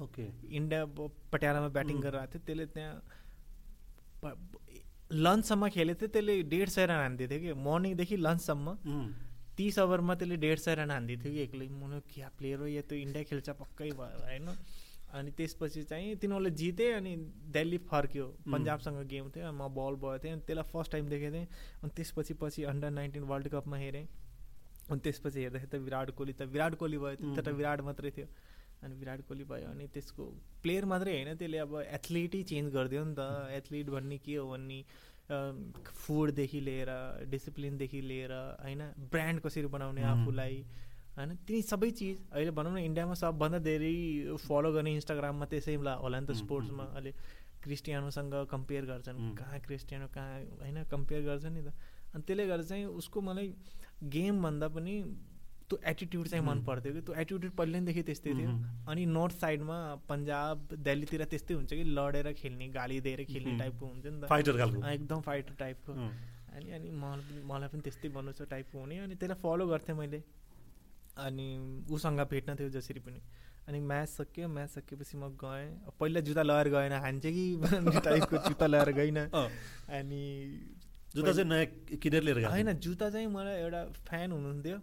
इन्डिया पटियालामा ब्याटिङ गरेर आएको थियो। त्यसले त्यहाँ लन्चसम्म खेलेको थियो त्यसले डेढ सय रन हान्दिथ्यो कि। मर्निङदेखि लन्चसम्म तिस ओभरमा त्यसले डेढ सय रन हान्दिथ्यो कि एक्लै। म क्या प्लेयर हो या त्यो इन्डिया खेल्छ पक्कै भयो होइन? अनि त्यसपछि चाहिँ तिनीहरूले जिते अनि दिल्ली फर्क्यो। पन्जाबसँग गेम थियो म बल भयो थिएँ अनि त्यसलाई फर्स्ट टाइम देखेको थिएँ। अनि त्यसपछि पछि अन्डर नाइन्टिन वर्ल्ड कपमा हेरेँ। अनि त्यसपछि हेर्दाखेरि त विराट कोहली त विराट कोहली भयो। त्यो त विराट मात्रै थियो। अनि विराट कोहली भयो अनि त्यसको प्लेयर मात्रै होइन त्यसले अब एथलिटै चेन्ज गरिदियो नि त। एथलिट भन्ने के हो भन्ने फुडदेखि लिएर डिसिप्लिनदेखि लिएर होइन ब्रान्ड कसरी बनाउने आफूलाई होइन ती सबै चिज अहिले भनौँ न इन्डियामा सबभन्दा धेरै फलो गर्ने इन्स्टाग्राममा त्यसै होला नि त स्पोर्ट्समा अहिले क्रिस्टियानोसँग कम्पेयर गर्छन्। कहाँ क्रिस्टियानो कहाँ होइन कम्पेयर गर्छन् नि त। अनि त्यसले गर्दा चाहिँ उसको मलाई गेमभन्दा पनि त्यो एटिट्युड चाहिँ मन पर्थ्यो कि? त्यो एटिट्युड पहिल्यैदेखि त्यस्तै थियो। अनि नर्थ साइडमा पन्जाब दिल्लीतिर त्यस्तै हुन्छ कि? लडेर खेल्ने गाली दिएर खेल्ने टाइपको हुन्छ नि त। फाइटर खालको। एकदम फाइटर टाइपको अनि अनि मलाई मलाई पनि त्यस्तै भन्नु छ टाइपको हुने। अनि त्यसलाई फलो गर्थेँ मैले। अनि उसँग भेट्न थियो जसरी पनि। अनि म्याच सक्यो म्याच सकेपछि म गएँ। पहिला जुत्ता लगाएर गएन हान्छ कि? टाइपको जुत्ता लगाएर गइनँ। अनि जुत्ता चाहिँ नयाँ किनेर लिएर होइन जुत्ता चाहिँ मलाई एउटा फ्यान हुनुहुन्थ्यो।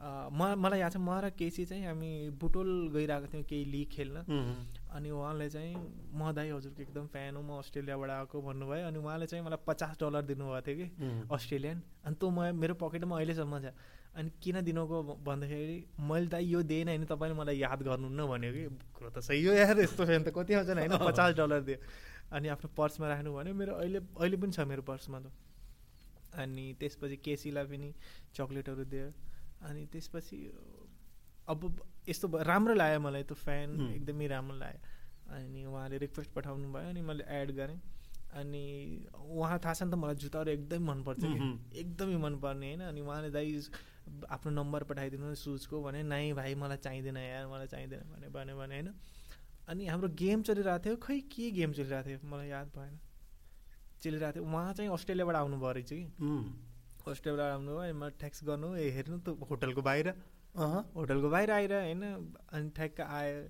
म मलाई याद छ म र केसी चाहिँ हामी बुटोल गइरहेको थियौँ केही लिग खेल्न। अनि उहाँले चाहिँ म दाइ हजुरको एकदम फ्यान हो म अस्ट्रेलियाबाट आएको भन्नुभयो। अनि उहाँले चाहिँ मलाई पचास डलर दिनुभएको थियो कि अस्ट्रेलियन। अनि त्यो म मेरो पकेटमा अहिलेसम्म छ। अनि किन दिनुको भन्दाखेरि मैले त यो दिएन होइन तपाईँले मलाई याद गर्नुहुन्न भन्यो कि। कुरो त सही हो यार यस्तो फ्यान त कति आउँछ होइन पचास डलर दियो। अनि आफ्नो पर्समा राख्नु भन्यो। मेरो अहिले अहिले पनि छ मेरो पर्समा त। अनि त्यसपछि केसीलाई पनि चक्लेटहरू दियो। अनि त्यसपछि अब यस्तो राम्रो लाग्यो मलाई त्यो फ्यान एकदमै राम्रो लाग्यो। अनि उहाँले रिक्वेस्ट पठाउनु भयो अनि मैले एड गरेँ। अनि उहाँ थाहा छ नि त मलाई जुत्ताहरू एकदमै मनपर्छ कि। एकदमै मनपर्ने होइन। अनि उहाँले दाइ आफ्नो नम्बर पठाइदिनु सुजको भने नाइ भाइ मलाई चाहिँदैन यार मलाई चाहिँदैन भने भन्यो भने होइन। अनि हाम्रो गेम चलिरहेको थियो। खै के गेम चलिरहेको थियो? मलाई याद भएन। चलिरहेको थियो। उहाँ चाहिँ अस्ट्रेलियाबाट आउनुभयो रहेछ कि। अस्ट्रेलियाबाट आउनुभयो म ट्याक्स गर्नु ए हेर्नु त होटलको बाहिर। होटलको बाहिर आएर होइन अनि ठ्याक्क आयो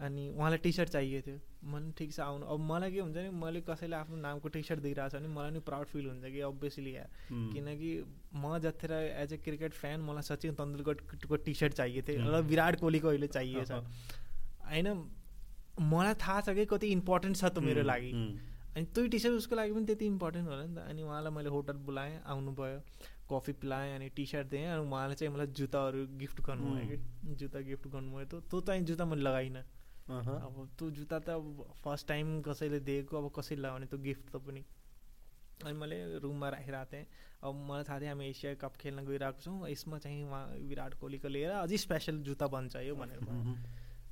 अनि उहाँलाई टी सर्ट चाहिएको थियो। मैले ठिक छ आउनु। अब मलाई के हुन्छ नि मैले कसैले आफ्नो नामको टी सर्ट दिइरहेको छ भने मलाई नि प्राउड फिल हुन्छ कि अभियसली या। किनकि म जतिखेर एज ए क्रिकेट फ्यान मलाई सचिन तेन्दुलकरको टी सर्ट चाहिएको थियो। र विराट कोहलीको अहिले चाहिएको छ। होइन मलाई थाहा छ कि कति इम्पोर्टेन्ट छ त मेरो लागि। अनि त्यो टी सर्ट उसको लागि पनि त्यति इम्पोर्टेन्ट होला नि त। अनि उहाँलाई मैले होटल बोलाएँ आउनुभयो कफी पिलाएँ अनि टी सर्ट दिएँ अनि उहाँले चाहिँ मलाई जुत्ताहरू गिफ्ट गर्नुभयो कि। जुत्ता गिफ्ट गर्नुभयो। त त्यो चाहिँ जुत्ता मैले लगाइनँ। अब त्यो जुत्ता त अब फर्स्ट टाइम कसैले दिएको अब कसैले लगाउने त्यो गिफ्ट त पनि। अनि मैले रुममा राखिरहेको थिएँ। अब मलाई थाहा थियो हामी एसिया कप खेल्न गइरहेको छौँ। यसमा चाहिँ उहाँ विराट कोहलीको लिएर अझै स्पेसल जुत्ता बन्छ यो भनेर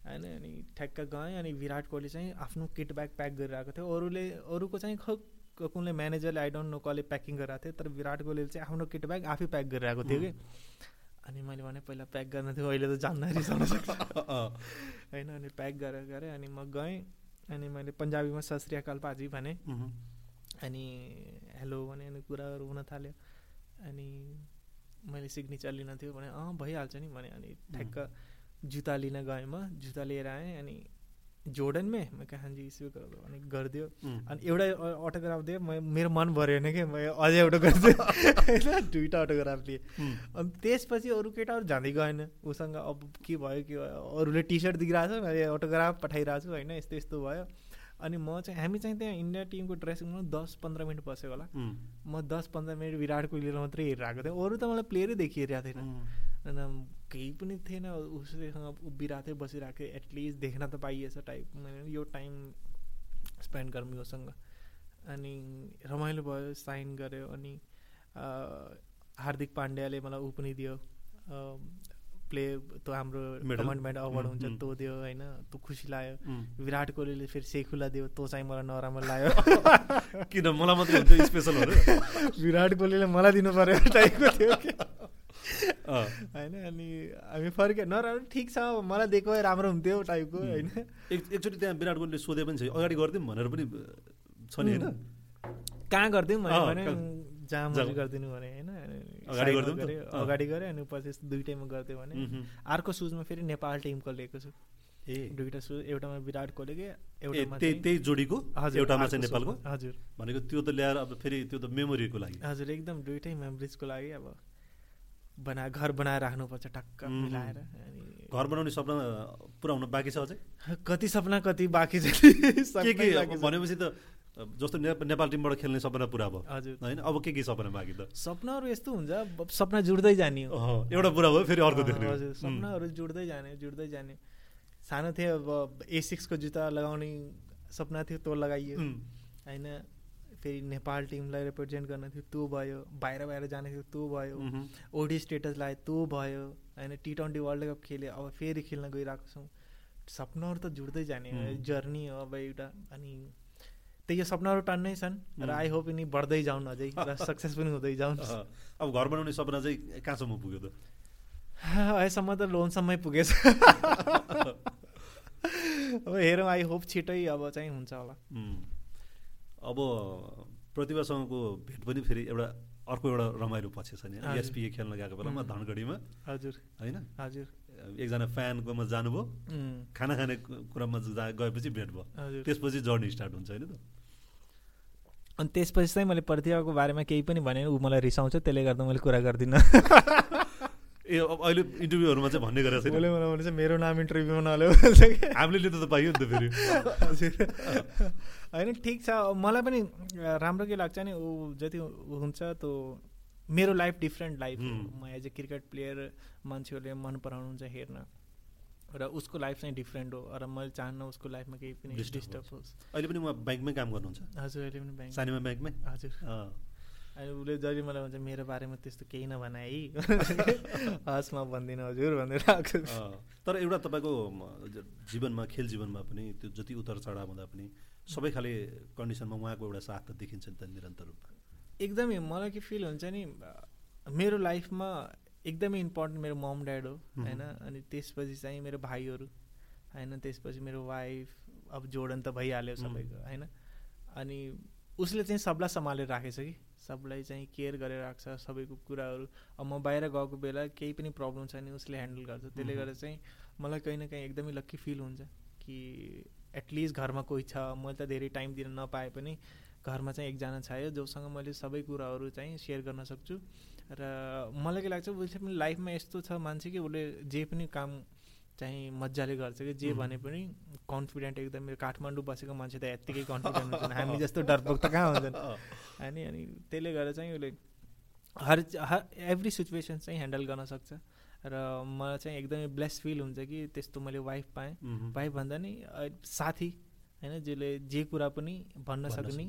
होइन अनि ठ्याक्क गएँ अनि विराट कोहली चाहिँ आफ्नो किट ब्याग प्याक गरिरहेको थियो। अरूले अरूको चाहिँ ख कुनले म्यानेजरले आई डोन्ट नो कसले प्याकिङ गरिरहेको थियो तर विराट कोहलीले चाहिँ आफ्नो किट ब्याग आफै प्याक गरिरहेको थियो कि। अनि मैले भने पहिला प्याक गर्न थियो अहिले त जान्न रिसाउन सक्छ होइन अनि प्याक गरेर गरेँ अनि म गएँ अनि मैले पन्जाबीमा सत श्री अकाल पाजी भने अनि हेलो भने अनि कुराहरू हुन थाल्यो। अनि मैले सिग्नेचर लिन थियो भने अँ भइहाल्छ नि भने अनि ठ्याक्क जुत्ता लिन गएँ म जुत्ता लिएर आएँ अनि जोर्डनमै म कहाँ जी इस्यु अनि गरिदियो। अनि एउटा अटोग्राफ दियो म मेरो मन भरेन कि म अझै एउटा गरिदिएँ। होइन दुइटा अटोग्राफ लिएँ। अनि त्यसपछि अरू केटाहरू जाँदै गएन। उसँग अब के भयो के भयो अरूले टी सर्ट दिइरहेको छ मैले अटोग्राफ पठाइरहेको छु होइन यस्तो यस्तो भयो। अनि म चाहिँ हामी चाहिँ त्यहाँ इन्डिया टिमको ड्रेसिङ रुममा दस पन्ध्र मिनट बसेको होला। म दस पन्ध्र मिनट विराट कोहलीलाई मात्रै हेरिरहेको थिएँ। अरू त मलाई प्लेयरै देखिरहेको थिएन। अन्त केही पनि थिएन उसैसँग उभिरहेको थियो बसिरहेको थियो एटलिस्ट देख्न त पाइएछ टाइप मैले यो टाइम स्पेन्ड गरौँ योसँग अनि रमाइलो भयो साइन गऱ्यो अनि हार्दिक पाण्ड्याले मलाई ऊ पनि दियो। प्ले त्यो हाम्रो टुर्नामेन्ट अवार्ड हुन्छ त्यो दियो होइन त्यो खुसी लाग्यो। विराट कोहलीले फेरि सेखुला दियो त्यो चाहिँ मलाई नराम्रो लाग्यो। किन मलाई मात्रै स्पेसल विराट कोहलीले मलाई दिनु पऱ्यो टाइपको थियो होइन अनि हामी फर्क्यो नराम्रो ठिक छ मलाई दिएको राम्रो हुन्थ्यो टाइपको होइन। एकचोटि त्यहाँ विराट कोहलीले सोधे पनि छ अगाडि गरिदिउँ भनेर पनि छ नि होइन? कहाँ गरिदिउँ भने जाम गरिदिनु भने होइन अगाडि गरेँ अनि पछि दुइटैमा गरिदियो भने अर्को सुजमा फेरि नेपाल टिमको लिएको छु। ए। दुइटा सुज एउटामा विराट कोहलीको एउटामा त्यही जोडीको हजुर एउटामा चाहिँ नेपालको? हजुर। भनेको त्यो त ल्याएर अब फेरि त्यो त मेमोरीको लागि। हजुर एकदम दुइटै मेमोरिजको लागि अब। बना घर बनाएर राख्नुपर्छ टक्क मिलाएर। घर बनाउने सपना पुरा हुन बाँकी छ अझै? कति सपना कति बाँकी छ भनेपछि त जस्तो नेपाल टिमबाट खेल्ने सपना पुरा भयो। हजुर। होइन? अब के के सपना बाँकी त? सपनाहरू यस्तो हुन्छ सपना जुड्दै जाने हो। एउटा पुरा भयो फेरि अर्को देख्ने हजुर सपनाहरू जुड्दै जाने जुड्दै जाने। सानो थियो अब ए सिक्सको जुत्ता लगाउने सपना थियो त्यो लगाइयो। होइन? फेरि नेपाल टिमलाई रिप्रेजेन्ट गर्न थियो त्यो भयो। बाहिर बाहिर जाने थियो त्यो भयो। ओडी स्टेटस लगायो त्यो भयो। होइन टी ट्वेन्टी वर्ल्ड कप खेल्यो अब फेरि खेल्न गइरहेको छौँ। सपनाहरू त जुड्दै जाने जर्नी हो अब एउटा। अनि त्यही सपनाहरू टन्नै छन् र आई होप यिनी बढ्दै जाउन् अझै र सक्सेस पनि हुँदै जाउन्। अब घर बनाउने सपना चाहिँ कहाँसम्म पुग्यो त? अहिलेसम्म त लोनसम्मै पुगेछ। अब हेरौँ आई होप छिटै अब चाहिँ हुन्छ होला। अब प्रतिभासँगको भेट पनि फेरि एउटा अर्को एउटा रमाइलो पछि छ नि। एसपिए खेल्न गएको बेलामा धनगढीमा। हजुर। होइन? हजुर। एकजना फ्यानकोमा जानुभयो। खाना खाने कुरामा गएपछि भेट भयो। त्यसपछि जर्नी स्टार्ट हुन्छ होइन त। अनि त्यसपछि चाहिँ मैले प्रतिभाको बारेमा केही पनि भने ऊ मलाई रिसाउँछ त्यसले गर्दा मैले कुरा गर्दिनँ। ए अब अहिले इन्टरभ्यूहरूमा चाहिँ भन्ने गरेको छैन। उसले मलाई भनेपछि मेरो नाम इन्टरभ्यूमा नल्यो हामीले त पाइयो नि त फेरि। होइन ठिक छ। मलाई पनि राम्रो के लाग्छ नि ऊ जति हुन्छ त्यो मेरो लाइफ डिफ्रेन्ट लाइफ म एज ए क्रिकेट प्लेयर मान्छेहरूले मन पराउनुहुन्छ हेर्न। र उसको लाइफ चाहिँ डिफ्रेन्ट हो। र मैले चाहन्न उसको लाइफमा केही पनि डिस्टर्ब होस्। अहिले पनि म ब्याङ्कमै काम गर्नुहुन्छ? हजुर अहिले पनि ब्याङ्क सानीमा ब्याङ्कमै हजुर। अनि उसले जहिले मलाई भन्छ मेरो बारेमा त्यस्तो केही नभना है। हस् म भन्दिनँ हजुर भनेर तर एउटा तपाईँको जीवनमा खेल जीवनमा पनि त्यो जति उतार चढाव हुँदा पनि सबै खाले कन्डिसनमा उहाँको एउटा साथ त देखिन्छ नि त निरन्तर रूपमा। एकदमै मलाई के फिल हुन्छ नि मेरो लाइफमा एकदमै इम्पोर्टेन्ट मेरो मम ड्याड हो होइन। अनि त्यसपछि चाहिँ मेरो भाइहरू होइन। त्यसपछि मेरो वाइफ अब जोडन त भइहाल्यो सबैको होइन। अनि उसले चाहिँ सबलाई सम्हालेर राखेछ कि। सबलाई चाहिँ केयर गरेर राख्छ सबैको कुराहरू। अब म बाहिर गएको बेला केही पनि प्रब्लम छ नि उसले ह्यान्डल गर्छ। त्यसले गर्दा चाहिँ मलाई कहीँ न कहीँ एकदमै लक्की फिल हुन्छ कि एटलिस्ट घरमा कोही छ। मैले त धेरै टाइम दिन नपाए पनि घरमा चाहिँ एकजना छ जोसँग मैले सबै कुराहरू चाहिँ सेयर गर्न सक्छु। र मलाई के लाग्छ उसले पनि लाइफमा यस्तो छ मान्छे कि उसले जे पनि काम चाहिँ मजाले गर्छ कि जे भने पनि कन्फिडेन्ट एकदम मेरो काठमाडौँ बसेको मान्छे त यत्तिकै कन्फिडेन्ट हुन्छ हामी जस्तो डरपोक त कहाँ हुन्छन्? होइन अनि त्यसले गर्दा चाहिँ उसले हर हर एभ्री सिचुएसन चाहिँ ह्यान्डल गर्न सक्छ। र मलाई चाहिँ एकदमै ब्लेस फिल हुन्छ कि त्यस्तो मैले वाइफ पाएँ। वाइफ भन्दा नि साथी होइन जसले जे कुरा पनि भन्न सक्ने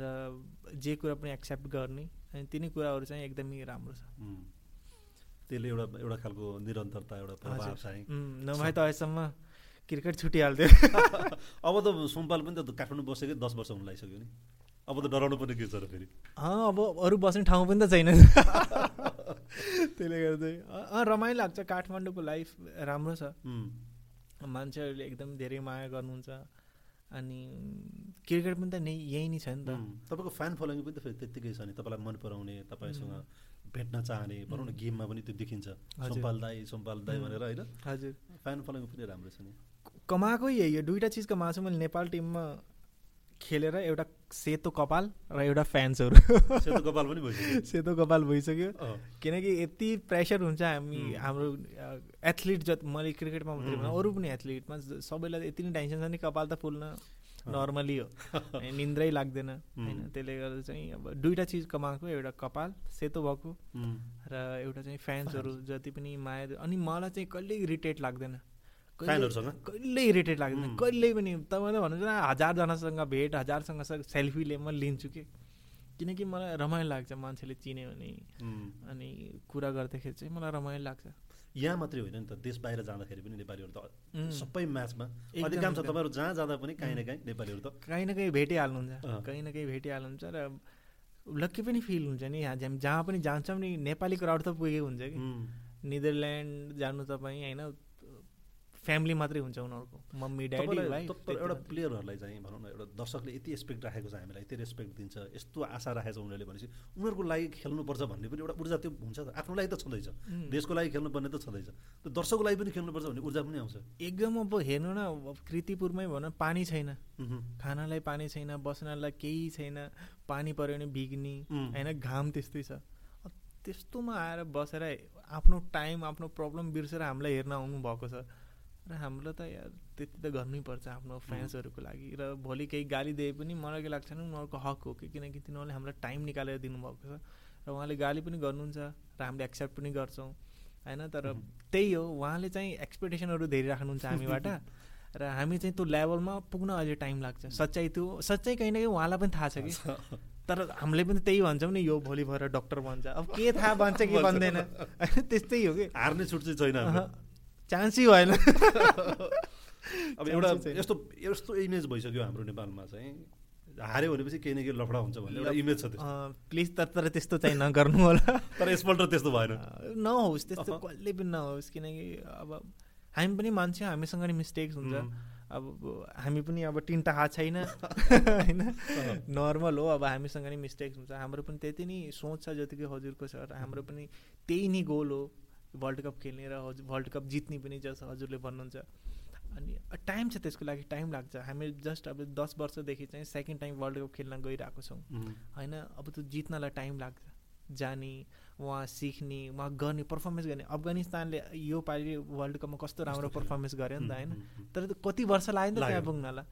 र जे कुरा पनि एक्सेप्ट गर्ने अनि तिनै कुराहरू चाहिँ एकदमै राम्रो छ। त्यसले एउटा एउटा खालको निरन्तरता एउटा प्रभाव चाहिँ नभए त अहिलेसम्म क्रिकेट छुटिहाल्थ्यो। अब त सोमपाल पनि त काठमाडौँ बसेकै दस वर्ष हुन लागिसक्यो नि। अब त डराउनु पनि के छ र फेरि। अब अरू बस्ने ठाउँ पनि त छैन। त्यसले गर्दा रमाइलो लाग्छ। काठमाडौँको लाइफ राम्रो छ। मान्छेहरूले एकदम धेरै माया गर्नुहुन्छ। अनि क्रिकेट पनि त नै यही नै छ नि त। तपाईँको फ्यान फलोइङ पनि त फेरि त्यत्तिकै छ नि। तपाईँलाई मन पराउने तपाईँसँग भेट्न चाहने भनौँ न गेममा पनि त्यो देखिन्छ। सोमपाल दाई सोमपाल दाई भनेर होइन? हजुर। फ्यान फलोइङ पनि राम्रो छ नि। कमाएको यही हो। दुइटा चिज कमाएको छु मैले नेपाल टिममा खेलेर एउटा सेतो कपाल र एउटा फ्यान्सहरू। सेतो कपाल पनि भइसक्यो। सेतो कपाल भइसक्यो। किनकि यति प्रेसर हुन्छ हामी हाम्रो एथलिट जति मैले क्रिकेटमा मात्रै अरू पनि एथलिटमा सबैलाई यति नै टेन्सन छ नि कपाल त फुल्न नर्मली हो। निन्द्रै लाग्दैन होइन। त्यसले गर्दा चाहिँ अब दुइटा चिज कमाएको एउटा कपाल सेतो भएको र एउटा चाहिँ फ्यान्सहरू जति पनि माया अनि मलाई चाहिँ कहिल्यै इरिटेट लाग्दैन। कहिल्यै इरिटेट लाग्दैन कहिल्यै पनि तपाईँले भन्नुहुन्छ हजारजनासँग भेट हजारसँग सेल्फीले म लिन्छु कि। किनकि मलाई रमाइलो लाग्छ मान्छेले चिन्यो भने। अनि कुरा गर्दाखेरि चाहिँ मलाई रमाइलो लाग्छ। यहाँ मात्रै होइन नि त देश बाहिर जाँदाखेरि पनि नेपालीहरू त सबै म्याचमा अधिकांश तपाईँहरू जहाँ जाँदा पनि काहीँ न काहीँ नेपालीहरू त काहीँ न कहीँ भेटिहाल्नुहुन्छ। कहीँ न कहीँ भेटिहाल्नुहुन्छ र लक्की पनि फिल हुन्छ नि हामी जहाँ पनि जान्छौँ नि नेपाली क्राउड त पुगेको हुन्छ कि। निदरल्यान्ड जानु तपाईँ होइन फ्यामिली मात्रै हुन्छ उनीहरूको। मम्मी ड्याडी एउटा प्लेयरहरूलाई चाहिँ भनौँ न एउटा दर्शकले यति रेस्पेक्ट राखेको छ हामीलाई यति रेस्पेक्ट दिन्छ यस्तो आशा राखेको छ उनीहरूले भनेपछि उनीहरूको लागि खेल्नुपर्छ भन्ने पनि एउटा ऊर्जा त्यो हुन्छ आफ्नो लागि त छँदैछ। देशको लागि खेल्नुपर्ने त छँदैछ। त्यो दर्शकको लागि पनि खेल्नुपर्छ भन्ने ऊर्जा पनि आउँछ। एकदम अब हेर्नु न कृतिपुरमै भनौँ पानी छैन। खानालाई पानी छैन बस्नलाई केही छैन पानी पऱ्यो भने भिग्ने होइन घाम त्यस्तै छ। त्यस्तोमा आएर बसेर आफ्नो टाइम आफ्नो प्रब्लम बिर्सेर हामीलाई हेर्न आउनु भएको छ। र हाम्रो त यार त्यति त गर्नैपर्छ आफ्नो फ्यान्सहरूको लागि र भोलि केही गाली दिए पनि मलाई के लाग्छ नि उनीहरूको हक हो कि किनकि तिनीहरूले हामीलाई टाइम निकालेर दिनुभएको छ। र उहाँले गाली पनि गर्नुहुन्छ र हामीले एक्सेप्ट पनि गर्छौँ होइन? तर त्यही हो उहाँले चाहिँ एक्सपेक्टेसनहरू धेरै राख्नुहुन्छ हामीबाट। र हामी चाहिँ त्यो लेभलमा पुग्न अझै टाइम लाग्छ। सच्चाइ त्यो सच्चाइ कहीँ न कहीँ उहाँलाई पनि थाहा छ कि? तर हामीले पनि त्यही भन्छौँ नि यो भोलि भएर डक्टर भन्छ अब के थाहा भन्छ कि भन्दैन। त्यस्तै हो कि? हार्ने छुट चाहिँ छैन चान्सै भएन अब एउटा यस्तो यस्तो इमेज भइसक्यो हाम्रो नेपालमा चाहिँ। हार्यो भनेपछि केही न केही लफडा हुन्छ भन्ने एउटा इमेज छ त्यो प्लिज तर तर त्यस्तो चाहिँ नगर्नु होला। तर यसपल्ट त्यस्तो भएन। नहोस् त्यस्तो कहिले पनि नहोस् किनकि अब हामी पनि मान्छे हामीसँग नि मिस्टेक्स हुन्छ। अब हामी पनि अब तिनवटा हात छैन। होइन? नर्मल हो अब हामीसँग नि मिस्टेक्स हुन्छ। हाम्रो पनि त्यति नै सोच छ जतिकै हजुरको छ हाम्रो पनि त्यही नै गोल हो। वर्ल्ड कप खेल्ने र हजुर वर्ल्ड कप जित्ने पनि जस हजुरले भन्नुहुन्छ। अनि टाइम छ त्यसको लागि टाइम लाग्छ। हामी जस्ट अब दस वर्षदेखि चाहिँ सेकेन्ड टाइम वर्ल्ड कप खेल्न गइरहेको छौँ। होइन अब त्यो जित्नलाई टाइम लाग्छ। जाने उहाँ सिक्ने उहाँ गर्ने पर्फर्मेन्स गर्ने। अफगानिस्तानले यो पालि वर्ल्ड कपमा कस्तो राम्रो पर्फर्मेन्स गर्यो नि त होइन? तर कति वर्ष लाग्यो नि त त्यहाँ पुग्नलाई?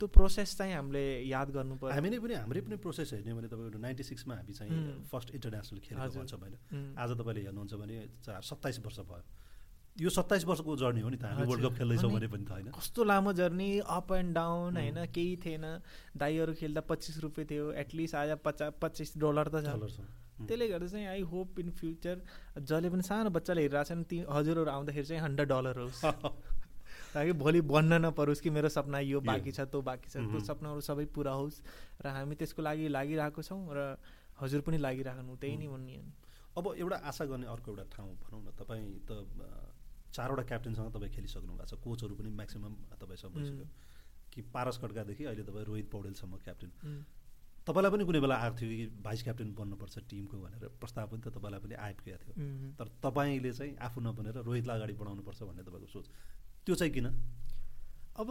त्यो प्रोसेस चाहिँ हामीले याद गर्नु पर्यो। हामी नै पनि हाम्रै पनि प्रोसेस हेर्ने भने तपाईँको नाइन्टी सिक्समा हामी चाहिँ फर्स्ट इन्टरनेसनल खेलेको भन्छ मैले आज तपाईँले हेर्नुहुन्छ भने सत्ताइस वर्ष भयो। यो सत्ताइस वर्षको जर्नी हो नि त हामी वर्ल्ड कप खेल्दैछौँ भने पनि त होइन। कस्तो लामो जर्नी अप एन्ड डाउन होइन केही थिएन। दाईहरू खेल्दा पच्चिस रुपियाँ थियो एटलिस्ट आज पचास पच्चिस डलर त छ। त्यसले गर्दा चाहिँ आई होप इन फ्युचर जसले पनि सानो बच्चाले हेरिरहेको छ ती हजुरहरू आउँदाखेरि चाहिँ हन्ड्रेड डलर होस्। ताकि भोलि बन्न नपरोस् कि मेरो सपना यो बाँकी छ त्यो बाँकी छ। त्यो सपनाहरू सबै पुरा होस् र हामी त्यसको लागि लागिरहेको छौँ र हजुर पनि लागिराख्नु त्यही नै भन्ने अब एउटा आशा गर्ने अर्को एउटा ठाउँ भनौँ न तपाईँ त चारवटा क्याप्टेनसँग तपाईँ खेलिसक्नु भएको छ। कोचहरू पनि म्याक्सिमम् भइसक्यो कि पारस खड्कादेखि अहिले तपाईँ रोहित पौडेलसम्म क्याप्टेन। तपाईँलाई पनि कुनै बेला आएको थियो कि भाइस क्याप्टेन बन्नुपर्छ टिमको भनेर प्रस्ताव पनि त तपाईँलाई पनि आइपुगेको थियो। तर तपाईँले चाहिँ आफू नबनेर रोहितलाई अगाडि बढाउनुपर्छ भन्ने तपाईँको सोच। त्यो चाहिँ किन? अब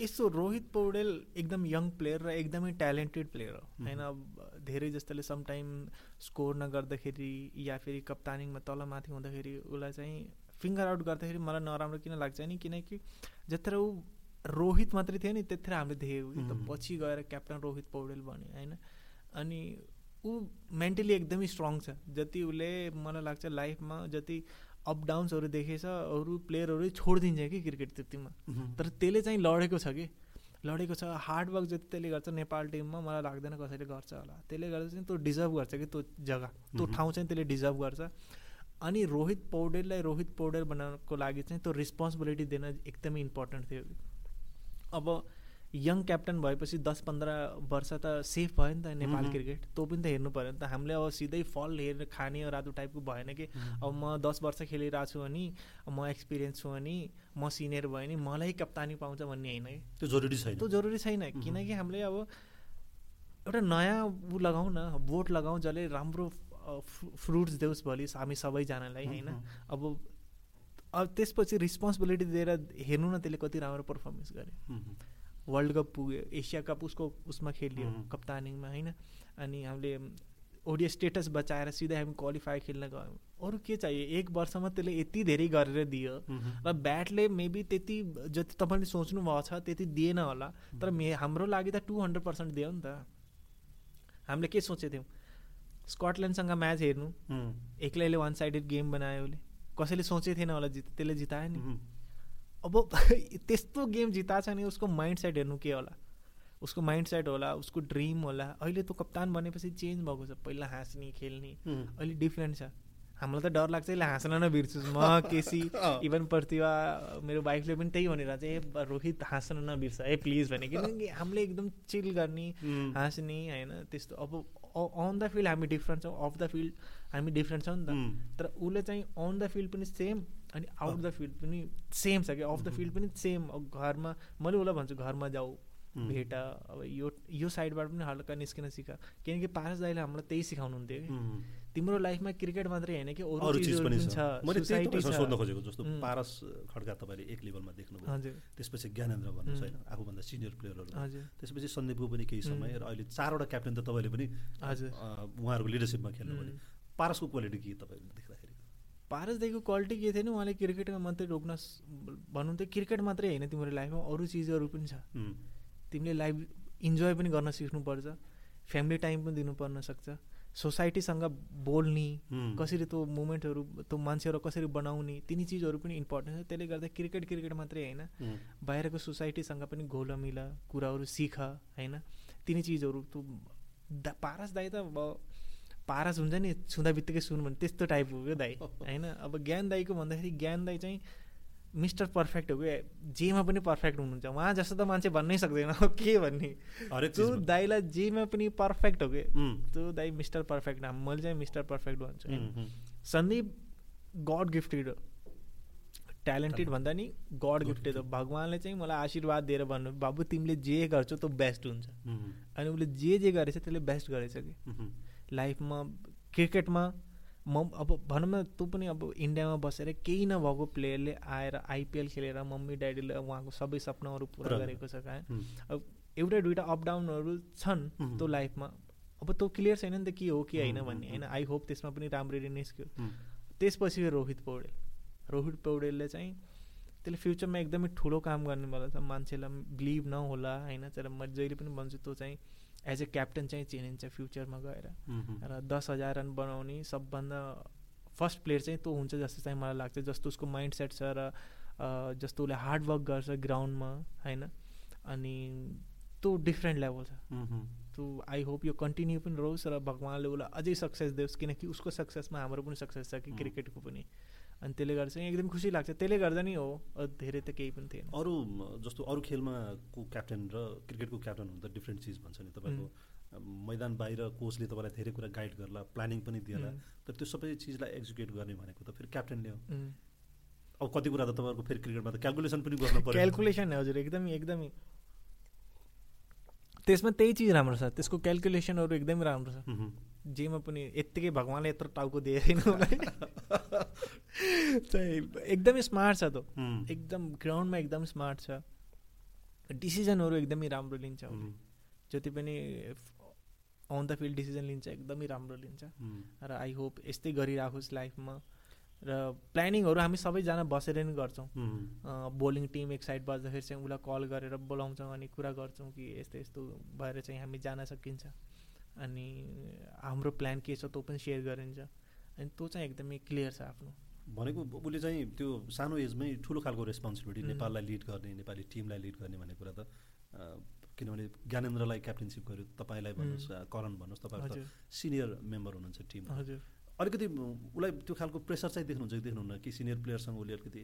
यस्तो रोहित पौडेल एकदम यङ प्लेयर र एकदमै ट्यालेन्टेड प्लेयर हो। होइन अब धेरै जस्तोले समटाइम स्कोर नगर्दाखेरि या फेरि कप्तानिङमा तलमाथि हुँदाखेरि उसलाई चाहिँ फिङ्गर आउट गर्दाखेरि मलाई नराम्रो किन लाग्छ नि? किनकि जत्र ऊ रोहित मात्रै थियो नि त्यतिखेर हामीले देखेको त पछि गएर क्याप्टन रोहित पौडेल भन्यो होइन? अनि ऊ मेन्टली एकदमै स्ट्रङ छ। जति उसले मलाई लाग्छ लाइफमा जति अप डाउन्सहरू देखेछ अरू प्लेयरहरू छोडिदिन्छ कि क्रिकेट त्यतिमा। तर त्यसले चाहिँ लडेको छ कि? लडेको छ। हार्डवर्क जति त्यसले गर्छ नेपाल टिममा मलाई लाग्दैन कसैले गर्छ होला। त्यसले गर्दा चाहिँ त्यो डिजर्भ गर्छ कि त्यो जग्गा। त्यो ठाउँ चाहिँ त्यसले डिजर्भ गर्छ। अनि रोहित पौडेललाई रोहित पौडेल बनाउनको लागि चाहिँ त्यो रिस्पोन्सिबिलिटी दिन एकदमै इम्पोर्टेन्ट थियो। अब यङ क्याप्टन भएपछि दस पन्ध्र वर्ष त सेफ भयो नि त नेपाल क्रिकेट त्यो पनि त हेर्नु पऱ्यो नि त। हामीले अब सिधै फल हेरेर खाने रातो टाइपको भएन कि। अब म दस वर्ष खेलिरहेको छु अनि म एक्सपिरियन्स छु अनि म सिनियर भयो नि मलाई कप्तानी पाउँछ भन्ने होइन कि। त्यो जरुरी छैन। त्यो जरुरी छैन। किनकि हामीले अब एउटा नयाँ ऊ लगाउँ न भोट लगाउँ जसले राम्रो फ्रुट्स देऊ भोलि हामी सबैजनालाई होइन। अब अब त्यसपछि रिस्पोन्सिबिलिटी दिएर हेर्नु न त्यसले कति राम्रो पर्फर्मेन्स गरे। वर्ल्ड कप पुग्यो एसिया कप उसको उसमा खेलियो कप्तानिङमा होइन? अनि हामीले ओडिया स्टेटस बचाएर सिधै हामी क्वालिफाई खेल्न गयौँ। अरू के चाहियो? एक वर्षमा त्यसले यति धेरै गरेर दियो। र ब्याटले मेबी त्यति जति तपाईँले सोच्नु भएको छ त्यति दिएन होला। तर मे हाम्रो लागि त टु हन्ड्रेड पर्सेन्ट दियो नि त। हामीले के सोचेको थियौँ? स्कटल्यान्डसँग म्याच हेर्नु। एक्लैले वान साइडेड गेम बनायो उसले। कसैले सोचेको थिएन होला जित त्यसले जितायो नि। अब त्यस्तो गेम जिताएको छ नि उसको माइन्ड सेट हेर्नु के होला? उसको माइन्ड सेट होला उसको ड्रिम होला। अहिले त कप्तान बनेपछि चेन्ज भएको छ। पहिला हाँस्ने खेल्ने। अहिले डिफ्रेन्ट छ। हामीलाई त डर लाग्छ यसले हाँस्न न बिर्छु म केसी इभन प्रतिभा मेरो वाइफले पनि त्यही भनेर चाहिँ ए रोहित हाँस्न नबिर्छ है प्लिज भने। किनकि हामीले एकदम चिल गर्ने हाँस्ने होइन त्यस्तो। अब अन द फिल्ड हामी डिफ्रेन्ट छौँ। अफ द फिल्ड हामी डिफ्रेन्ट छौँ नि त। तर उसले चाहिँ अन द फिल्ड पनि सेम अनि आउट द फिल्ड पनि सेम छ कि? अफ द फिल्ड पनि सेम घरमा मैले उसलाई भन्छु घरमा जाऊ भेट अब यो यो साइडबाट पनि हल्का निस्किन सिक। किनकि पारस दाईले हामीलाई त्यही सिकाउनु हुन्थ्यो कि तिम्रो लाइफमा क्रिकेट मात्रै होइन कि अरू चिज पनि छ। मैले सोध्न खोजेको जस्तो पारस खड्का तपाईँले एक लेभलमा देख्नुभयो। त्यसपछि ज्ञानेन्द्र भन्नुहोस् होइन आफूभन्दा सिनियर प्लेयरहरू त्यसपछि सन्दीपको पनि केही समय र अहिले चारवटा क्याप्टेन त तपाईँले पनि उहाँहरूको लिडरसिपमा खेल्नु भने पारसको क्वालिटी के तपाईँले देख्दाखेरि? पारसदेखिको क्वालिटी के थिएन उहाँले क्रिकेटमा मात्रै रोक्न भन्नुहुन्थ्यो क्रिकेट मात्रै होइन तिम्रो लाइफमा अरू चिजहरू पनि छ। तिमीले लाइफ इन्जोय पनि गर्न सिक्नुपर्छ फ्यामिली टाइम पनि दिनुपर्न सक्छ सोसाइटीसँग बोल्ने कसरी त्यो मुमेन्टहरू त्यो मान्छेहरू कसरी बनाउने तिनी चिजहरू पनि इम्पोर्टेन्ट छ। त्यसले गर्दा क्रिकेट क्रिकेट मात्रै होइन। बाहिरको सोसाइटीसँग पनि घोल मिल कुराहरू सिक होइन। तिनी चिजहरू त्यो पारस दाई त अब पारस हुन्छ नि छुँदा बित्तिकै सुन भने त्यस्तो टाइपको हो दाई। होइन? अब ज्ञान दाईको भन्दाखेरि ज्ञान दाई चाहिँ मिस्टर पर्फेक्ट हो कि जेमा पनि पर्फेक्ट हुनुहुन्छ। उहाँ जस्तो त मान्छे भन्नै सक्दैन। के भन्ने? त्यो दाईलाई जेमा पनि पर्फेक्ट हो कि त्यो दाई मिस्टर पर्फेक्ट मैले चाहिँ मिस्टर पर्फेक्ट भन्छु। सन्दीप गड गिफ्टेड ट्यालेन्टेड भन्दा नि गड गिफ्टेड हो। भगवान्ले चाहिँ मलाई आशीर्वाद दिएर भन्नु बाबु तिमीले जे गर्छौ त्यो बेस्ट हुन्छ। अनि उसले जे जे गरेछ त्यसले बेस्ट गरेछ कि। लाइफमा क्रिकेटमा म अब भनौँ न तँ पनि अब इन्डियामा बसेर केही नभएको प्लेयरले आएर आइपिएल खेलेर मम्मी ड्याडीले उहाँको सबै सपनाहरू पुरा गरेको छ कहाँ? अब एउटा दुइटा अप डाउनहरू छन् त्यो लाइफमा। अब त्यो क्लियर छैन नि त के हो कि होइन भन्ने होइन? आई होप त्यसमा पनि राम्ररी निस्क्यो। त्यसपछि रोहित पौडेल। रोहित पौडेलले चाहिँ त्यसले फ्युचरमा एकदमै ठुलो काम गर्नेवाला छ। मान्छेलाई बिलिभ नहोला होइन? तर म जहिले पनि भन्छु त्यो चाहिँ एज ए क्याप्टन चाहिँ चिनिन्छ फ्युचरमा गएर। र दस हजार रन बनाउने सबभन्दा फर्स्ट प्लेयर चाहिँ त्यो हुन्छ जस्तो चाहिँ मलाई लाग्छ जस्तो उसको माइन्ड सेट छ र जस्तो उसले हार्डवर्क गर्छ ग्राउन्डमा होइन? अनि त्यो डिफ्रेन्ट लेभल छ। त्यो आई होप यो कन्टिन्यू पनि रहोस् र भगवान्ले उसलाई अझै सक्सेस दियोस् किनकि उसको सक्सेसमा हाम्रो पनि सक्सेस छ कि क्रिकेटको पनि। अनि त्यसले गर्दा चाहिँ एकदम खुसी लाग्छ। त्यसले गर्दा नि हो धेरै त केही पनि थिएन। अरू जस्तो अरू खेलमा को क्याप्टेन र क्रिकेटको क्याप्टन हुनु त डिफ्रेन्ट चिज भन्छ नि तपाईँको। मैदान बाहिर कोचले तपाईँलाई धेरै कुरा गाइड गर्ला प्लानिङ पनि दिएला तर त्यो सबै चिजलाई एक्जिक्युट गर्ने भनेको त फेरि क्याप्टेनले हो। अब कति कुरा त तपाईँहरूको फेरि क्रिकेटमा त क्यालकुलेसन पनि गर्नु पर्यो। क्यालकुलेसन हजुर एकदमै एकदमै। त्यसमा त्यही चिज राम्रो छ त्यसको क्यालकुलेसनहरू एकदमै राम्रो छ। जेमा पनि यत्तिकै भगवान्ले यत्रो टाउको दिएन चाहिँ एकदमै स्मार्ट छ त एकदम ग्राउन्डमा एकदम स्मार्ट छ। डिसिजनहरू एकदमै राम्रो लिन्छ जति पनि अन द फिल्ड डिसिजन लिन्छ एकदमै राम्रो लिन्छ। र आई होप यस्तै गरिराखोस् लाइफमा। र प्लानिङहरू हामी सबैजना बसेर नै गर्छौँ। बोलिङ टिम एक साइड बस्दाखेरि चाहिँ उसलाई कल गरेर बोलाउँछौँ अनि कुरा गर्छौँ कि यस्तो यस्तो भएर चाहिँ हामी जान सकिन्छ। अनि हाम्रो प्लान के छ त्यो पनि सेयर गरिन्छ अनि त्यो चाहिँ एकदमै क्लियर छ आफ्नो भनेको उसले चाहिँ त्यो सानो एजमै ठुलो खालको रेस्पोन्सिबिलिटी नेपाललाई लिड गर्ने नेपाली टिमलाई लिड गर्ने भन्ने कुरा त किनभने ज्ञानेन्द्रलाई क्याप्टेनसिप गर्यो तपाईँलाई भन्नुहोस् करण भन्नुहोस् तपाईँहरू सिनियर मेम्बर हुनुहुन्छ टिम हजुर। अलिकति उसलाई त्यो खालको प्रेसर चाहिँ देख्नुहुन्छ कि देख्नुहुन्न कि सिनियर प्लेयरसँग उसले अलिकति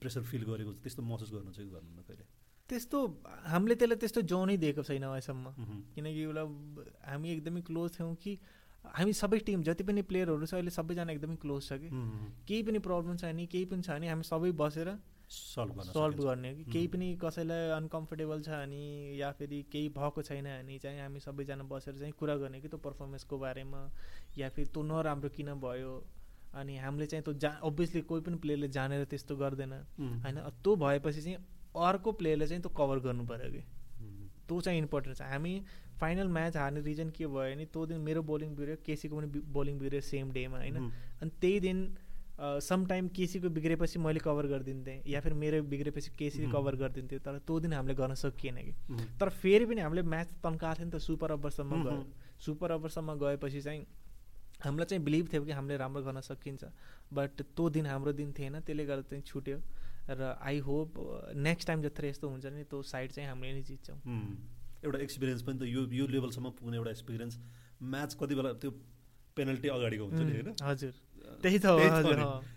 प्रेसर फिल गरेको त्यस्तो महसुस गर्नुहुन्छ कि गर्नुहुन्न कहिले? त्यस्तो हामीले त्यसलाई त्यस्तो जोनै दिएको छैन अहिलेसम्म। किनकि उसलाई हामी एकदमै क्लोज थियौँ कि हामी सबै टिम जति पनि प्लेयरहरू छ अहिले सबैजना एकदमै क्लोज छ कि। केही पनि प्रब्लम छ भने केही पनि छ भने हामी सबै बसेर सल्भ सल्भ गर्ने कि। केही पनि कसैलाई अनकम्फर्टेबल छ अनि या फेरि केही भएको छैन भने चाहिँ हामी सबैजना बसेर चाहिँ कुरा गर्ने कि त्यो पर्फर्मेन्सको बारेमा या फेरि त्यो नराम्रो किन भयो? अनि हामीले चाहिँ त्यो जा अभियसली कोही पनि प्लेयरले जानेर त्यस्तो गर्दैन। होइन त्यो भएपछि चाहिँ अर्को प्लेयरले चाहिँ त्यो कभर गर्नु पऱ्यो कि। त्यो चाहिँ इम्पोर्टेन्ट छ। हामी फाइनल म्याच हार्ने रिजन के भयो भने त्यो दिन मेरो बोलिङ बिग्रियो केसीको पनि बोलिङ बिग्रियो सेम डेमा होइन? अनि त्यही दिन समटाइम केसीको बिग्रेपछि मैले कभर गरिदिन्थेँ या फिर मेरो बिग्रेपछि केसी कभर गरिदिन्थ्यो तर त्यो दिन हामीले गर्न सकिएन कि। तर फेरि पनि हामीले म्याच तन्काएको थियो नि त सुपर ओभरसम्म गयो। सुपर ओभरसम्म गएपछि चाहिँ हामीलाई चाहिँ बिलिभ थियो कि हामीले राम्रो गर्न सकिन्छ। बट त्यो दिन हाम्रो दिन थिएन त्यसले गर्दा चाहिँ छुट्यो। र आई होप नेक्स्ट टाइम जत्र यस्तो हुन्छ नि त्यो साइड चाहिँ हामीले नै जित्छौँ। एउटा एक्सपिरियन्स पनि त यो यो लेभलसम्म पुग्ने एउटा एक्सपिरियन्स म्याच कति बेला त्यो पेनल्टी अगाडिको हुन्छ नि होइन? हजुर। त्यही त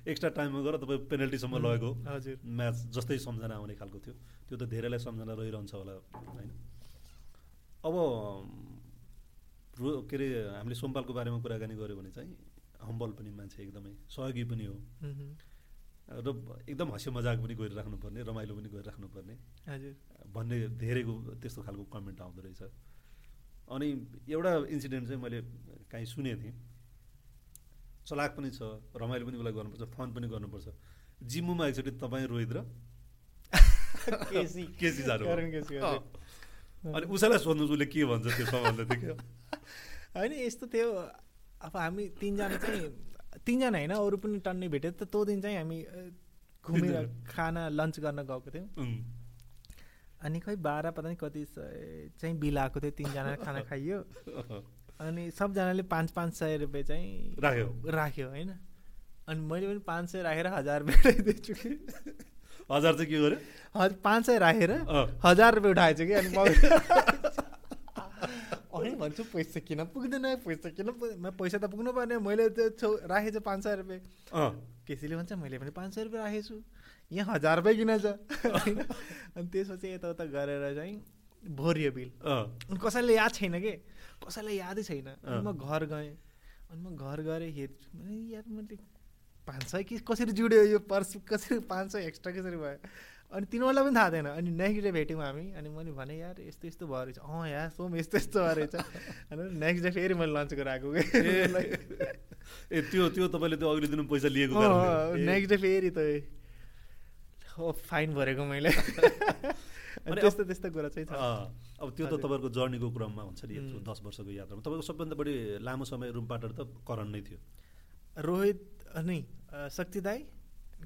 एक्स्ट्रा टाइममा गएर तपाईँ पेनल्टीसम्म लगेको हजुर। म्याच जस्तै सम्झना आउने खालको थियो। त्यो त धेरैलाई सम्झना रहिरहन्छ होला होइन? अब के अरे हामीले सोमपालको बारेमा कुराकानी गऱ्यो भने चाहिँ हम्बल पनि मान्छे एकदमै सहयोगी पनि हो। र एकदम हँसी मजाक पनि गरिराख्नुपर्ने रमाइलो पनि गरिराख्नुपर्ने। हजुर। भन्ने धेरैको त्यस्तो खालको कमेन्ट आउँदो रहेछ। अनि एउटा इन्सिडेन्ट चाहिँ मैले काहीँ सुनेको थिएँ। चलाक पनि छ रमाइलो पनि उसलाई गर्नुपर्छ फन पनि गर्नुपर्छ। जिम्मूमा एकचोटि तपाईँ रोहित र केसी। जानु अनि उसैलाई सोध्नु उसले के भन्छ त्यो सम्बन्ध होइन यस्तो थियो। अब हामी तिनजना चाहिँ तिनजना होइन अरू पनि टन्ने भेट्यो। त त्यो दिन चाहिँ हामी घुमेर खाना लन्च गर्न गएको थियौँ। अनि खै बाह्र पता नि कति चाहिँ बिल आएको थियो तिनजना खाना खाइयो। अनि सबजनाले पाँच पाँच सय रुपियाँ चाहिँ राख्यो। राख्यो होइन? अनि मैले पनि पाँच सय राखेर हजार भेटाइदिन्छु कि। हजार चाहिँ के गर्यो? हजुर पाँच सय राखेर हजार रुपियाँ उठाएछु कि। अनि अनि भन्छु पैसा किन पुग्दैन पैसा किन पैसा त पुग्नु पर्ने मैले त्यो छौ राखेको छु पाँच सय रुपियाँ। केसीले भन्छ मैले पनि पाँच सय रुपियाँ राखेको छु यहाँ हजार रुपियाँ किन छ? होइन। अनि त्यसपछि यताउता गरेर चाहिँ भरियो बिल। अनि कसैले याद छैन कि? कसैलाई यादै छैन। अनि म घर गएँ। अनि म घर गएर हेर्छु यार मैले पाँच सय कि कसरी जुड्यो यो पर्स कसरी पाँच सय एक्स्ट्रा कसरी भयो? अनि तिनीहरूलाई पनि थाहा थिएन। अनि नेक्स्ट डे भेट्यौँ हामी। अनि मैले भने यार यस्तो यस्तो भयो रहेछ। अँ यार सोम यस्तो यस्तो भयो रहेछ। अनि नेक्स्ट डे फेरि मैले लन्च गरेर आएको ए त्यो त्यो तपाईँले त्यो अघिल्लो दिन पैसा लिएको नेक्स्ट डे फेरि त हो फाइन भरेको मैले। त्यस्तो त्यस्तो कुरा चाहिँ छ। अब त्यो त तपाईँको जर्नीको क्रममा हुन्छ नि दस वर्षको यात्रामा। तपाईँको सबभन्दा बढी लामो समय रुम पाटर त करण नै थियो। रोहित नै शक्ति दाई?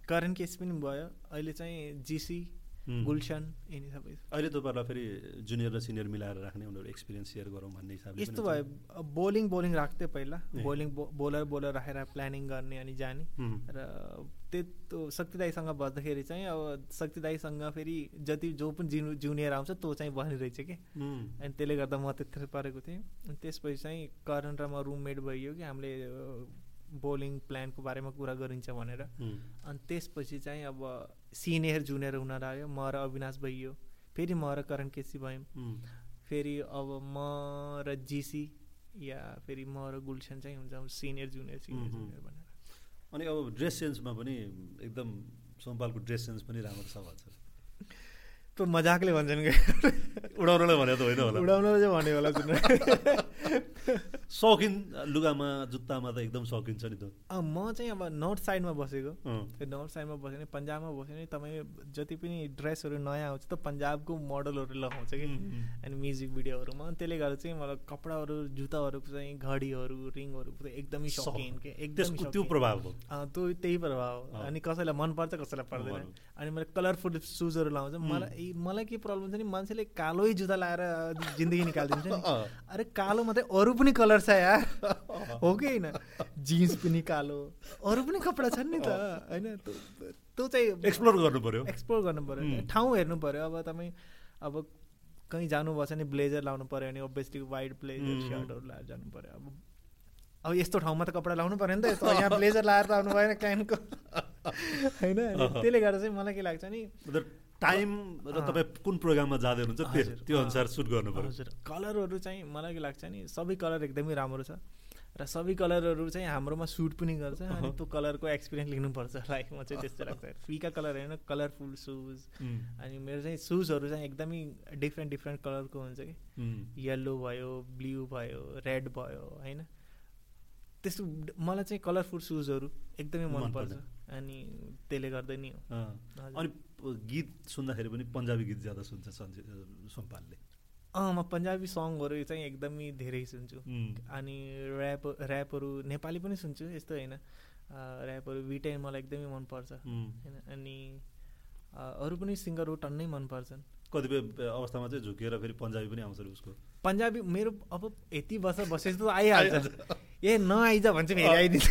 करेन्ट केस पनि भयो। अहिले चाहिँ जिसी गुलसन यिनी सबै। अहिले तपाईँहरूलाई फेरि जुनियर र सिनियर मिलाएर राख्ने उनीहरू एक्सपिरियन्स सेयर गरौँ भन्ने हिसाबले यस्तो भयो। बोलिङ बोलिङ राख्थ्यो पहिला। बोलिङ बोलर बोलर राखेर प्लानिङ गर्ने अनि जाने। र त्यो शक्ति दाईसँग बस्दाखेरि चाहिँ अब शक्ति दाईसँग फेरि जति जो पनि जिउ जुनियर आउँछ त्यो चाहिँ बनिरहेछ कि। अनि त्यसले गर्दा म त्यत्रो परेको थिएँ। अनि त्यसपछि चाहिँ करण र म रुममेट भइयो कि। हामीले बोलिङ प्लानको बारेमा कुरा गरिन्छ भनेर। अनि त्यसपछि चाहिँ अब सिनियर जुनियर हुन लाग्यो। म र अविनाश भइयो फेरि म र करण केसी भयौँ। फेरि अब म र जिसी या फेरि म र गुलसन चाहिँ हुन्छ। सिनियर जुनियर सिनियर जुनियर भनेर। अनि अब ड्रेस सेन्समा पनि एकदम सोमपालको ड्रेस सेन्स पनि राम्रो छ भन्छ। त्यो मजाकले भन्छन् कि उडाउनलाई भनेको त होइन होला। उडाउनलाई चाहिँ भन्यो होला सौकिन लुगामा जुत्तामा त एकदम सौकिन छ नि त। म चाहिँ अब नर्थ साइडमा बसेको। नर्थ साइडमा बस्यो भने पन्जाबमा बस्यो भने तपाईँ जति पनि ड्रेसहरू नयाँ आउँछ त पन्जाबको मोडलहरू लगाउँछ कि। अनि म्युजिक भिडियोहरूमा त्यसले गर्दा चाहिँ मलाई कपडाहरू जुत्ताहरूको चाहिँ घडीहरू रिङहरू एकदमै सौकिन के एकदम त्यो प्रभाव हो। त्यो त्यही प्रभाव अनि कसैलाई मनपर्छ कसैलाई पर्दैन। अनि मैले कलरफुल सुजहरू लाउँछ मलाई मलाई के प्रब्लम छ नि मान्छेले कालै जुत्ता लाएर जिन्दगी निकालिदिन्छ नि। अरे कालो मात्रै अरू पनि कलर छ यार। हो कि होइन? जिन्स पनि कालो अरू पनि कपडा छन् नि त होइन? त्यो चाहिँ एक्सप्लोर गर्नु पऱ्यो एक्सप्लोर गर्नु पऱ्यो ठाउँ हेर्नु पऱ्यो अब तपाईँ अब कहीँ जानुभएछ भने ब्लेजर लाउनु पऱ्यो भने ओभियसली वाइट ब्लेजर सर्टहरू लाएर जानु पऱ्यो अब अब यस्तो ठाउँमा त कपडा लाउनु पऱ्यो नि त। यहाँ ब्लेजर लाएर त आउनु भएन क्यानको होइन त्यसले गर्दा चाहिँ मलाई के लाग्छ नि टाइम र तपाईँ कुन प्रोग्राममा जाँदै हुनुहुन्छ त्यो अनुसार सुट गर्नु पर्यो। हजुर। कलरहरू चाहिँ मलाई लाग्छ नि सबै कलर एकदमै राम्रो छ र सबै कलरहरू चाहिँ हाम्रोमा सुट पनि गर्छ अनि त्यो कलरको एक्सपिरियन्स लिनुपर्छ लाइफमा चाहिँ त्यस्तो लाग्छ। फिका कलर होइन कलरफुल सुज अनि मेरो चाहिँ सुजहरू चाहिँ एकदमै डिफ्रेन्ट डिफ्रेन्ट कलरको हुन्छ कि। यल्लो भयो ब्लू भयो रेड भयो होइन। त्यस्तो मलाई चाहिँ कलरफुल सुजहरू एकदमै मनपर्छ अनि त्यसले गर्दै नि हो। अनि गीत सुन्दाखेरि पनि पन्जाबी गीत ज्यादा सुन्छ सोमपालले। अँ म पन्जाबी सङहरू चाहिँ एकदमै धेरै सुन्छु। अनि ऱ्याप ऱ्यापहरू नेपाली पनि सुन्छु यस्तो होइन। ऱ्यापहरू विटाइन मलाई एकदमै मनपर्छ। होइन अनि अरू पनि सिङ्गरहरू टन्नै मनपर्छन्। कतिपय अवस्थामा चाहिँ झुकेर फेरि पन्जाबी पनि आउँछ उसको। पन्जाबी मेरो अब यति वर्ष बसेपछि त आइहाल्छ। ए नआइज भन्छ फेरि आइदिन्छ।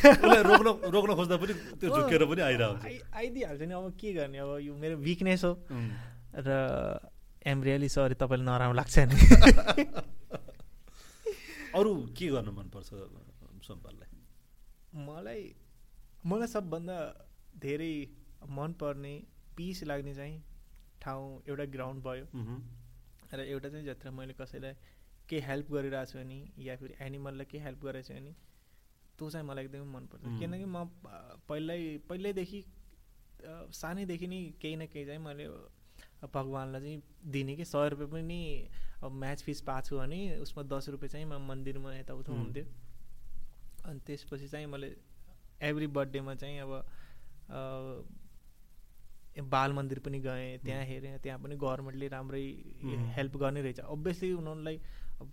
रोक्न रोक्न खोज्दा पनि त्यो झुकेर पनि आइरहन्छ। आइदिइहाल्छ नि। अब के गर्ने? अब यो मेरो विकनेस हो। र एम रियली सरी तपाईँलाई नराम्रो लाग्छ नि। अरू के गर्न मनपर्छ सोमपाललाई मलाई मलाई सबभन्दा धेरै मनपर्ने पिस लाग्ने चाहिँ ठाउँ एउटा ग्राउन्ड भयो। र एउटा चाहिँ जत्र मैले कसैलाई केही हेल्प गरिरहेको छु भने या फेरि एनिमललाई केही हेल्प गरेको छु भने त्यो चाहिँ मलाई एकदमै मनपर्छ। किनकि म पहिल्यै पहिल्यैदेखि सानैदेखि नै केही न केही चाहिँ मैले भगवान्लाई चाहिँ दिने कि सय रुपियाँ पनि अब म्याच फिस पाएको छु भने उसमा दस रुपियाँ चाहिँ म मन्दिरमा यताउता हुन्थ्यो। अनि त्यसपछि चाहिँ मैले एभ्री बर्थडेमा चाहिँ अब बाल मन्दिर पनि गएँ त्यहाँ हेरेँ त्यहाँ पनि गभर्मेन्टले राम्रै हेल्प गर्ने रहेछ। अभियसली उनीहरूलाई अब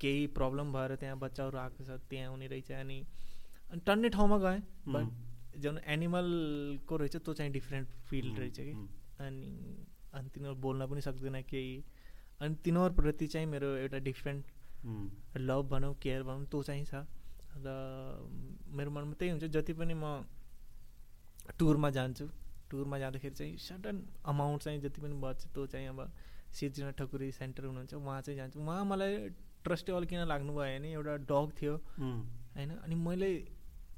केही प्रब्लम भएर त्यहाँ बच्चाहरू आएको छ त्यहाँ हुने रहेछ अनि अनि टन्ने ठाउँमा गएँ बट जुन एनिमल रहेछ त्यो चाहिँ डिफ्रेन्ट फिल्ड रहेछ कि। अनि अनि तिनीहरू बोल्न पनि सक्दैन केही। अनि तिनीहरूप्रति चाहिँ मेरो एउटा डिफ्रेन्ट लभ भनौँ केयर भनौँ त्यो चाहिँ छ। र मेरो मनमा त्यही हुन्छ जति पनि म टुरमा जान्छु टुरमा जाँदाखेरि चाहिँ सडन अमाउन्ट चाहिँ जति पनि बच्छ त्यो चाहिँ अब सिर्जना ठकुरी सेन्टर हुनुहुन्छ उहाँ चाहिँ जान्छु। उहाँ मलाई ट्रस्टेबल किन लाग्नुभयो भने एउटा डग थियो। होइन? अनि मैले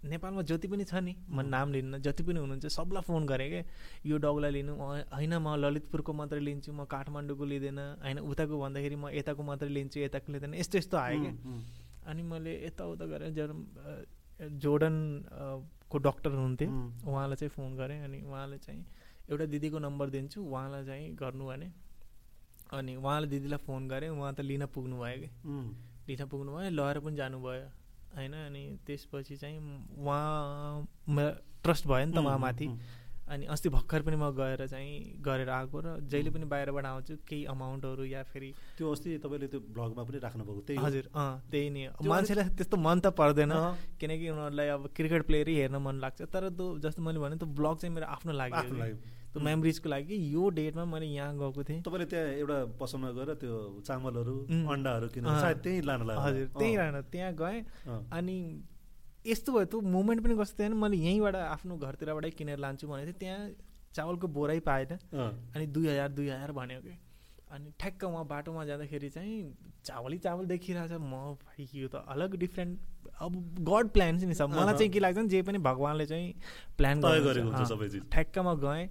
नेपालमा जति पनि छ नि म नाम लिन्न जति पनि हुनुहुन्छ सबलाई फोन गरेँ क्या यो डगलाई लिनु होइन म ललितपुरको मात्रै लिन्छु म काठमाडौँको लिँदैन होइन? उताको भन्दाखेरि म यताको मात्रै लिन्छु यताको लिँदैन यस्तो यस्तो आयो क्या अनि मैले यताउता गरेर जर जोर्डन को डक्टर हुनुहुन्थ्यो उहाँलाई चाहिँ फोन गरेँ। अनि उहाँले चाहिँ एउटा दिदीको नम्बर दिन्छु उहाँलाई चाहिँ गर्नु भने अनि उहाँले दिदीलाई फोन गरेँ उहाँ त लिन पुग्नु भयो कि? लिन पुग्नु भयो लगेर पनि जानुभयो होइन? अनि त्यसपछि चाहिँ उहाँ ट्रस्ट भयो नि त उहाँमाथि। अनि अस्ति भर्खर पनि म गएर चाहिँ गरेर आएको र जहिले पनि बाहिरबाट आउँछु केही अमाउन्टहरू या फेरि त्यो अस्ति तपाईँले त्यो ब्लगमा पनि राख्नुभएको त्यही हजुर अँ त्यही नै मान्छेलाई त्यस्तो मन त पर्दैन किनकि उनीहरूलाई अब क्रिकेट प्लेयरै हेर्न मन लाग्छ। तर त्यो जस्तो मैले भने त्यो ब्लग चाहिँ मेरो आफ्नो लागि त्यो मेमोरिजको लागि यो डेटमा मैले यहाँ गएको थिएँ। तपाईँले त्यहाँ एउटा पसलमा गएर त्यो चामलहरू अन्डाहरू किनेर सायद त्यहीँ लान हजुर त्यहीँ लान त्यहाँ गएँ। अनि यस्तो भयो त्यो मुभमेन्ट पनि कस्तो थियो मैले यहीँबाट आफ्नो घरतिरबाटै किनेर लान्छु भनेको थिएँ। त्यहाँ चावलको बोरै पाएन। अनि दुई हजार दुई हजार भन्यो कि। अनि ठ्याक्क उहाँ बाटोमा जाँदाखेरि चाहिँ चावलै चावल देखिरहेछ। म भाइ यो त अलग डिफ्रेन्ट अब गड प्लान चाहिँ नि सब। मलाई चाहिँ के लाग्छ जे पनि भगवान्ले चाहिँ प्लान गरेको ठ्याक्कमा गएँ।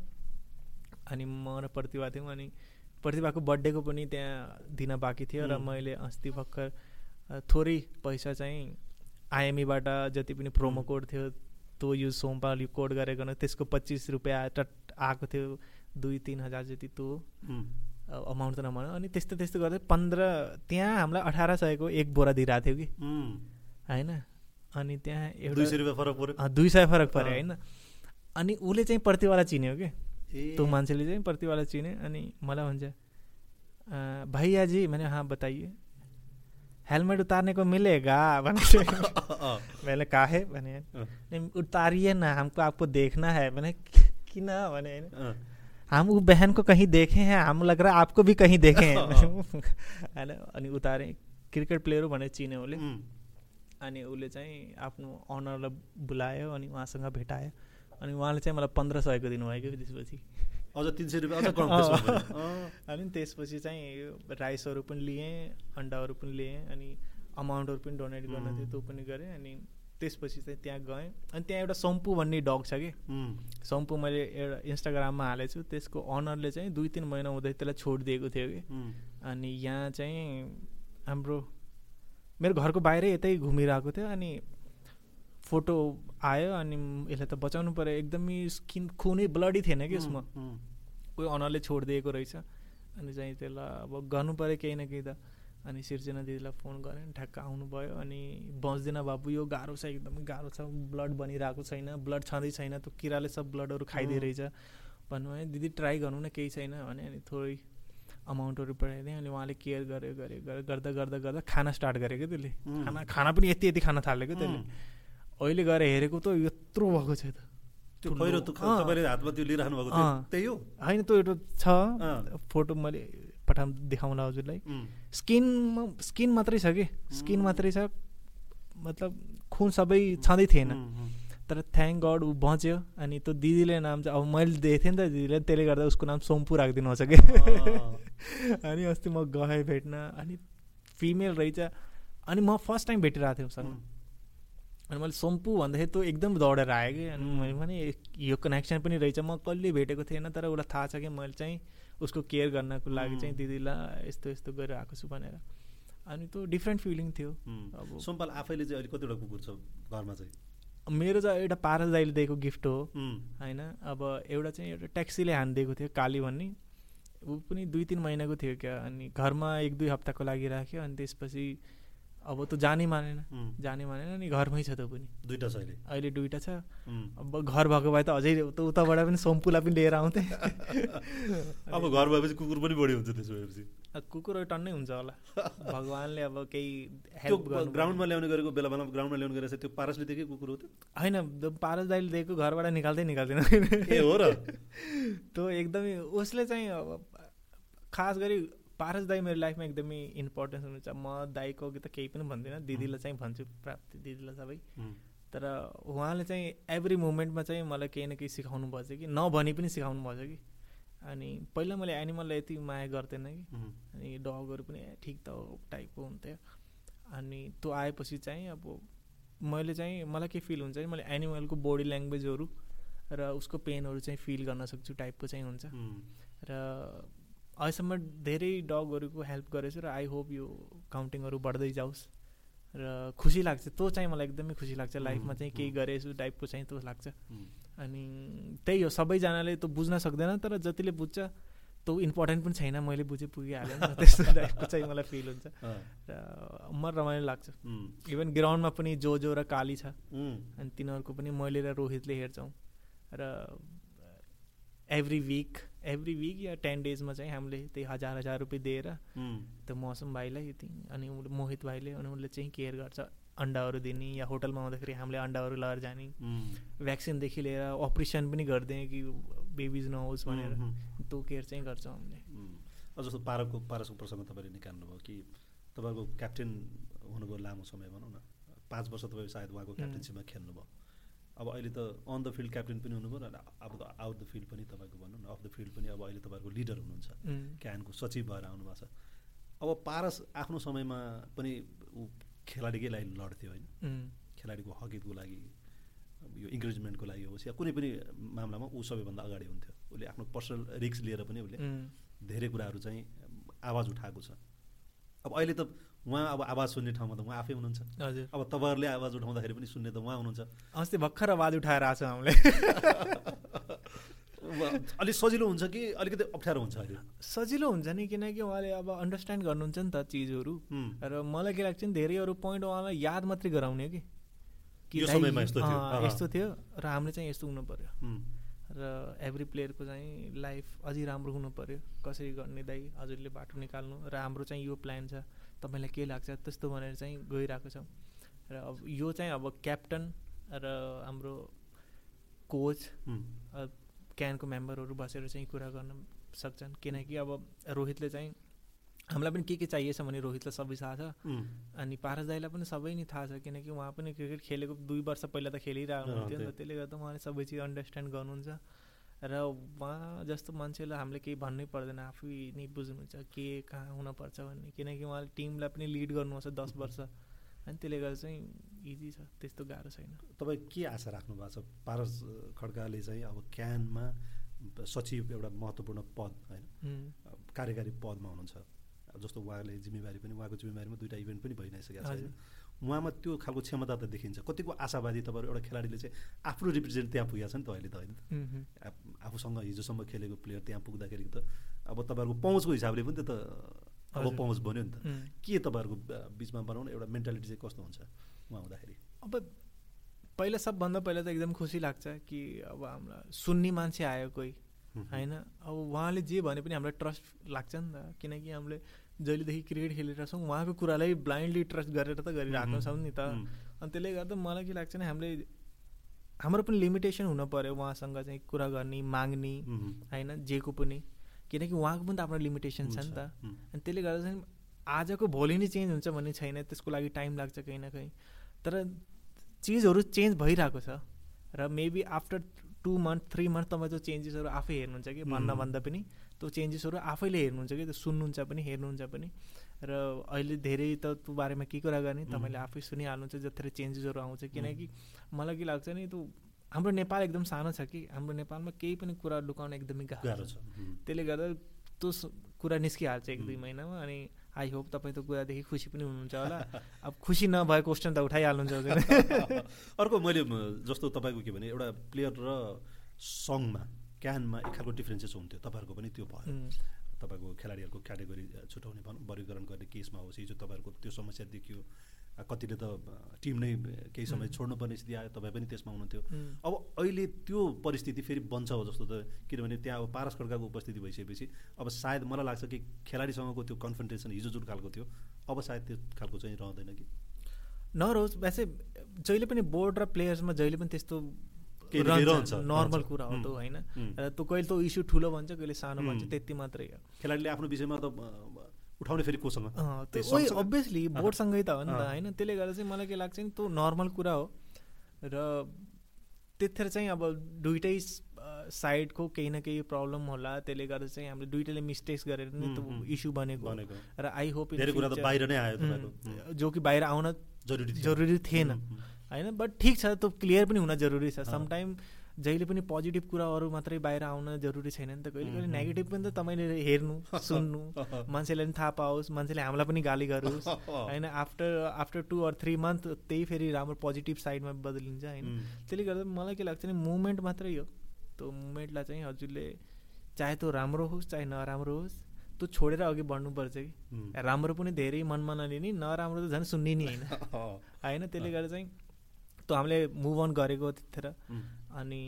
अनि म र प्रतिभा थियौँ अनि प्रतिभाको बर्थडेको पनि त्यहाँ दिन बाँकी थियो र मैले अस्ति भर्खर थोरै पैसा चाहिँ आइएमईबाट जति पनि प्रोमो कोड थियो त्यो युज सोमपाल यो कोड गरेको त्यसको पच्चिस रुपियाँ टट आएको थियो दुई तिन हजार जति त्यो अमाउन्ट त नभन अनि त्यस्तो त्यस्तो गर्दै पन्ध्र त्यहाँ हामीलाई अठार सयको एक बोरा दिइरहेको थियो कि। होइन? अनि त्यहाँ एउटा दुई सय रुपियाँ फरक पऱ्यो। दुई सय फरक पऱ्यो होइन? अनि उसले चाहिँ प्रतिवाला चिन्यो कि। त्यो मान्छेले चाहिँ प्रतिवाला चिने अनि मलाई भन्छ भैयाजी मैंने हाँ बताइए. हेलमेट उतारने को? मिलेगा भने मैंने कहा है? भने नहीं उतारिए ना हमको आपको देखना है. मैंने किन भने होइन हम ऊ बहन को कहीं देखे हैं हम लग रहा है आपको भी कहीं देखे हैं. अनि उतारे क्रिकेट प्लेयर हो भनेर चिन्यो उसले अनि उसले चाहिँ आफ्नो अनरलाई बोलायो अनि उहाँसँग भेटायो. अनि उहाँले चाहिँ मलाई पन्ध्र सयको दिनुभयो कि त्यसपछि। अझ तिन सय रुपियाँ अनि त्यसपछि चाहिँ राइसहरू पनि लिएँ अन्डाहरू पनि लिएँ अनि अमाउन्टहरू पनि डोनेट गर्न थियो त्यो पनि गरेँ अनि त्यसपछि चाहिँ त्यहाँ गएँ। अनि त्यहाँ एउटा सम्पु भन्ने डग छ कि? सम्पु मैले एउटा इन्स्टाग्राममा हालेको छु त्यसको अनरले चाहिँ दुई तिन महिना हुँदै त्यसलाई छोडिदिएको थियो कि। अनि यहाँ चाहिँ हाम्रो मेरो घरको बाहिरै यतै घुमिरहेको थियो अनि फोटो आयो अनि यसलाई त बचाउनु पऱ्यो। एकदमै स्किन खुनै ब्लडी थिएन कि यसमा। कोही अनरले छोडिदिएको रहेछ। अनि चाहिँ त्यसलाई अब गर्नु पऱ्यो केही न केही त। अनि सिर्जना दिदीलाई फोन गरेँ ठ्याक्क आउनुभयो। अनि बस्दैन बाबु यो गाह्रो छ एकदमै गाह्रो छ। ब्लड बनिरहेको छैन ब्लड छँदै छैन त्यो किराले सब ब्लडहरू खाइदिइरहेछ भन्नुभयो दिदी ट्राई गर्नु न केही छैन। भने अनि थोरै अमाउन्टहरू पठाइदिएँ अनि उहाँले केयर गऱ्यो गऱ्यो गर्दा गर्दा गर्दा खाना स्टार्ट गरेँ क्या त्यसले। खाना खाना पनि यति यति खाना थाल्यो क्या त्यसले। अहिले गएर हेरेको त यत्रो भएको छ त। पहिरो तपाईँले हातमा त्यो लिइराख्नु भएको त्यही हो। होइन त्यो एउटा छ। फोटो मैले पठाउ देखाउँला हजुरलाई। स्किनमा स्किन मात्रै छ कि? स्किन मात्रै छ। मतलब खुन सबै छँदै थिएन। तर थ्याङ्क गड ऊ बच्यो अनि त्यो दिदीले नाम चाहिँ अब मैले दिएको थिएँ नि त दिदीले। त्यसले गर्दा उसको नाम सोम्पु राखिदिनु छ कि? अनि अस्ति म गएँ भेट्न अनि फिमेल रहेछ। अनि म फर्स्ट टाइम भेटिरहेको थिएँ उसँग अनि मैले सम्पु भन्दाखेरि त्यो एकदम दौडेर आएँ कि। अनि मैले भने यो कनेक्सन पनि रहेछ। म कहिले भेटेको थिएन तर उसलाई थाहा छ कि मैले चाहिँ उसको केयर गर्नको लागि चाहिँ दिदीलाई यस्तो यस्तो गरेर आएको छु भनेर। अनि त्यो डिफ्रेन्ट फिलिङ थियो। अब सोमपाल आफैले चाहिँ अहिले कतिवटा कुकुर छ घरमा चाहिँ? मेरो चाहिँ एउटा पारस दाइले दिएको गिफ्ट हो। होइन अब एउटा चाहिँ एउटा ट्याक्सीले हानिदिएको थियो काली भन्ने। ऊ पनि दुई तिन महिनाको थियो क्या। अनि घरमा एक दुई हप्ताको लागि राख्यो। अनि त्यसपछि अब त जानै मानेन। जानै मानेन नि घरमै छ त पनि। दुइटा छ अहिले। अहिले दुइटा छ। अब घर भएको भए त अझै उताबाट पनि सम्पुला पनि लिएर आउँथेँ। अब घर भएपछि कुकुर पनि बढी हुन्छ त्यसो भएपछि। कुकुर टन्नै हुन्छ होला। भगवान्ले अब केही हेल्प ग्राउन्डमा ल्याउने गरेको बेला बेलामा ग्राउन्डमा ल्याउने गरेको त्यो पारसले दिएकै कुकुर हो त्यो? होइन पारस दाइले दिएको घरबाट निकाल्दै निकाल्दैन। ए हो र। त्यो एकदमै उसले चाहिँ अब खास गरी पारस दाई मेरो लाइफमा एकदमै इम्पोर्टेन्स हुनुहुन्छ। म दाईको त केही पनि भन्दिनँ। दिदीलाई चाहिँ भन्छु प्राप्ति दिदीलाई सबै। तर उहाँले चाहिँ एभ्री मोमेन्टमा चाहिँ मलाई केही न केही सिकाउनु भएछ कि। नभनी पनि सिकाउनु भएछ कि। अनि पहिला मैले एनिमललाई यति माया गर्थेन कि। अनि डगहरू पनि ठिक त टाइपको हुन्थ्यो। अनि त्यो आएपछि चाहिँ अब मैले चाहिँ मलाई के फिल हुन्छ मैले एनिमलको बडी ल्याङ्ग्वेजहरू र उसको पेनहरू चाहिँ फिल गर्न सक्छु टाइपको चाहिँ हुन्छ। र अहिलेसम्म धेरै डगहरूको हेल्प गरेछु र आई होप यो काउन्टिङहरू बढ्दै जाओस् र खुसी लाग्छ। त्यो चाहिँ मलाई एकदमै खुसी लाग्छ। लाइफमा चाहिँ केही गरेछु टाइपको चाहिँ त्यो लाग्छ। अनि त्यही हो सबैजनाले त्यो बुझ्न सक्दैन तर जतिले बुझ्छ त्यो इम्पोर्टेन्ट पनि छैन। मैले बुझेँ पुगिहालेँ। त्यस्तो टाइपको चाहिँ मलाई फिल हुन्छ। र म रमाइलो लाग्छ। इभन ग्राउन्डमा पनि जो जो र काली छ। अनि तिनीहरूको पनि मैले र रोहितले हेर्छौँ। र एभ्री विक एभ्री विक या टेन डेजमा चाहिँ हामीले त्यही हजार हजार रुपियाँ दिएर त्यो मौसम भाइलाई अनि मोहित भाइले अनि उसले चाहिँ केयर गर्छ अन्डाहरू दिने या होटलमा आउँदाखेरि हामीले अन्डाहरू लगाएर जाने। भ्याक्सिनदेखि लिएर अपरेसन पनि गरिदिएँ कि बेबिज नहोस् भनेर त्यो केयर चाहिँ गर्छौँ हामीले जस्तो पारकको पारसको प्रसङ्ग तपाईँले निकाल्नुभयो कि तपाईँको क्याप्टेन हुनुभयो लामो समय भनौँ न। पाँच वर्ष तपाईँ सायद उहाँको क्याप्टेनसिपमा खेल्नुभयो अब अहिले त अन द फिल्ड क्याप्टेन पनि हुनुभयो र अब त आउट द फिल्ड पनि तपाईँको भनौँ न अफ द फिल्ड पनि अब अहिले तपाईँको लिडर हुनुहुन्छ। क्यानको सचिव भएर आउनुभएको छ। अब पारस आफ्नो समयमा पनि ऊ खेलाडीकै लागि लड्थ्यो होइन। खेलाडीको हकितको लागि यो इन्करेजमेन्टको लागि होस् या कुनै पनि मामलामा ऊ सबैभन्दा अगाडि हुन्थ्यो। उसले आफ्नो पर्सनल रिक्स लिएर पनि उसले धेरै कुराहरू चाहिँ आवाज उठाएको छ। अब अहिले त उहाँ अब आवाज सुन्ने ठाउँमा त उहाँ आफै हुनुहुन्छ। हजुर। अब तपाईँहरूले आवाज उठाउँदाखेरि पनि सुन्ने त उहाँ हुनुहुन्छ। अस्ति भर्खर आवाज उठाएर आएको छ हामीले। अलिक सजिलो हुन्छ कि अलिकति अप्ठ्यारो हुन्छ अहिले? सजिलो हुन्छ नि किनकि उहाँले अब अन्डरस्ट्यान्ड गर्नुहुन्छ नि त चिजहरू। र मलाई के लाग्छ नि धेरै अरू पोइन्ट उहाँलाई याद मात्रै गराउने कि? यस्तो थियो। र हामीले चाहिँ यस्तो हुनु पऱ्यो र एभ्री प्लेयरको चाहिँ लाइफ अझै राम्रो हुनु पऱ्यो कसरी गर्ने दाइ हजुरले बाटो निकाल्नु र हाम्रो चाहिँ यो प्लान छ। तपाईँलाई के लाग्छ त्यस्तो भनेर चाहिँ गइरहेको छौँ। र अब यो चाहिँ अब क्याप्टन र हाम्रो कोच क्यानको मेम्बरहरू बसेर चाहिँ कुरा गर्न सक्छन्। किनकि अब रोहितले चाहिँ हामीलाई पनि के के चाहिएछ भने रोहितलाई सबै थाहा छ। अनि पारस दाईलाई पनि सबै नै थाहा छ किनकि उहाँ पनि क्रिकेट खेलेको दुई वर्ष पहिला त खेलिरहेको हुन्थ्यो नि त। त्यसले गर्दा उहाँले सबै चिज अन्डरस्ट्यान्ड गर्नुहुन्छ। र उहाँ जस्तो मान्छेलाई हामीले केही भन्नै पर्दैन आफै नै बुझ्नुहुन्छ के कहाँ हुनपर्छ भन्ने। किनकि उहाँले टिमलाई पनि लिड गर्नुहुन्छ दस वर्ष। अनि त्यसले गर्दा चाहिँ इजी छ त्यस्तो गाह्रो छैन। तपाईँ के आशा राख्नु भएको छ? पारस खड्काले चाहिँ अब क्यानमा सचिव एउटा महत्त्वपूर्ण पद होइन? कार्यकारी पदमा हुनुहुन्छ। जस्तो उहाँले जिम्मेवारी पनि उहाँको जिम्मेवारीमा दुइटा इभेन्ट पनि भइ नै सकेको छ उहाँमा त्यो खालको क्षमता त देखिन्छ। कतिको आशावादी तपाईँहरू एउटा खेलाडीले चाहिँ आफ्नो रिप्रेजेन्ट त्यहाँ पुगेको छ नि त अहिले त। होइन आफूसँग हिजोसम्म खेलेको प्लेयर त्यहाँ पुग्दाखेरि त अब तपाईँहरूको पहुँचको हिसाबले पनि त अब पहुँच बन्यो नि त। के तपाईँहरूको बिचमा बनाउनु एउटा मेन्टालिटी चाहिँ कस्तो हुन्छ उहाँ हुँदाखेरि? अब पहिला सबभन्दा पहिला त एकदम खुसी लाग्छ कि अब हामीलाई सुन्ने मान्छे आयो कोही होइन? अब उहाँले जे भने पनि हामीलाई ट्रस्ट लाग्छ नि त। किनकि हामीले जहिलेदेखि क्रिकेट खेलिरहेको छौँ उहाँको कुरालाई ब्लाइन्डली ट्रस्ट गरेर त गरिरहेको छौँ नि त। अनि त्यसले गर्दा मलाई के लाग्छ नि हामीले हाम्रो पनि लिमिटेसन हुनु पऱ्यो उहाँसँग चाहिँ कुरा गर्ने माग्ने होइन जेको पनि। किनकि उहाँको पनि त आफ्नो लिमिटेसन छ नि त। अनि त्यसले गर्दा चाहिँ आजको भोलि नै चेन्ज हुन्छ भन्ने छैन त्यसको लागि टाइम लाग्छ कहीँ न कहीँ। तर चिजहरू चेन्ज भइरहेको छ। र maybe after two month three month तपाईँ त्यो चेन्जेसहरू आफै हेर्नुहुन्छ कि भन्न भन्दा पनि। त्यो चेन्जेसहरू आफैले हेर्नुहुन्छ कि? त्यो सुन्नुहुन्छ पनि हेर्नुहुन्छ पनि। र अहिले धेरै त त्यो बारेमा के कुरा गर्ने तपाईँले आफै सुनिहाल्नुहुन्छ जतिखेर चेन्जेसहरू आउँछ। किनकि मलाई के लाग्छ नि त्यो हाम्रो नेपाल एकदम सानो छ कि? हाम्रो नेपालमा केही पनि कुरा लुकाउन एकदमै गाह्रो छ। त्यसले गर्दा त्यो कुरा निस्किहाल्छ एक दुई महिनामा अनि आई होप तपाईँ त कुरादेखि खुसी पनि हुनुहुन्छ होला। अब खुसी नभएको क्वेसन त उठाइहाल्नुहुन्छ अर्को मैले जस्तो तपाईँको के भने एउटा प्लेयर र सङमा क्यानमा एक खालको डिफ्रेन्सेस हुन्थ्यो। तपाईँहरूको पनि त्यो भयो। तपाईँको खेलाडीहरूको क्याटेगोरी छुट्याउने वर्गीकरण गर्ने केसमा होस् हिजो तपाईँहरूको त्यो समस्या देखियो। कतिले त टिम नै केही समय छोड्नुपर्ने स्थिति आयो तपाईँ पनि त्यसमा हुनुहुन्थ्यो। अब अहिले त्यो परिस्थिति फेरि बन्छ हो जस्तो त किनभने त्यहाँ अब पारस खड्काको उपस्थिति भइसकेपछि अब सायद मलाई लाग्छ कि खेलाडीसँगको त्यो कन्फन्ट्रेसन हिजो जुन खालको थियो अब सायद त्यो खालको चाहिँ रहँदैन कि। नरहोस् वैसे जहिले पनि बोर्ड र प्लेयर्समा जहिले पनि त्यस्तो नर्मल कुरा हो त होइन? र त्यो कहिले त इस्यु ठुलो भन्छ कहिले सानो भन्छ त्यति मात्रै हो। खेलाडीले आफ्नो विषयमा त उठाउने फेरि कोसँग? अभियसली बोर्डसँगै त हो नि त होइन? त्यसले गर्दा चाहिँ मलाई के लाग्छ नि त्यो नर्मल कुरा हो। र त्यतिखेर चाहिँ अब दुइटै साइडको केही न केही प्रब्लम होला। त्यसले गर्दा चाहिँ हामीले दुइटैले मिस्टेक्स गरेर नै त्यो इस्यु बनेको र आई होप बाहिर नै आयो जो कि बाहिर आउन जरुरी जरुरी थिएन। होइन? बट ठिक छ त्यो क्लियर पनि हुन जरुरी छ। समटाइम जहिले पनि पोजिटिभ कुराहरू मात्रै बाहिर आउन जरुरी छैन नि त। कहिले कहिले नेगेटिभ पनि त तपाईँले हेर्नु सुन्नु। मान्छेले पनि थाहा पाओस् मान्छेले हामीलाई पनि गाली गरोस्। होइन? After after two or three month त्यही फेरि राम्रो पोजिटिभ साइडमा बदलिन्छ होइन? त्यसले गर्दा मलाई के लाग्छ नि मुभमेन्ट मात्रै हो। त्यो मुभमेन्टलाई चाहिँ हजुरले चाहे त्यो राम्रो होस् चाहे नराम्रो होस् त्यो छोडेर अघि बढ्नुपर्छ कि। राम्रो पनि धेरै मनमा नलिने नराम्रो त झन् सुन्ने नि होइन? होइन? त्यसले गर्दा चाहिँ त्यो हामीले मुभ अन गरेको त्यतिखेर। अनि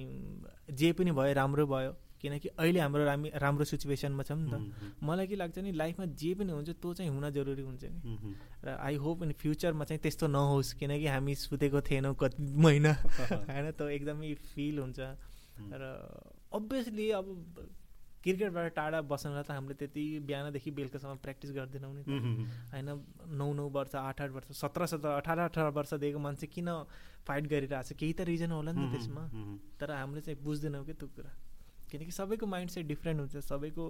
जे पनि भयो राम्रो भयो। किनकि अहिले हाम्रो रामी राम्रो सिचुएसनमा छ नि त। मलाई के लाग्छ नि लाइफमा जे पनि हुन्छ त्यो चाहिँ हुन जरुरी हुन्छ नि। र आई होप इन फ्युचरमा चाहिँ त्यस्तो नहोस्। किनकि हामी सुतेको थिएनौँ कति महिना। होइन त्यो एकदमै फिल हुन्छ। र अभियसली अब क्रिकेटबाट टाढा बस्नलाई त हामीले त्यति बिहानदेखि बेलुकासम्म प्र्याक्टिस गर्दैनौँ नि होइन नौ नौ वर्ष आठ आठ वर्ष सत्र सत्र अठार अठार वर्षदेखिको मान्छे किन फाइट गरिरहेको छ केही त रिजन होला नि त त्यसमा। तर हामीले चाहिँ बुझ्दैनौँ कि त्यो कुरा। किनकि सबैको माइन्ड सेट डिफ्रेन्ट हुन्छ सबैको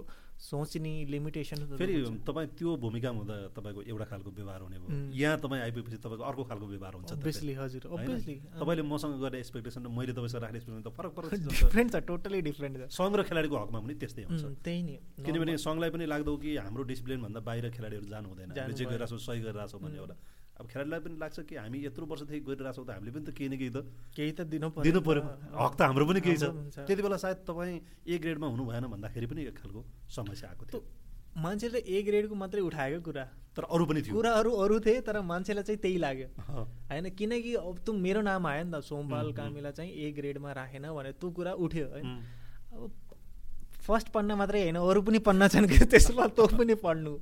सोच्ने लिमिटेसन फेरि तपाईँ त्यो भूमिकामा हुँदा तपाईँको एउटा खालको व्यवहार हुने भयो। यहाँ तपाईँ आइपुगेपछि तपाईँको अर्को खालको व्यवहार हुन्छ अभियसली हजुर अभियसली तपाईँले मसँग गर्ने एक्सपेक्टेसन र मैले तपाईँसँग राख्ने एक्सपेक्टेसन त फरक फरक डिफ्रेन्ट छ टोटली डिफ्रेन्ट छ। सङ्घ र खेलाडीको हकमा पनि त्यस्तै हुन्छ। त्यही नै। किनभने सङ्घलाई पनि लाग्दो कि हाम्रो डिसिप्लिनभन्दा बाहिर खेलाडीहरू जानु हुँदैन जे गरिरहेको छौँ सही गरिरहेको छौँ भन्ने होला अब खेलाडीलाई पनि लाग्छ कि हामी यत्रो वर्षदेखि गरिरहेको छौँ त हामीले पनि त केही न केही त केही त दिनु दिनु पऱ्यो हक त हाम्रो पनि केही छ। त्यति बेला सायद तपाईँ ए ग्रेडमा हुनु भएन भन्दाखेरि पनि एक खालको समस्या आएको थियो। मान्छेले ए ग्रेडको मात्रै उठाएको कुरा। तर अरू पनि थियो। कुराहरू अरू थिए तर मान्छेलाई चाहिँ त्यही लाग्यो। होइन किनकि अब त मेरो नाम आयो नि त सोमपाल कामीलाई चाहिँ ए ग्रेडमा राखेन भने त्यो कुरा उठ्यो होइन। अब फर्स्ट पढ्न मात्रै होइन अरू पनि पढ्न छन् कि त्यसमा तँ पनि पढ्नु।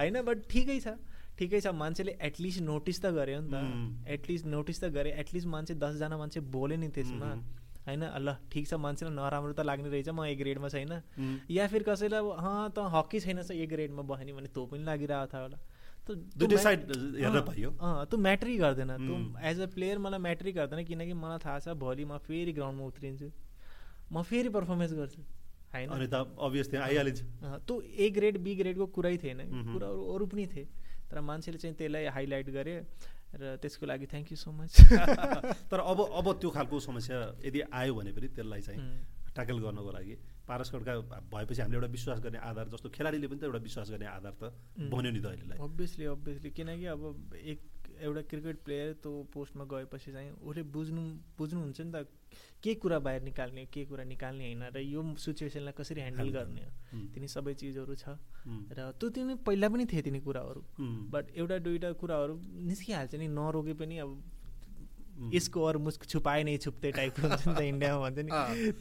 होइन बट ठिकै छ। ठिकै छ मान्छेले एटलिस्ट नोटिस त गर्यो नि त। एटलिस्ट नोटिस त गरे एटलिस्ट मान्छे दसजना मान्छे बोल्यो नि त्यसमा होइन ल ठिक छ मान्छेलाई नराम्रो त लाग्ने रहेछ म ए ग्रेडमा छैन या फिर कसैलाई अँ त हकी छैन छ ए ग्रेडमा बस्ने भने तँ पनि लागिरहेको थियो होला त्यो म्याट्री गर्दैन त्यो एज अ प्लेयर मलाई म्याट्री गर्दैन किनकि मलाई थाहा छ भोलि म फेरि ग्राउन्डमा उत्रिन्छु म फेरि पर्फर्मेन्स गर्छु होइन त्यो ए ग्रेड बी ग्रेडको कुरै थिएन कुराहरू अरू पनि थिए तर मान्छेले चाहिँ त्यसलाई हाइलाइट गरे र त्यसको लागि थ्याङ्क यू सो मच तर अब अब त्यो खालको समस्या यदि आयो भने पनि त्यसलाई चाहिँ ट्याकल गर्नको लागि पारस खड्का भएपछि हामीले एउटा विश्वास गर्ने आधार जस्तो खेलाडीले पनि त एउटा विश्वास गर्ने आधार त बन्यो नि त अहिलेलाई। अभियसली अभियसली किनकि अब एक एउटा क्रिकेट प्लेयर त्यो पोस्टमा गएपछि चाहिँ उसले बुझ्नु बुझ्नुहुन्छ नि त के कुरा बाहिर निकाल्ने के कुरा निकाल्ने होइन र यो सिचुएसनलाई कसरी ह्यान्डल गर्ने? तिनी सबै चिजहरू छ। र त्यो तिनी पहिला पनि थिए तिनी कुराहरू। बट एउटा दुइटा कुराहरू निस्किहाल्छ नि नरोके पनि अब यसको अरू मुस्क छुपाए नै छुप्ते टाइपको हुन्छ नि त इन्डियामा भन्छ नि।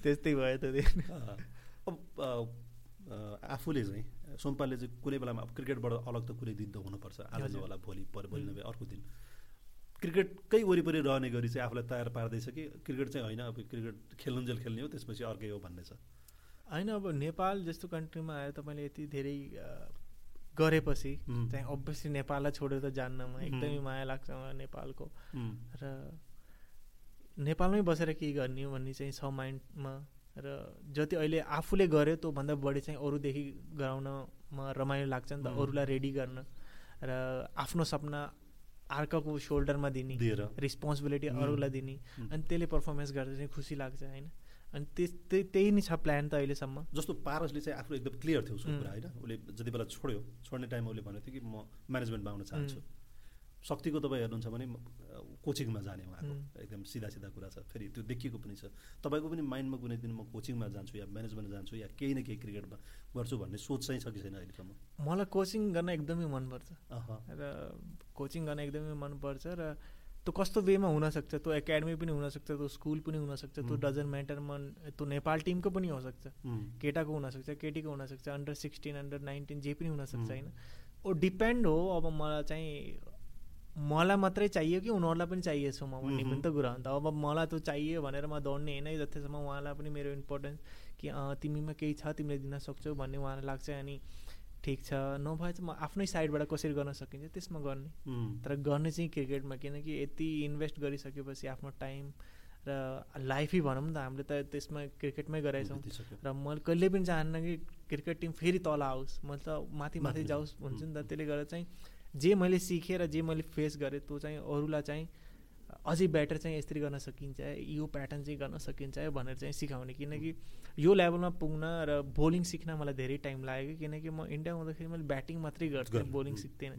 त्यस्तै भयो त अब आफूले चाहिँ सोमपालले चाहिँ कुनै बेलामा अब क्रिकेटबाट अलग त कुनै दिन त हुनुपर्छ। आज होला भोलि पर भोलि नभए अर्को दिन। क्रिकेटकै वरिपरि रहने गरी चाहिँ आफूलाई तयार पार्दैछ कि क्रिकेट चाहिँ होइन अब क्रिकेट खेल्नुन्जेल खेल्ने हो त्यसपछि अर्कै हो भन्ने छ। होइन अब नेपाल जस्तो कन्ट्रीमा आयो तपाईँले यति धेरै गरेपछि चाहिँ अभियसली नेपाललाई छोडेर त जान्नमा एकदमै माया लाग्छ मलाई नेपालको। र नेपालमै बसेर के गर्ने हो भन्ने चाहिँ छ माइन्डमा र जति अहिले आफूले गर्यो त्योभन्दा बढी चाहिँ अरूदेखि गराउनमा रमाइलो लाग्छ नि त अरूलाई रेडी गर्न र आफ्नो सपना अर्काको सोल्डरमा दिने रिस्पोन्सिबिलिटी अरूलाई दिने अनि त्यसले पर्फर्मेन्स गर्दा चाहिँ खुसी लाग्छ होइन। अनि त्यही त्यही नै छ प्लान त अहिलेसम्म। जस्तो पारसले चाहिँ आफू एकदम क्लियर थियो उसको कुरा होइन? उसले जति बेला छोड्यो छोड्ने टाइममा उसले भनेको थियो कि म म्यानेजमेन्टमा आउन चाहन्छु। शक्तिको तपाईँ हेर्नुहुन्छ भने कोचिङमा जाने उहाँको। एकदम सिधा सिधा कुरा छ। फेरि त्यो देखिएको पनि छ। तपाईँको पनि माइन्डमा कुनै दिन म कोचिङमा जान्छु या म्यानेजमेन्ट जान्छु या केही न केही क्रिकेटमा गर्छु भन्ने सोच चाहिँ छ कि छैन अहिलेसम्म मलाई कोचिङ गर्न एकदमै मनपर्छ। र कोचिङ गर्न एकदमै मनपर्छ र त्यो कस्तो वेमा हुनसक्छ? त्यो एकाडेमी पनि हुनसक्छ त्यो स्कुल पनि हुनसक्छ त्यो डजन्ट म्याटर मन त्यो नेपाल टिमको पनि हुनसक्छ। केटाको हुनसक्छ केटीको हुनसक्छ अन्डर सिक्सटिन अन्डर नाइन्टिन जे पनि हुनसक्छ होइन। ओ डिपेन्ड हो अब मलाई चाहिँ मलाई मात्रै चाहियो कि उनीहरूलाई पनि चाहिएछु म भन्ने पनि त कुरा हो नि त। अब मलाई त्यो चाहियो भनेर म दौड्ने होइन जतिसम्म उहाँलाई पनि मेरो इम्पोर्टेन्स कि तिमीमा केही छ तिमीले दिन सक्छौ भन्ने उहाँलाई लाग्छ अनि ठिक छ। नभए चाहिँ म आफ्नै साइडबाट कसरी गर्न सकिन्छ त्यसमा गर्ने। तर गर्ने चाहिँ क्रिकेटमा किनकि यति इन्भेस्ट गरिसकेपछि आफ्नो टाइम र लाइफै भनौँ न त हामीले त त्यसमा क्रिकेटमै गराएछौँ र मैले कहिले पनि चाहन्न कि क्रिकेट टिम फेरि तल आओस्। मतलब माथि माथि जाओस् हुन्छ नि त। त्यसले गर्दा चाहिँ जे मैले सिकेँ र जे मैले फेस गरेँ त्यो चाहिँ अरूलाई चाहिँ अझै बेटर चाहिँ यसरी गर्न सकिन्छ यो प्याटर्न चाहिँ गर्न सकिन्छ भनेर चाहिँ सिकाउने। किनकि यो लेभलमा पुग्न र बोलिङ सिक्न मलाई धेरै टाइम लाग्यो किनकि म इन्डिया हुँदाखेरि मैले ब्याटिङ मात्रै गर्थेँ बोलिङ सिक्थेन।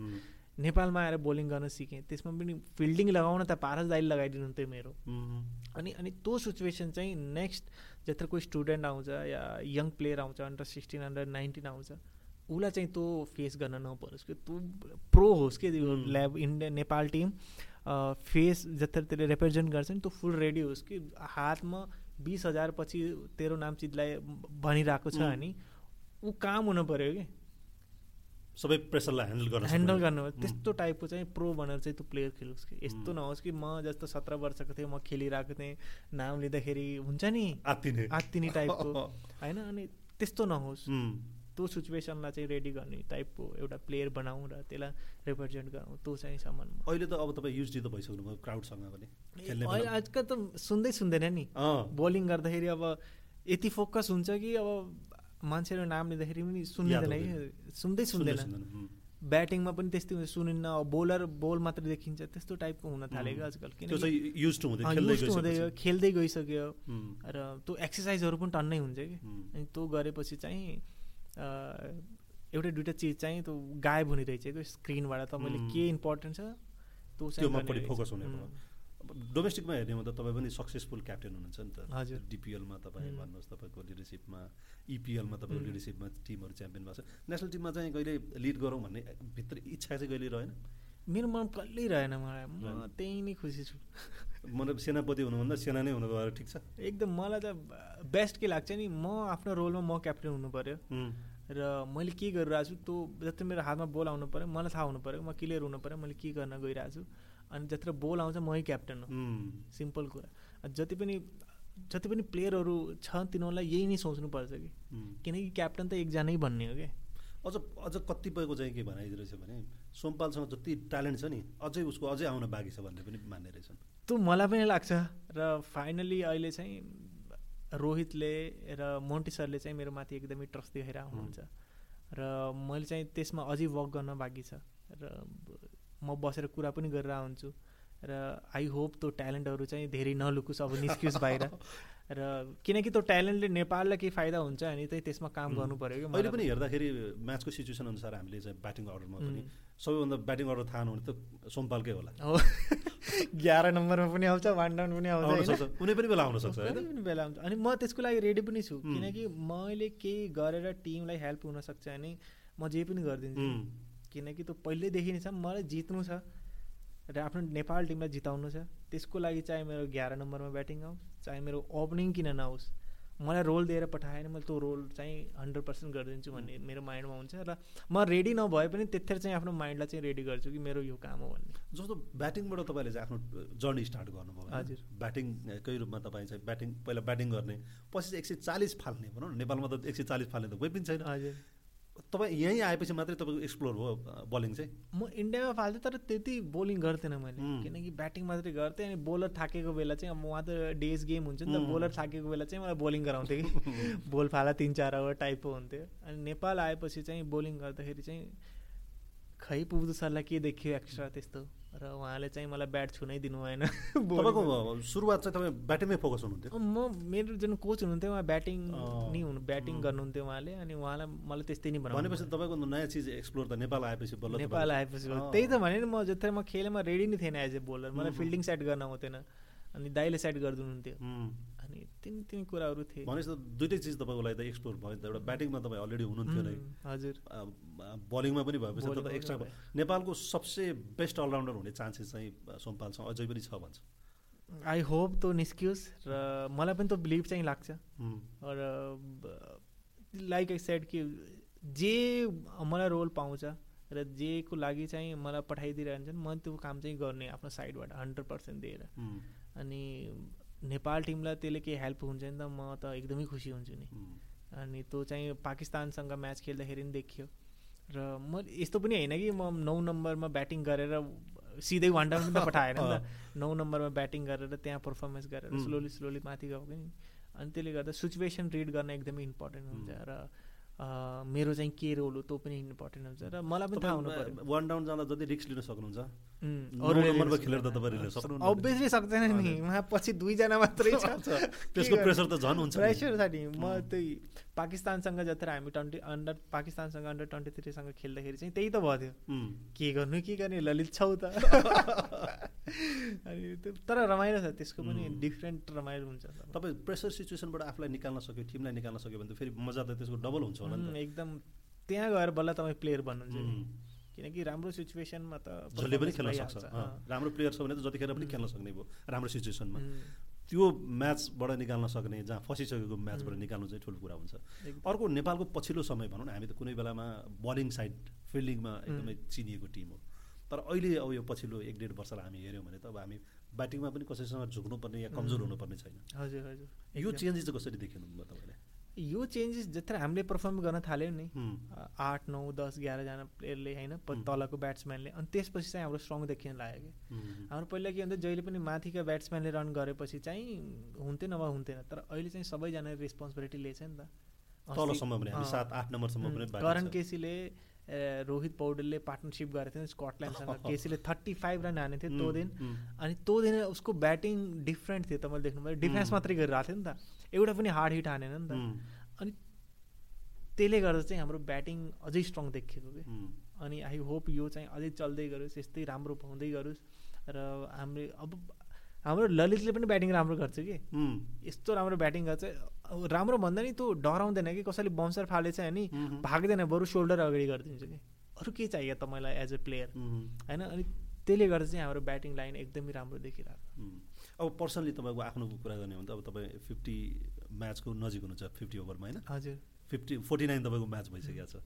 नेपालमा आएर बोलिङ गर्न सिकेँ त्यसमा पनि फिल्डिङ लगाउन त पारस दाइले लगाइदिनुहुन्थ्यो मेरो। अनि अनि त्यो सिचुएसन चाहिँ नेक्स्ट जत्र कोही स्टुडेन्ट आउँछ या यङ प्लेयर आउँछ अन्डर सिक्सटिन अन्डर नाइन्टिन आउँछ उसलाई चाहिँ त्यो फेस गर्न नपरोस् कि तँ प्रो होस् कि ल्याब इन्डिया नेपाल टिम फेस जत्र त्यसले रिप्रेजेन्ट गर्छ नि त्यो फुल रेडी होस् कि हातमा बिस हजार पछि तेरो नाम चिजलाई भनिरहेको छ अनि ऊ काम हुनु पऱ्यो कि? सबै प्रेसरलाई ह्यान्डल गर्न ह्यान्डल गर्नु त्यस्तो टाइपको चाहिँ प्रो भनेर चाहिँ त्यो प्लेयर खेलोस् कि। यस्तो नहोस् कि म जस्तो सत्र वर्षको थिएँ म खेलिरहेको थिएँ नाम लिँदाखेरि हुन्छ नि आत्तिने। आत्तिने टाइपको होइन अनि त्यस्तो नहोस्। त्यो सिचुएसनलाई चाहिँ रेडी गर्ने टाइपको एउटा प्लेयर बनाऊ र त्यसलाई रिप्रेजेन्ट गरौँ त्यो चाहिँ सामान अहिले त अब तपाईँ युज त भइसक्नु भयो क्राउडसँग पनि। अहिले आजकल त सुन्दै सुन्दैन नि। बोलिङ गर्दाखेरि अब यति फोकस हुन्छ कि अब मान्छेहरू नाम लिँदाखेरि पनि सुन्दैन कि सुन्दै सुन्दैन। ब्याटिङमा पनि त्यस्तै हुन्छ सुनिन्न बोलर बोल मात्र देखिन्छ त्यस्तो टाइपको हुन थाल्यो आजकल। हुँदै खेल्दै गइसक्यो। र त्यो एक्सर्साइजहरू पनि टन्नै हुन्छ कि। अनि त्यो गरेपछि चाहिँ एउटा दुइटा चिज चाहिँ त्यो गायब हुने रहेछ कि स्क्रिनबाट। तपाईँले के इम्पोर्टेन्ट छ त्यो चाहिँ फोकस हुने डोमेस्टिकमा हेर्ने हो त तपाईँ पनि सक्सेसफुल क्याप्टेन हुनुहुन्छ नि त। हजुर। डिपिएलमा तपाईँ भन्नुहोस् तपाईँको लिडरसिपमा इपिएलमा तपाईँको लिडरसिपमा टिमहरू च्याम्पियन भएको छ। नेसनल टिममा चाहिँ कहिले लिड गरौँ भन्ने भित्र इच्छा चाहिँ कहिले रहेन? मेरो मन कहिल्यै रहेन मलाई। म त्यही नै खुसी छु। मतलब सेनापति हुनुभन्दा सेना नै हुनु गएर ठिक छ? एकदम मलाई त बेस्ट के लाग्छ नि म आफ्नो रोलमा म क्याप्टेन हुनु पऱ्यो र मैले के गरिरहेको छु त्यो जति मेरो हातमा बोल आउनु पऱ्यो मलाई थाहा हुनु पऱ्यो म क्लियर हुनु पऱ्यो मैले के गर्न गइरहेको छु। अनि जत्र बोल आउँछ मै क्याप्टन हो। सिम्पल कुरा। जति पनि जति पनि प्लेयरहरू छ तिनीहरूलाई यही नै सोच्नुपर्छ कि। किनकि क्याप्टन त एकजनै भन्ने हो क्या अझ अझ कतिपयको चाहिँ के भनाइदिरहेछ भने सोमपालसँग जति ट्यालेन्ट छ नि अझै उसको अझै आउन बाँकी छ भन्ने पनि मान्ने रहेछन्। त्यो मलाई पनि लाग्छ। र फाइनली अहिले चाहिँ रोहितले र मोन्टी सरले चाहिँ मेरो माथि एकदमै ट्रस्ट देखाएर आउनुहुन्छ। र मैले चाहिँ त्यसमा अझै वर्क गर्न बाँकी छ। र म बसेर कुरा पनि गरेर हुन्छु र आई होप त्यो ट्यालेन्टहरू चाहिँ धेरै नलुकोस् अब निस्कियोस् बाहिर। र किनकि त्यो ट्यालेन्टले नेपाललाई केही फाइदा हुन्छ अनि चाहिँ त्यसमा काम गर्नु पऱ्यो कि अहिले पनि हेर्दाखेरि म्याचको सिचुएसन अनुसार हामीले चाहिँ ब्याटिङ अर्डरमा पनि सबैभन्दा ब्याटिङ अर्डर थाहा नहुने त सोमपालकै होला। एघार नम्बरमा पनि आउँछ वान डाउन पनि आउँछ कुनै पनि बेला आउन सक्छ कुनै पनि बेला आउँछ अनि म त्यसको लागि रेडी पनि छु किनकि मैले केही गरेर टिमलाई हेल्प हुनसक्छ भने म जे पनि गरिदिन्छु। किनकि त्यो पहिल्यैदेखि नै छ मलाई जित्नु छ र आफ्नो नेपाल टिमलाई जिताउनु छ। त्यसको लागि चाहे मेरो एघार नम्बरमा ब्याटिङ आओस् चाहे मेरो ओपनिङ किन नहोस् मलाई रोल दिएर पठाएन मैले त्यो रोल चाहिँ हन्ड्रेड पर्सेन्ट गरिदिन्छु भन्ने मेरो माइन्डमा हुन्छ र म रेडी नभए पनि त्यतिखेर चाहिँ आफ्नो माइन्डलाई चाहिँ रेडी गर्छु कि मेरो यो काम हो भन्ने। जस्तो ब्याटिङबाट तपाईँले चाहिँ आफ्नो जर्नी स्टार्ट गर्नुभयो हजुर। ब्याटिङकै रूपमा तपाईँ चाहिँ ब्याटिङ पहिला ब्याटिङ गर्ने पछि एक सय चालिस फाल्ने भनौँ न नेपालमा त एक सय चालिस फाल्ने त कोही पनि छैन। हजुर। तपाईँ यहीँ आएपछि मात्रै तपाईँको एक्सप्लोर हो बलिङ चाहिँ? म इन्डियामा फाल्थेँ तर त्यति बोलिङ गर्थेन मैले। किनकि ब्याटिङ मात्रै गर्थेँ अनि बोलर थाकेको बेला चाहिँ अब उहाँ त डेज गेम हुन्छ नि त बोलर थाकेको बेला चाहिँ मलाई बोलिङ गराउँथ्यो कि। बोल फाला तिन चार ओभर टाइपको हुन्थ्यो। अनि नेपाल आएपछि चाहिँ बोलिङ गर्दाखेरि चाहिँ खै पुग्दो सरलाई के देखियो एक्स्ट्रा त्यस्तो? र उहाँले चाहिँ मलाई ब्याट छुनै दिनु भएन तपाईँको सुरुवात चाहिँ तपाईँ ब्याटिङमै फोकस हुनुहुन्थ्यो? म मेरो जुन कोच हुनुहुन्थ्यो उहाँ ब्याटिङ नै हुनु ब्याटिङ गर्नुहुन्थ्यो उहाँले अनि उहाँलाई मलाई त्यस्तै नै भनेपछि तपाईँको नयाँ चिज एक्सप्लोर त नेपाल आएपछि बल्ल नेपाल आएपछि त्यही त भने म जति म खेलेमा रेडी नै थिएन एज ए बोलर मलाई फिल्डिङ सेट गर्न आउँथेन अनि दाइले सेट गरिदिनुहुन्थ्यो। अनि तिन तिन कुराहरू थिए। भनेपछि त दुइटै चिज तपाईँको लागि त एक्सप्लोर भयो नि त एउटा ब्याटिङमा तपाईँ अलरेडी हुनुहुन्थ्यो नै। हजुर। बलिङमा पनि भएपछि त एक्स्ट्रा नेपालको सबसे बेस्ट अलराउन्डर हुने चान्सेस चाहिँ सोमपालसँग अझै पनि छ भन्छ। आई होप त्यो निस्कियोस् र मलाई पनि त्यो बिलिभ चाहिँ लाग्छ। र लाइक आई सेड कि जे मलाई रोल पाउँछ र जेको लागि चाहिँ मलाई पठाइदिइरहन्छन् म त्यो काम चाहिँ गर्ने आफ्नो साइडबाट हन्ड्रेड पर्सेन्ट दिएर। अनि नेपाल टिमलाई त्यसले केही हेल्प हुन्छ नि त म त एकदमै खुसी हुन्छु नि। अनि त्यो चाहिँ पाकिस्तानसँग म्याच खेल्दाखेरि पनि देखियो। र म यस्तो पनि होइन कि म नौ नम्बरमा ब्याटिङ गरेर सिधै वान डाउन पनि पठाएन नि त। नौ नम्बरमा ब्याटिङ गरेर त्यहाँ पर्फर्मेन्स गरेर स्लोली स्लोली माथि गएको नि। अनि त्यसले गर्दा सिचुएसन रिड गर्न एकदमै इम्पोर्टेन्ट हुन्छ र मेरो चाहिँ के रोल हो त्यो पनि इम्पोर्टेन्ट हुन्छ र मलाई पनि थाहा हुनु पऱ्यो। वान डाउन जाँदा जति रिक्स लिन सक्नुहुन्छ? खेलेर त अभियसली सक्दैन नि उहाँ पछि दुईजना मात्रै छ त्यसको प्रेसर त झन् हुन्छ प्रेसर छ नि म त्यही पाकिस्तानसँग जत्र हामी ट्वेन्टी अन्डर पाकिस्तानसँग अन्डर ट्वेन्टी थ्रीसँग खेल्दाखेरि चाहिँ त्यही त भयो के गर्नु के गर्ने ललित छौ त अनि तर रमाइलो छ त्यसको पनि डिफ्रेन्ट रमाइलो हुन्छ तपाईँ प्रेसर सिचुएसनबाट आफूलाई निकाल्न सक्यो टिमलाई निकाल्न सक्यो भने त फेरि मजा त त्यसको डबल हुन्छ होला एकदम त्यहाँ गएर बल्ल तपाईँ प्लेयर भन्नुहुन्छ किनकि राम्रो सिचुएसनमा त जसले पनि खेल्न सक्छ। राम्रो प्लेयर छ भने त जतिखेर पनि खेल्न सक्ने भयो। राम्रो सिचुएसनमा। त्यो म्याचबाट निकाल्न सक्ने जहाँ फसिसकेको म्याचबाट निकाल्नु चाहिँ ठुलो कुरा हुन्छ। अर्को नेपालको पछिल्लो समय भनौँ न हामी त कुनै बेलामा बलिङ साइड फिल्डिङमा एकदमै चिनिएको टिम हो। तर अहिले अब यो पछिल्लो एक डेढ वर्षलाई हामी हेऱ्यौँ भने त अब हामी ब्याटिङमा पनि कसैसँग झुक्नुपर्ने या कमजोर हुनुपर्ने छैन। हजुर हजुर। यो चेन्जेस चाहिँ कसरी देख्नुभयो तपाईँले यो चेन्जेस जत्र हामीले पर्फर्म गर्न थाल्यौँ नि। आठ नौ दस एघारजना प्लेयरले होइन तलको ब्याट्सम्यानले अनि त्यसपछि चाहिँ हाम्रो स्ट्रङ देखिन लाग्यो कि हाम्रो पहिला के हुन्छ जहिले पनि माथिका ब्याट्सम्यानले रन गरेपछि चाहिँ हुन्थ्यो नभए हुन्थेन। तर अहिले चाहिँ सबैजनाले रेस्पोन्सिबिलिटी लिएछ नि त। करण केसीले रोहित पौडेलले पार्टनरसिप गरेको थियो स्कटल्यान्डसँग। केसीले थर्टी फाइभ रन हानेको थियो त्यो दिन। अनि त्यो दिन उसको ब्याटिङ डिफ्रेन्ट थियो तपाईँले देख्नुभयो। डिफेन्स मात्रै गरिरहेको थियो नि त। एउटा पनि हार्ड हिट हानेन नि त। अनि त्यसले गर्दा चाहिँ हाम्रो ब्याटिङ अझै स्ट्रङ देखिएको कि? अनि आई होप यो चाहिँ अझै चल्दै गरोस् यस्तै राम्रो हुँदै गरोस्। र हामीले अब हाम्रो ललितले पनि ब्याटिङ राम्रो गर्छ कि? यस्तो राम्रो ब्याटिङ गर्छ। राम्रो भन्दा नि त्यो डराउँदैन कि? कसैले बम्सर फालेछ अनि भाग्दैन बरु सोल्डर अगाडि गरिदिन्छ कि? अरू के चाहियो त मलाई एज अ प्लेयर होइन? अनि त्यसले गर्दा चाहिँ हाम्रो ब्याटिङ लाइन एकदमै राम्रो देखिरहेको अब पर्सनली तपाईँको आफ्नो कुरा गर्ने हो भने त अब तपाईँ फिफ्टी म्याचको नजिक हुनुहुन्छ फिफ्टी ओभरमा होइन? हजुर। फिफ्टी फोर्टी नाइन तपाईँको म्याच भइसकेको छ।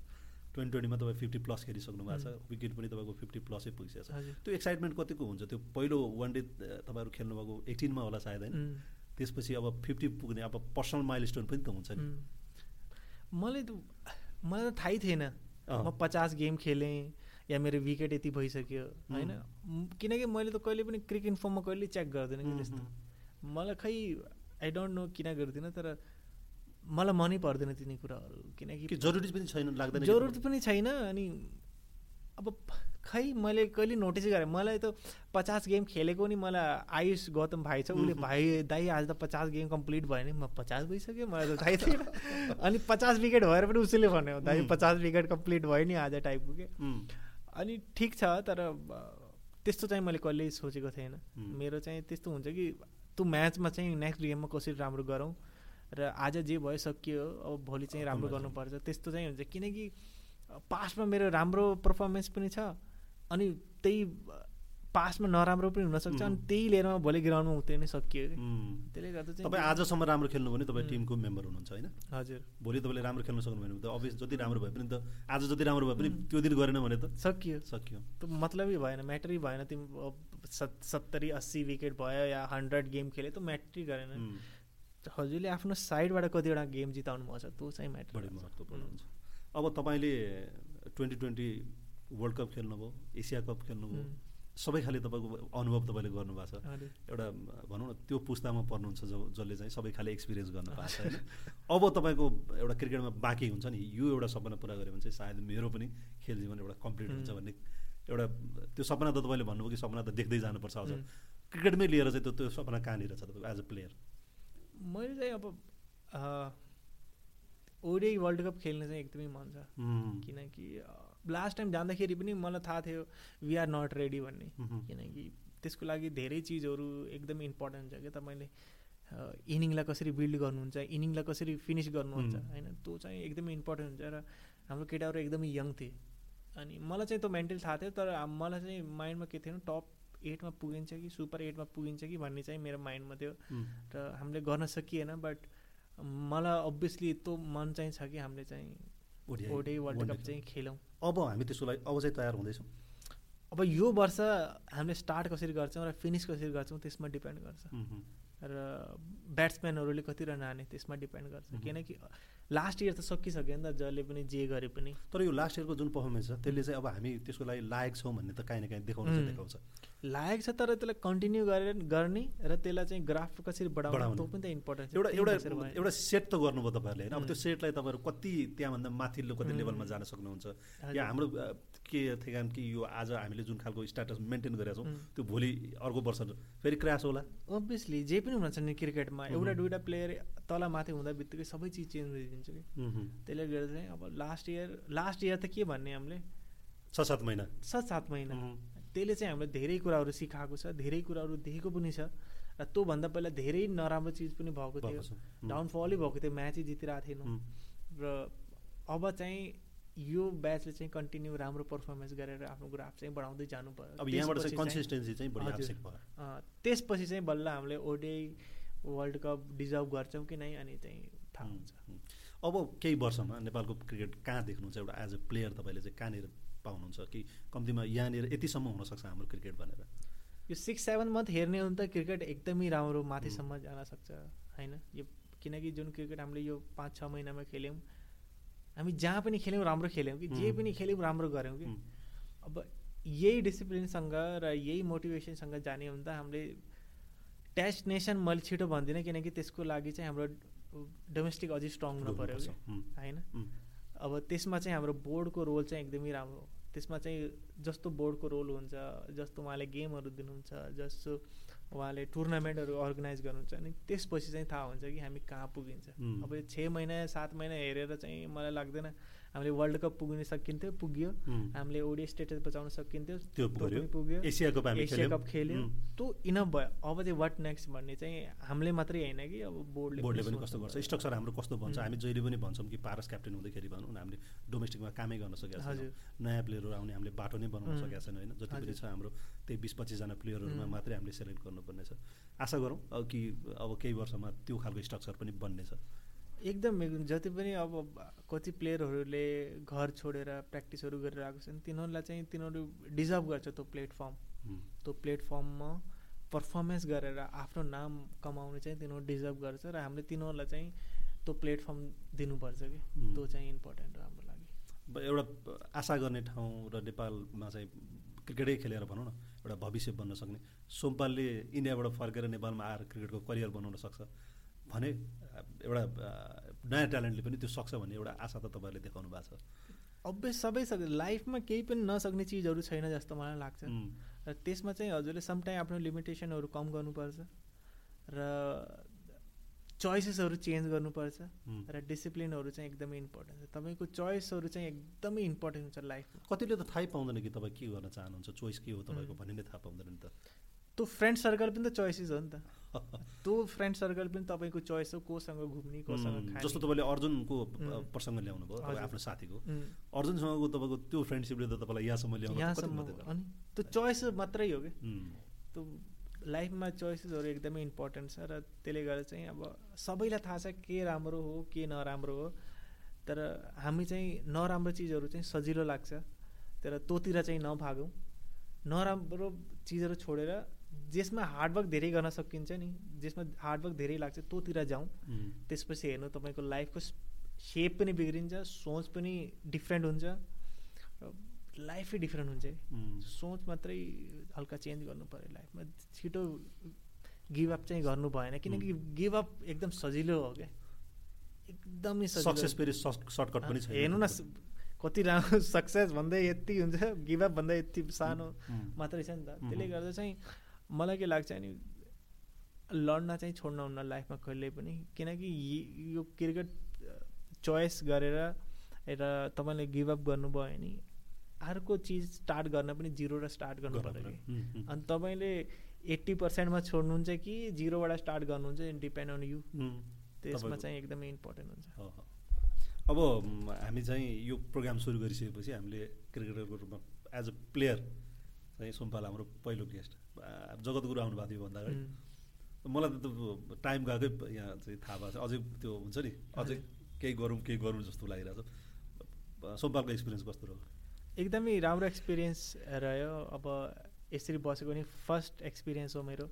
ट्वेन्टी ट्वेन्टीमा तपाईँ फिफ्टी प्लस खेलिसक्नु भएको छ विकेट पनि तपाईँको फिफ्टी प्लसै पुगिसकेको छ। त्यो एक्साइटमेन्ट कतिको हुन्छ? त्यो पहिलो वान डे तपाईँहरू खेल्नुभएको एटिनमा होला सायद होइन? त्यसपछि अब फिफ्टी पुग्ने अब पर्सनल माइल स्टोन पनि त हुन्छ नि। मलाई त मलाई त थाहै थिएन। म पचास गेम खेलेँ या मेरो विकेट यति भइसक्यो होइन? किनकि मैले त कहिले पनि क्रिकेट फर्ममा कहिले चेक गर्दिनँ कि त्यस्तो। मलाई खै आई डोन्ट नो किन गर्दिनँ तर मलाई मनै पर्दैन तिनी कुराहरू किनकि जरुरी पनि छैन लाग्दैन जरुरत पनि छैन अनि अब खै मैले कहिले नोटिस गरेँ मलाई त पचास गेम खेलेको नि मलाई आयुष गौतम भाइ छ उसले भाइ दाइ आज त पचास गेम कम्प्लिट भयो नि। म पचास भइसक्यो मलाई त थाहै थिएन। अनि पचास विकेट भएर पनि उसैले भन्यो दाइ पचास विकेट कम्प्लिट भयो नि आज टाइपको के? अनि ठिक छ तर त्यस्तो चाहिँ मैले कहिले सोचेको थिएन। मेरो चाहिँ त्यस्तो हुन्छ कि त्यो म्याचमा चाहिँ नेक्स्ट गेममा कसरी राम्रो गरौँ र आज जे भयो सकियो अब भोलि चाहिँ राम्रो गर्नुपर्छ। त्यस्तो चाहिँ हुन्छ। किनकि पास्टमा मेरो राम्रो पर्फर्मेन्स पनि छ। अनि त्यही पासमा नराम्रो पनि हुनसक्छ अनि त्यही लिएर भोलि ग्राउन्डमा उत्रिनै सकियो त्यसले गर्दा चाहिँ तपाईँ आजसम्म राम्रो खेल्नु भने तपाईँ टिमको मेम्बर हुनुहुन्छ होइन? हजुर। भोलि तपाईँले राम्रो खेल्न सक्नु भने त अभियस जति राम्रो भए पनि त आज जति राम्रो भए पनि त्यो दिन गरेन भने त? सकियो। सकियो। त मतलबै भएन म्याटरै भएन। तिमी सत्तरी अस्सी विकेट भयो या हन्ड्रेड गेम खेल्यो त म्याट्रै गरेन। हजुरले आफ्नो साइडबाट कतिवटा गेम जिताउनु भएको छ त्यो चाहिँ म्याटर बढी महत्त्वपूर्ण हुन्छ। अब तपाईँले ट्वेन्टी ट्वेन्टी वर्ल्ड कप खेल्नुभयो एसिया कप खेल्नुभयो सबै खाले तपाईँको अनुभव तपाईँले गर्नुभएको छ। एउटा भनौँ न त्यो पुस्तामा पर्नुहुन्छ जो जसले चाहिँ सबै खाले एक्सपिरियन्स गर्नु भएको छ होइन। अब तपाईँको एउटा क्रिकेटमा बाँकी हुन्छ नि यो एउटा सपना पुरा गऱ्यो भने चाहिँ सायद मेरो पनि खेल जीवन एउटा कम्प्लिट हुन्छ भन्ने एउटा त्यो सपना त तपाईँले भन्नुभयो कि सपना त देख्दै जानुपर्छ अझ। क्रिकेटमै लिएर चाहिँ त्यो त्यो सपना कहाँनिर छ तपाईँको एज अ प्लेयर मैले चाहिँ अब ओडिआई वर्ल्ड कप खेल्न चाहिँ एकदमै मन छ। किनकि लास्ट टाइम जाँदाखेरि पनि मलाई थाहा थियो वी आर नट रेडी भन्ने। किनकि त्यसको लागि धेरै चिजहरू एकदम इम्पोर्टेन्ट छ क्या। तपाईँले इनिङलाई कसरी बिल्ड गर्नुहुन्छ इनिङलाई कसरी फिनिस गर्नुहुन्छ होइन? त्यो चाहिँ एकदमै इम्पोर्टेन्ट हुन्छ र हाम्रो केटाहरू एकदमै यङ थिए। अनि मलाई चाहिँ त्यो मेन्टल थाहा थियो तर मलाई चाहिँ माइन्डमा के थियो टप एटमा पुगिन्छ कि सुपर एटमा पुगिन्छ कि भन्ने चाहिँ मेरो माइन्डमा थियो। र हामीले गर्न सकिएन बट मलाई अभियसली त्यो मन चाहिँ छ कि हामीले चाहिँ ओडे वर्ल्ड कप चाहिँ खेलौँ। अब हामी त्यसको लागि अब चाहिँ तयार हुँदैछौँ। अब यो वर्ष हामीले स्टार्ट कसरी गर्छौँ र फिनिस कसरी गर्छौँ त्यसमा डिपेन्ड गर्छ। र ब्याट्सम्यानहरूले कति रन हाने त्यसमा डिपेन्ड गर्छ। किनकि लास्ट इयर त सकिसक्यो नि त जसले पनि जे गरे पनि। तर यो लास्ट इयरको जुन पर्फर्मेन्स छ त्यसले चाहिँ अब हामी त्यसको लागि लायक छौँ भन्ने त काहीँ न काहीँ देखाउनु चाहिँ देखाउँछ। लायक छ तर त्यसलाई कन्टिन्यू गरेर गर्ने र त्यसलाई चाहिँ ग्राफ कसरी बढाउने त्यो पनि त इम्पोर्टेन्ट एउटा एउटा एउटा सेट त गर्नुभयो तपाईँहरूले होइन? अब त्यो सेटलाई तपाईँहरू कति त्यहाँभन्दा माथिल्लो कति लेभलमा जान सक्नुहुन्छ? या हाम्रो के थियो कि यो आज हामीले जुन खालको स्ट्याटस मेन्टेन गरेका छौँ त्यो भोलि अर्को वर्ष फेरि क्रास होला। अभियसली जे पनि हुनुहुन्छ नि क्रिकेटमा एउटा दुइटा प्लेयर तल माथि हुँदा बित्तिकै सबै चिज चेन्ज गरिदिन्छ कि। त्यसले गर्दा चाहिँ अब लास्ट इयर लास्ट इयर त के भन्ने हामीले? छ सात महिना। छ सात महिना। त्यसले चाहिँ हामीले धेरै कुराहरू सिकाएको छ धेरै कुराहरू देखेको पनि छ र त्योभन्दा पहिला धेरै नराम्रो चिज पनि भएको थियो। डाउनफलै भएको थियो म्याचै जितिरहेको थिएन। र अब चाहिँ यो ब्याचले चाहिँ कन्टिन्यू राम्रो पर्फर्मेन्स गरेर आफ्नो ग्राफ चाहिँ बढाउँदै जानु पर्यो त्यसपछि चाहिँ बल्ल हामीले ओडिआई वर्ल्ड कप डिजर्भ गर्छौँ कि नै अनि चाहिँ थाहा हुन्छ। अब केही वर्षमा नेपालको क्रिकेट कहाँ देख्नुहुन्छ एउटा एज अ प्लेयर तपाईँले चाहिँ कहाँनिर पाउनुहुन्छ? कि कम्तीमा यहाँनिर यतिसम्म हुनसक्छ हाम्रो क्रिकेट भनेर? यो सिक्स सेभेन मन्थ हेर्ने हो भने त क्रिकेट एकदमै राम्रो माथिसम्म जान सक्छ होइन? यो किनकि जुन क्रिकेट हामीले यो पाँच छ महिनामा खेल्यौँ हामी जहाँ पनि खेल्यौँ राम्रो खेल्यौँ कि जे पनि खेल्यौँ राम्रो गऱ्यौँ कि। अब यही डिसिप्लिनसँग र यही मोटिभेसनसँग जाने हो भने त हामीले टेस्ट नेसन मैले छिटो भन्दिनँ किनकि त्यसको लागि चाहिँ हाम्रो डोमेस्टिक अझै स्ट्रङ हुनु पऱ्यो कि। होइन? अब त्यसमा चाहिँ हाम्रो बोर्डको रोल चाहिँ एकदमै राम्रो त्यसमा चाहिँ जस्तो बोर्डको रोल हुन्छ जस्तो उहाँले गेमहरू दिनुहुन्छ जस्तो उहाँले टुर्नामेन्टहरू अर्गनाइज गर्नुहुन्छ अनि त्यसपछि चाहिँ थाहा हुन्छ कि हामी कहाँ पुगिन्छ। अब छ महिना सात महिना हेरेर चाहिँ मलाई लाग्दैन हामीले वर्ल्ड कप पुग्न सकिन्थ्यो पुग्यो। हामीले ओडिया स्टेटस बचाउन सकिन्थ्यो त्यो पुग्यो। एसिया कप एसिया कप खेल्यो। त्यो इनफ भयो अब चाहिँ वाट नेक्स्ट भन्ने चाहिँ हामीले मात्रै होइन कि अब बोर्डले बोर्डले पनि कस्तो गर्छ? स्ट्रक्चर हाम्रो कस्तो भन्छ? हामी जहिले पनि भन्छौँ कि पारस क्याप्टेन हुँदाखेरि भनौँ न हामीले डोमेस्टिकमा कामै गर्न सकेका छैन। नयाँ प्लेयरहरू आउने हामीले बाटो नै बनाउन सकेका छैन होइन? जति पनि छ हाम्रो त्यही बिस पच्चिसजना प्लेयरहरूमा मात्रै हामीले सेलेक्ट गर्नुपर्ने छ आशा गरौँ कि अब केही वर्षमा त्यो खालको स्ट्रक्चर पनि बन्नेछ। एकदम एकदम जति पनि अब कति प्लेयरहरूले घर छोडेर प्र्याक्टिसहरू गरेर आएको छन् तिनीहरूलाई चाहिँ तिनीहरू डिजर्भ गर्छ त्यो प्लेटफर्म। त्यो प्लेटफर्ममा पर्फर्मेन्स गरेर आफ्नो नाम कमाउने चाहिँ तिनीहरू डिजर्भ गर्छ र हामीले तिनीहरूलाई चाहिँ त्यो प्लेटफर्म दिनुपर्छ कि। त्यो चाहिँ इम्पोर्टेन्ट हो हाम्रो लागि। एउटा आशा गर्ने ठाउँ र नेपालमा चाहिँ क्रिकेटै खेलेर भनौँ न एउटा भविष्य बन्न सक्ने। सोमपालले इन्डियाबाट फर्केर नेपालमा आएर क्रिकेटको करियर बनाउन सक्छ। भने एउटा नयाँ ट्यालेन्टले पनि त्यो सक्छ भन्ने एउटा आशा त तपाईँहरूले देखाउनु भएको छ। अभियस सबै सक्छ लाइफमा केही पनि नसक्ने चिजहरू छैन जस्तो मलाई लाग्छ। र त्यसमा चाहिँ हजुरले समटाइम आफ्नो लिमिटेसनहरू कम गर्नुपर्छ र चोइसेसहरू चेन्ज गर्नुपर्छ र डिसिप्लिनहरू चाहिँ एकदमै इम्पोर्टेन्ट छ। तपाईँको चोइसहरू चाहिँ एकदमै इम्पोर्टेन्ट हुन्छ लाइफमा। कतिले त थाहै पाउँदैन कि तपाईँ के गर्न चाहनुहुन्छ चोइस के हो तपाईँको भन्ने नै थाहा पाउँदैन नि त। त्यो फ्रेन्ड सर्कल पनि त चोइसेस हो नि त। त्यो फ्रेन्ड सर्कल पनि तपाईँको चोइस हो कोसँग घुम्ने कोसँग जस्तो तपाईँले अर्जुनको प्रसङ्ग ल्याउनु भयो आफ्नो साथीको। अर्जुनसँगको तपाईँको त्यो फ्रेन्डसिपले त तपाईँलाई यहाँसम्म ल्याउनु यहाँसम्म अनि त्यो चोइस मात्रै हो कि त्यो लाइफमा चोइसेसहरू एकदमै इम्पोर्टेन्ट छ र त्यसले गर्दा चाहिँ अब सबैलाई थाहा छ के राम्रो हो के नराम्रो हो। तर हामी चाहिँ नराम्रो चिजहरू चाहिँ सजिलो लाग्छ। तर तँतिर चाहिँ नभागौँ। नराम्रो चिजहरू छोडेर जसमा हार्डवर्क धेरै गर्न सकिन्छ नि जसमा हार्डवर्क धेरै लाग्छ तँतिर जाउँ। त्यसपछि हेर्नु तपाईँको लाइफको सेप पनि बिग्रिन्छ सोच पनि डिफ्रेन्ट हुन्छ लाइफै डिफ्रेन्ट हुन्छ सोच मात्रै हल्का चेन्ज गर्नु पऱ्यो लाइफमा छिटो गिभअप चाहिँ गर्नु भएन किनकि गिभअप एकदम सजिलो हो क्या। एकदमै सक्सेस फेरि सर्टकट पनि छ हेर्नु न कति राम्रो सक्सेस भन्दै यति हुन्छ गिभअप भन्दा यति सानो मात्रै छ नि त। त्यसले गर्दा चाहिँ मलाई के लाग्छ नि लड्न चाहिँ छोड्न हुन्न लाइफमा कहिले पनि किनकि यो क्रिकेट चोइस गरेर र तपाईँले गिभअप गर्नुभयो भने अर्को चिज स्टार्ट गर्न पनि जिरोबाट स्टार्ट गर्नु पऱ्यो कि। अनि तपाईँले एट्टी पर्सेन्टमा छोड्नुहुन्छ कि जिरोबाट स्टार्ट गर्नुहुन्छ डिपेन्ड अन यु। त्यसमा चाहिँ एकदमै इम्पोर्टेन्ट हुन्छ। अब हामी चाहिँ यो प्रोग्राम सुरु गरिसकेपछि हामीले क्रिकेटरको रूपमा एज अ प्लेयर चाहिँ सोमपाल हाम्रो पहिलो गेस्ट। जगतगुरु आउनुभएको थियो भन्दा अगाडि। मलाई त टाइम गएकै यहाँ चाहिँ थाहा भएको छ। अझै त्यो हुन्छ नि अझै केही गरौँ केही गरौँ जस्तो लागिरहेको छ। सोमपालको एक्सपिरियन्स कस्तो रह्यो? एकदमै राम्रो एक्सपिरियन्स रह्यो। अब यसरी बसेको नि फर्स्ट एक्सपिरियन्स हो मेरो।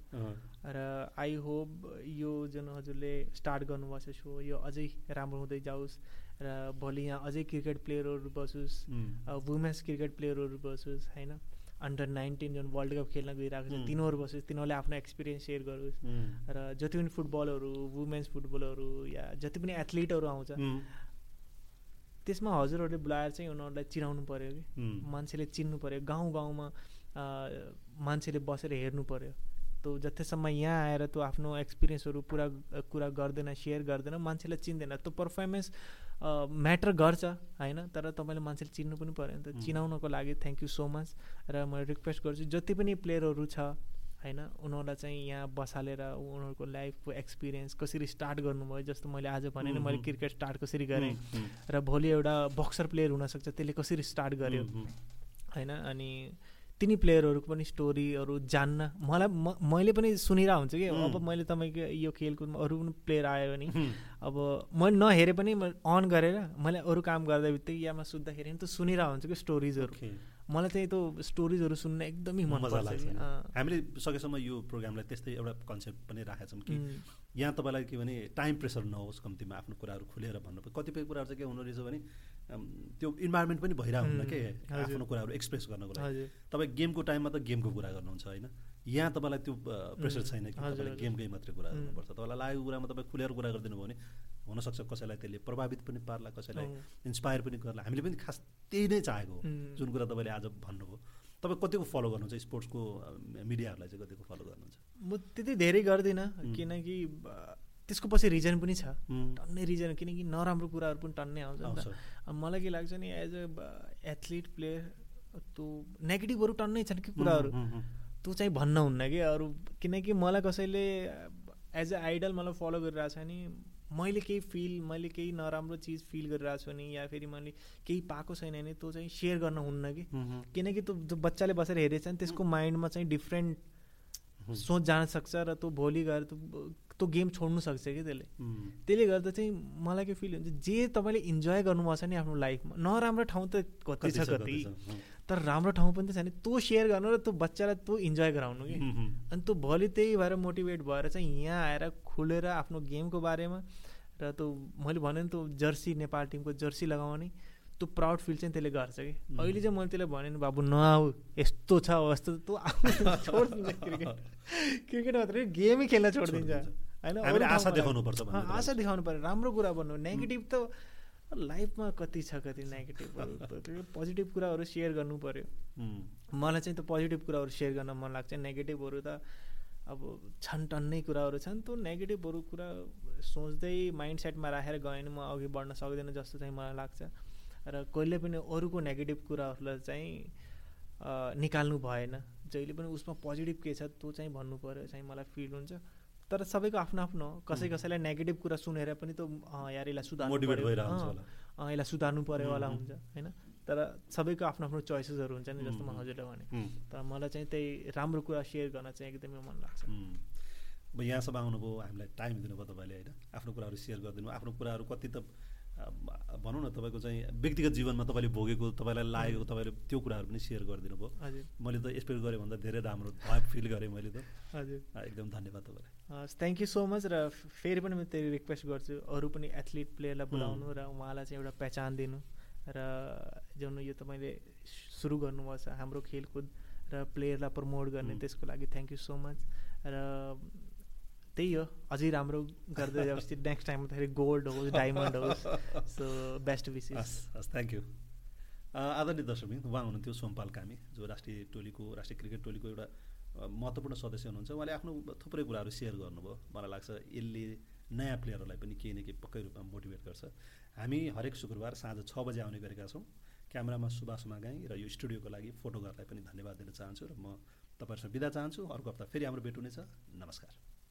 र आई होप यो जुन हजुरले स्टार्ट गर्नुभएको सो यो अझै राम्रो हुँदै जाओस्। र भोलि यहाँ अझै क्रिकेट प्लेयरहरू बसोस्। वुमेन्स क्रिकेट प्लेयरहरू बसोस् होइन? अन्डर नाइन्टिन जुन वर्ल्ड कप खेल्न गइरहेको छ तिनीहरू बसोस् तिनीहरूले आफ्नो एक्सपिरियन्स सेयर गरोस्। र जति पनि फुटबलहरू वुमेन्स फुटबलहरू या जति पनि एथलिटहरू आउँछ त्यसमा हजुरहरूले बोलाएर चाहिँ उनीहरूलाई चिनाउनु पऱ्यो कि। मान्छेले चिन्नु पऱ्यो गाउँ गाउँमा मान्छेले बसेर हेर्नु पऱ्यो त जतिसम्म यहाँ आएर त्यो आफ्नो एक्सपिरियन्सहरू पुरा कुरा गर्दैन सेयर गर्दैन मान्छेलाई चिन्दैन। त्यो पर्फर्मेन्स म्याटर गर्छ होइन? तर तपाईँले मान्छेले चिन्नु पनि पऱ्यो नि त। चिनाउनको लागि थ्याङ्क यू सो मच र म रिक्वेस्ट गर्छु जति पनि प्लेयरहरू छ होइन? उनीहरूलाई चाहिँ यहाँ बसालेर उनीहरूको लाइफको एक्सपिरियन्स कसरी स्टार्ट गर्नुभयो जस्तो मैले आज भने नि मैले क्रिकेट स्टार्ट कसरी गरेँ? र भोलि एउटा बक्सर प्लेयर हुनसक्छ त्यसले कसरी स्टार्ट गर्यो? होइन? अनि तिनी प्लेयरहरूको पनि स्टोरीहरू जान्न मलाई म मैले पनि सुनिरहेको हुन्छु कि अब मैले तपाईँको यो खेलकुदमा अरू पनि प्लेयर आयो भने अब मैले नहेरे पनि अन गरेर मैले अरू काम गर्दा बित्तिकै यामा सुत्दाखेरि पनि त सुनिरहेको हुन्छु कि स्टोरिजहरू मलाई चाहिँ त्यो स्टोरिजहरू सुन्न एकदमै मन मजा लाग्छ हामीले सकेसम्म यो प्रोग्रामलाई त्यस्तै एउटा कन्सेप्ट पनि राखेका छौँ कि यहाँ तपाईँलाई के भने टाइम प्रेसर नहोस् कम्तीमा आफ्नो कुराहरू खुलेर भन्नु कतिपय कुराहरू चाहिँ के हुनु रहेछ भने त्यो इन्भाइरोमेन्ट पनि भइरहेको हुन्न के आफ्नो कुराहरू एक्सप्रेस गर्नको लागि। तपाईँ गेमको टाइममा त गेमको कुरा गर्नुहुन्छ होइन? यहाँ तपाईँलाई त्यो प्रेसर छैन कि तपाईँले गेमकै मात्रै कुरा गर्नुपर्छ। तपाईँलाई लागेको कुरामा तपाईँ खुलेर कुरा गरिदिनु भयो भने हुनसक्छ कसैलाई त्यसले प्रभावित पनि पार्ला कसैलाई इन्सपायर पनि गर्ला। हामीले पनि खास त्यही नै चाहेको हो। जुन कुरा तपाईँले आज भन्नुभयो। तपाईँ कतिको फलो गर्नुहुन्छ स्पोर्ट्सको मिडियाहरूलाई चाहिँ कतिको फलो गर्नुहुन्छ? म त्यति धेरै गर्दिनँ किनकि त्यसको पछि रिजन पनि छ। टन्नै रिजन किनकि नराम्रो कुराहरू पनि टन्नै आउँछ मलाई के लाग्छ नि एज अ एथलिट प्लेयर त्यो नेगेटिभहरू टन्नै छन् कि कुराहरू? त्यो चाहिँ भन्न हुन्न कि अरू किनकि मलाई कसैले एज अ आइडल मलाई फलो गरिरहेको छ नि मैले केही फिल मैले केही नराम्रो चिज फिल गरिरहेको छु नि या फेरि मैले केही पाएको छैन भने त्यो चाहिँ सेयर गर्न हुन्न कि। किनकि त्यो जो बच्चाले बसेर हेरेछ नि त्यसको माइन्डमा चाहिँ डिफ्रेन्ट सोच जान सक्छ र त्यो भोलि गएर त्यो गेम छोड्नु सक्छ कि त्यसले। त्यसले गर्दा चाहिँ मलाई के फिल हुन्छ जे तपाईँले इन्जोय गर्नुभएको छ नि आफ्नो लाइफमा नराम्रो ठाउँ त कति छ कति। तर राम्रो ठाउँ पनि त छ नि। त्यो सेयर गर्नु र त्यो बच्चालाई त्यो इन्जोय गराउनु कि। अनि त्यो भोलि त्यही भएर मोटिभेट भएर चाहिँ यहाँ आएर खुलेर आफ्नो गेमको बारेमा र त्यो मैले भने नि त्यो जर्सी नेपाल टिमको जर्सी लगाउने। त्यो प्राउड फिल चाहिँ त्यसले गर्छ कि। अहिले चाहिँ मैले त्यसलाई भने नि बाबु नआऊ। यस्तो छ यस्तो तँ छोडिदिन्छ क्रिकेट। क्रिकेट मात्रै गेमै खेल्न छोडिदिन्छ। होइन आशा देखाउनु पर्छ आशा देखाउनु पर्यो। राम्रो कुरा भन्नु। नेगेटिभ त लाइफमा कति छ कति नेगेटिभ पोजिटिभ कुराहरू सेयर गर्नु पऱ्यो मलाई चाहिँ त्यो पोजिटिभ कुराहरू सेयर गर्न मन लाग्छ। नेगेटिभहरू त अब छन् टन्नै कुराहरू छन्। त्यो नेगेटिभहरू कुरा सोच्दै माइन्ड सेटमा राखेर गयो भने म अघि बढ्न सक्दैन जस्तो चाहिँ मलाई लाग्छ। र कहिले पनि अरूको नेगेटिभ कुराहरूलाई चाहिँ निकाल्नु भएन। जहिले पनि उसमा पोजिटिभ के छ त्यो चाहिँ भन्नु पऱ्यो चाहिँ मलाई फिल हुन्छ। तर सबैको आफ्नो आफ्नो कसै कसैलाई नेगेटिभ कुरा सुनेर पनि त यार यसलाई सुधार्नु यसलाई सुधार्नु पऱ्यो होला हुन्छ होइन? तर सबैको आफ्नो आफ्नो चोइसेसहरू हुन्छ नि जस्तो म हजुरले भने। तर मलाई चाहिँ त्यही राम्रो कुरा सेयर गर्न चाहिँ एकदमै मन लाग्छ। अब यहाँसम्म आउनुभयो हामीलाई टाइम दिनुभयो तपाईँले होइन? आफ्नो कुराहरू सेयर गरिदिनु आफ्नो कुराहरू कति त भनौँ न तपाईँको चाहिँ व्यक्तिगत जीवनमा तपाईँले भोगेको तपाईँलाई लागेको तपाईँले त्यो कुराहरू पनि सेयर गरिदिनु भयो। मैले त एक्सपेक्ट गरेँ भन्दा धेरै राम्रो फिल गरेँ मैले त। हजुर। एकदम धन्यवाद तपाईँलाई। थ्याङ्क यू सो मच र फेरि पनि म त्यही रिक्वेस्ट गर्छु अरू पनि एथलिट प्लेयरलाई बोलाउनु र उहाँलाई चाहिँ एउटा पहिचान दिनु र जुन यो तपाईँले सुरु गर्नुभएको छ हाम्रो खेलकुद र प्लेयरलाई प्रमोट गर्ने त्यसको लागि थ्याङ्क यू सो मच र त्यही हो। अझै राम्रो गर्दै जाओस्। नेक्स्ट टाइम त गोल्ड होस् डायमन्ड होस्। सो बेस्ट विसेस हस् थ्याङ्क यू आदरणीय दर्शक उहाँ हुनुहुन्थ्यो सोमपाल कामी जो राष्ट्रिय टोलीको राष्ट्रिय क्रिकेट टोलीको एउटा महत्त्वपूर्ण सदस्य हुनुहुन्छ। उहाँले आफ्नो थुप्रै कुराहरू सेयर गर्नुभयो। मलाई लाग्छ यसले नयाँ प्लेयरहरूलाई पनि केही न केही पक्कै रूपमा मोटिभेट गर्छ। हामी हरेक शुक्रबार साँझ छ बजे आउने गरेका छौँ। क्यामेरामा सुभाष मागाई र यो स्टुडियोको लागि फोटोग्राफलाई पनि धन्यवाद दिन चाहन्छु र म तपाईँहरूसँग बिदा चाहन्छु। अर्को हप्ता फेरि हाम्रो भेट हुनेछ। नमस्कार।